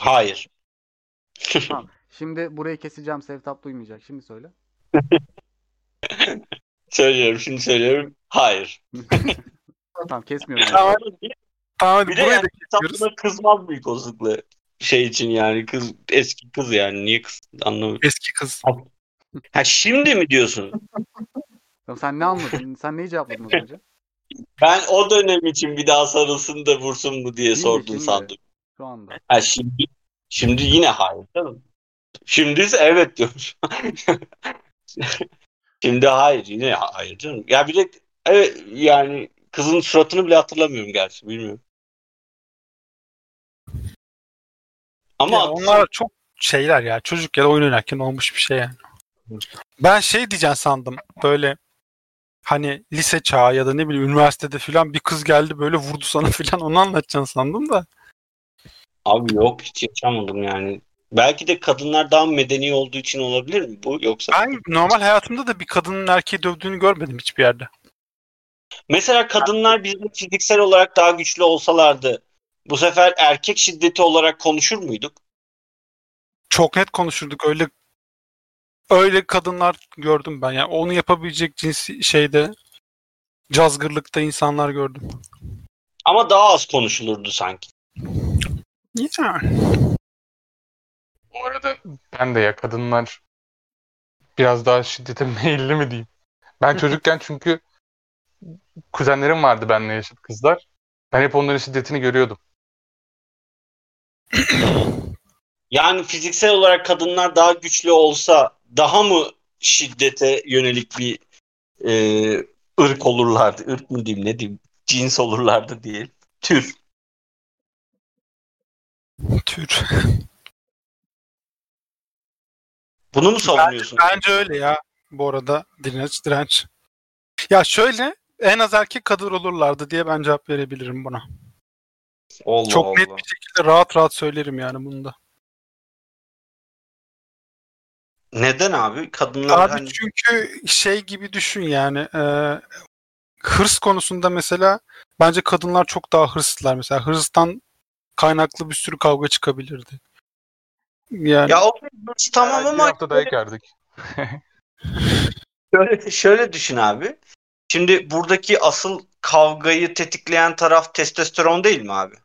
Hayır. Tamam. Şimdi burayı keseceğim. Sevtap duymayacak. Şimdi söyle. Söylüyorum şimdi söylüyorum. Hayır. Tamam kesmiyorum. Tamam. Tamam Bir de burayı yani da kızmaz büyük olasılıkla şey için yani kız eski kız yani niye kız anlamıyorum. Eski kız. Ha şimdi mi diyorsun? Tamam, sen ne anladın? Sen neyi cevapladın az önce? Ben o dönem için bir daha sarılsın da vursun mu diye Şimdi, sordum sandım. Şu anda. Ha şimdi şimdi yine hayır canım. Şimdi ise evet diyorum. şimdi hayır yine hayır canım. Ya bir de evet yani kızın suratını bile hatırlamıyorum gerçi bilmiyorum. Ama Ya onlar çok şeyler ya. Çocuk ya da oyun oynarken olmuş bir şey yani. Ben şey diyeceğim sandım. Böyle hani lise çağı ya da ne bileyim üniversitede falan bir kız geldi böyle vurdu sana falan onu anlatacaksın sandım da. Abi yok hiç yaşamadım yani. Belki de kadınlar daha medeni olduğu için olabilir mi bu yoksa? Ben normal hayatımda da bir kadının erkeği dövdüğünü görmedim hiçbir yerde. Mesela kadınlar bizde fiziksel olarak daha güçlü olsalardı bu sefer erkek şiddeti olarak konuşur muyduk? Çok net konuşurduk öyle öyle kadınlar gördüm ben yani onu yapabilecek cinsi şeyde cazgırlıkta insanlar gördüm. Ama daha az konuşulurdu sanki. Yani. Bu arada ben de ya kadınlar biraz daha şiddete meyilli mi diyeyim. Ben çocukken çünkü kuzenlerim vardı benimle yaşıt kızlar. Ben hep onların şiddetini görüyordum. Yani fiziksel olarak kadınlar daha güçlü olsa daha mı şiddete yönelik bir e, ırk olurlardı? Irk mı diyeyim ne diyeyim? Cins olurlardı diye. Tür. Tür. Bunu mu savunuyorsun? Bence öyle ya bu arada direnç direnç. Ya şöyle en az erkek kadın olurlardı diye ben cevap verebilirim buna. Allah Çok Allah. net bir şekilde rahat rahat söylerim yani bunu da. Neden abi? Kadınlar Abi hani çünkü şey gibi düşün yani e, hırs konusunda mesela bence kadınlar çok daha hırslılar mesela hırstan kaynaklı bir sürü kavga çıkabilirdi. Yani ya o tamam Bir ama hafta dayak yerdik. şöyle, şöyle düşün abi. Şimdi buradaki asıl kavgayı tetikleyen taraf testosteron değil mi abi?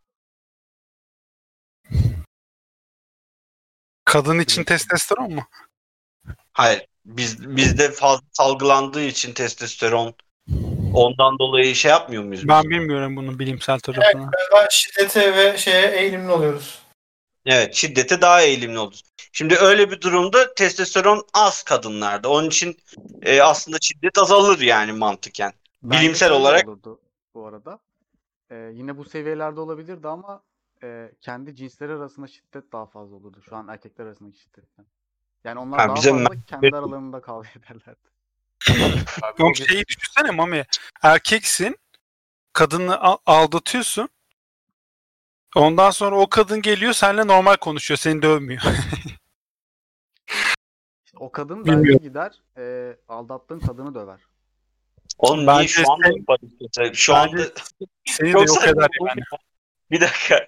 kadın için testosteron mu? Hayır. Biz bizde fazla salgılandığı için testosteron ondan dolayı şey yapmıyor muyuz? biz? Ben bilmiyorum bunun bilimsel tarafını. Galiba şiddete ve şeye eğilimli oluyoruz. Evet, şiddete daha eğilimli oluruz. Şimdi öyle bir durumda testosteron az kadınlarda. Onun için e, aslında şiddet azalır yani mantıken. Bence Bilimsel olarak olurdu bu arada. Ee, yine bu seviyelerde olabilirdi ama e, kendi cinsleri arasında şiddet daha fazla olurdu. Şu an erkekler arasındaki şiddetten. Yani onlar Ha, daha bize fazla kendi aralarında kavga ederlerdi. Abi, Yok şeyi düşünsene Mami. Erkeksin. Kadını al- aldatıyorsun. Ondan sonra o kadın geliyor seninle normal konuşuyor. Seni dövmüyor. İşte o kadın belki gider e, aldattığın kadını döver. Oğlum niye Bence şu anda sen-? Şu anda Seni de Çok yok eder yani. Bir dakika.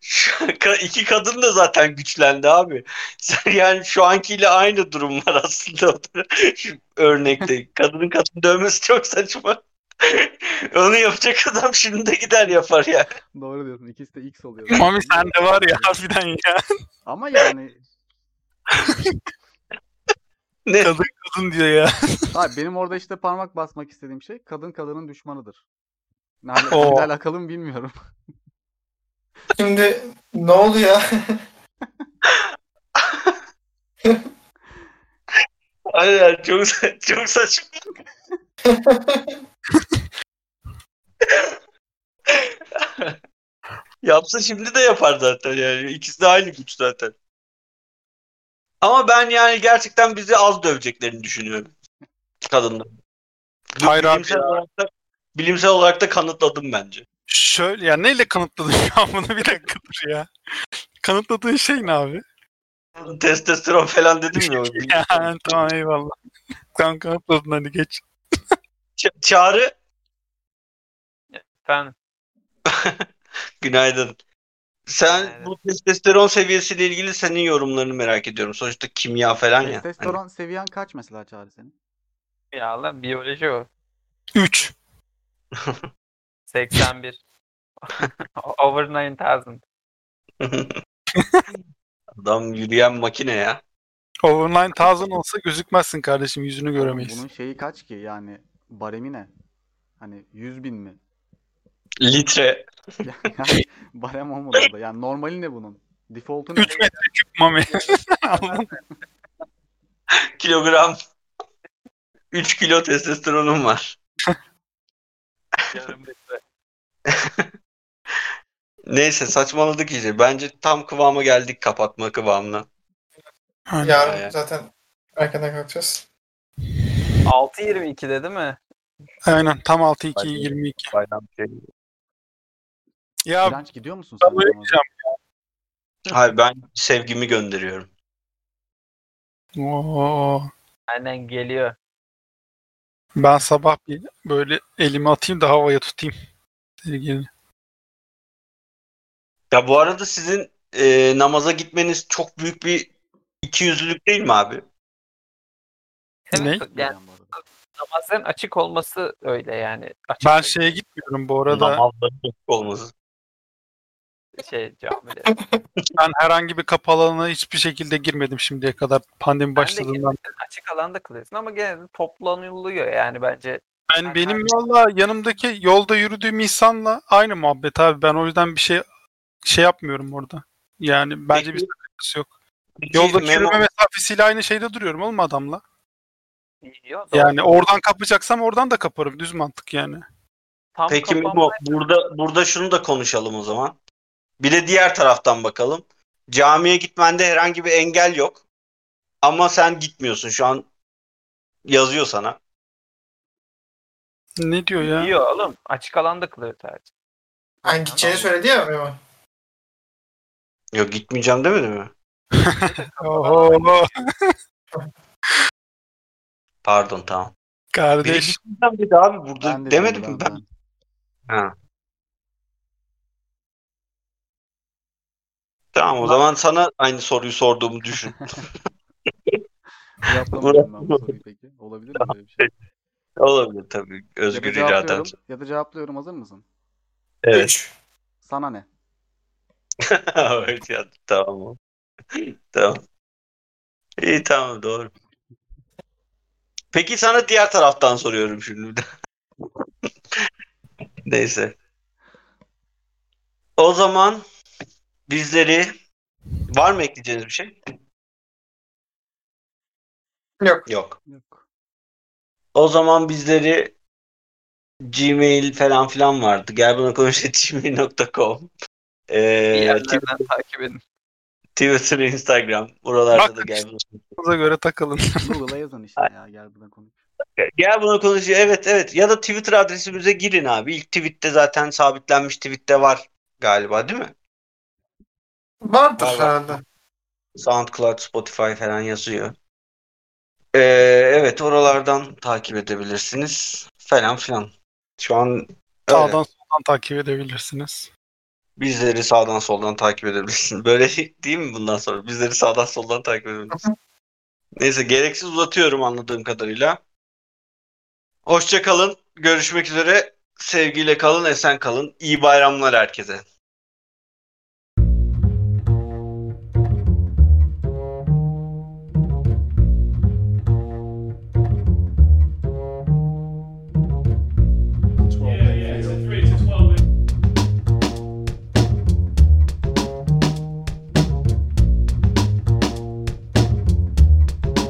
Şu ka- iki kadın da zaten güçlendi abi. Sen yani şu ankiyle aynı durum var aslında. Şu örnekte. Kadının kadın dövmesi çok saçma. Onu yapacak adam şimdi de gider yapar ya. Doğru diyorsun. İkisi de X oluyor. Mami sen de var ya harbiden ya. Ama yani Ne? Kadın kadın diyor ya. abi benim orada işte parmak basmak istediğim şey kadın kadının düşmanıdır. Nerede Oo. alakalı mı bilmiyorum. Şimdi ne oldu ya? Aynen çok, sa- çok saçma. Yapsa şimdi de yapar zaten yani. İkisi de aynı güç zaten. Ama ben yani gerçekten bizi az döveceklerini düşünüyorum. Kadınlar. Bu Hayır abi bilimsel ya. olarak da, bilimsel olarak da kanıtladım bence. Şöyle ya neyle kanıtladın şu an bunu bir dakika dur ya. Kanıtladığın şey ne abi? Testosteron falan dedim ya. Ya tamam eyvallah. Sen kanıtladın hadi geç. Ç- Çağrı Efendim. günaydın. Sen Günaydın. bu testosteron seviyesiyle ilgili senin yorumlarını merak ediyorum. Sonuçta kimya falan ya. Hani Testosteron seviyen kaç mesela Çağrı senin? Ya lan biyoloji o. 3. 81. Over 9000. Adam yürüyen makine ya. Over 9000 olsa gözükmezsin kardeşim yüzünü göremeyiz. Bunun şeyi kaç ki yani baremi ne? Hani 100 bin mi? Litre. Yani barem olmadı orada. Yani normali ne bunun? Default'u ne? 3 metre küp mami. Kilogram. 3 kilo testosteronum var. Yarım. Neyse saçmaladık iyice. Bence tam kıvama geldik kapatma kıvamına. Hani Yarın Aynen. zaten erkenden kalkacağız. 6.22'de değil mi? Aynen tam 6 2 Hadi. 22. Bayram şey. Ya Direnç gidiyor musun sen? Hayır ben sevgimi gönderiyorum. Oo, Aynen geliyor. ben sabah bir böyle elimi atayım da havaya tutayım. Sevgili. Ya bu arada sizin e, namaza gitmeniz çok büyük bir ikiyüzlülük değil mi abi? Ne? Yani namazların açık olması öyle yani. Açık Ben şeye gitmiyorum bu arada. Namazların açık olması. şey camide. Ben herhangi bir kapalı alana hiçbir şekilde girmedim şimdiye kadar pandemi Ben de başladığından. girmedim. açık alanda kılıyorsun ama gene de toplanılıyor yani bence. Ben Ben- benim valla yanımdaki yolda yürüdüğüm insanla aynı muhabbet abi. Ben o yüzden bir şey şey yapmıyorum orada. Yani bence bir Peki- sakıncası yok. Peki, Yolda Memo- yürüme mesafesiyle aynı şeyde duruyorum oğlum adamla. Doğru. Yani oradan kapacaksam oradan da kaparım. Düz mantık yani. Tam Peki kapanma- Memo burada burada şunu da konuşalım o zaman. Bir de diğer taraftan bakalım. Camiye gitmende herhangi bir engel yok. ama sen gitmiyorsun. Şu an yazıyor sana. Ne diyor ya? Diyor oğlum. Açık alanda kılıyor sadece. Yani gideceğini söyledi ya Memo. Yok gitmeyeceğim demedi mi? Oho. Pardon tamam. Kardeş. gitmeyeceğim dedi abi burada Ben de demedim mi ben? ben. Ha. Tamam o zaman sana aynı soruyu sorduğumu düşün. Cevaplamayayım ben bu soruyu peki. Olabilir mi böyle bir şey? Olabilir tabii. Ya da Özgür cevaplıyorum. iraden. Ya da cevaplıyorum. Hazır mısın? Evet. Üç. Sana ne? evet ya tamam. tamam. İyi tamam doğru. Peki sana diğer taraftan soruyorum şimdi bir de. Neyse. O zaman bizleri var mı ekleyeceğiniz bir şey? Yok. Yok. Yok. O zaman bizleri Gmail falan filan vardı. Gel buna konuş gmail.com ee, yerlerden takip edin. Twitter, Instagram. Buralarda Bak da gel buna Kıza göre takılın. Google'a yazın işte ya. Gel buna konuş. Gel buna konuşuyor. Evet evet. Ya da Twitter adresimize girin abi. İlk tweette zaten sabitlenmiş tweette var galiba değil mi? Vardır Var, var. herhalde. SoundCloud, Spotify falan yazıyor. Ee, evet oralardan takip edebilirsiniz. Falan filan. Şu an öyle. Sağdan soldan takip edebilirsiniz. Bizleri sağdan soldan takip edebilirsiniz. Böyle değil mi bundan sonra? Bizleri sağdan soldan takip edebilirsiniz. Neyse gereksiz uzatıyorum anladığım kadarıyla. Hoşça kalın. Görüşmek üzere. Sevgiyle kalın, esen kalın. İyi bayramlar herkese.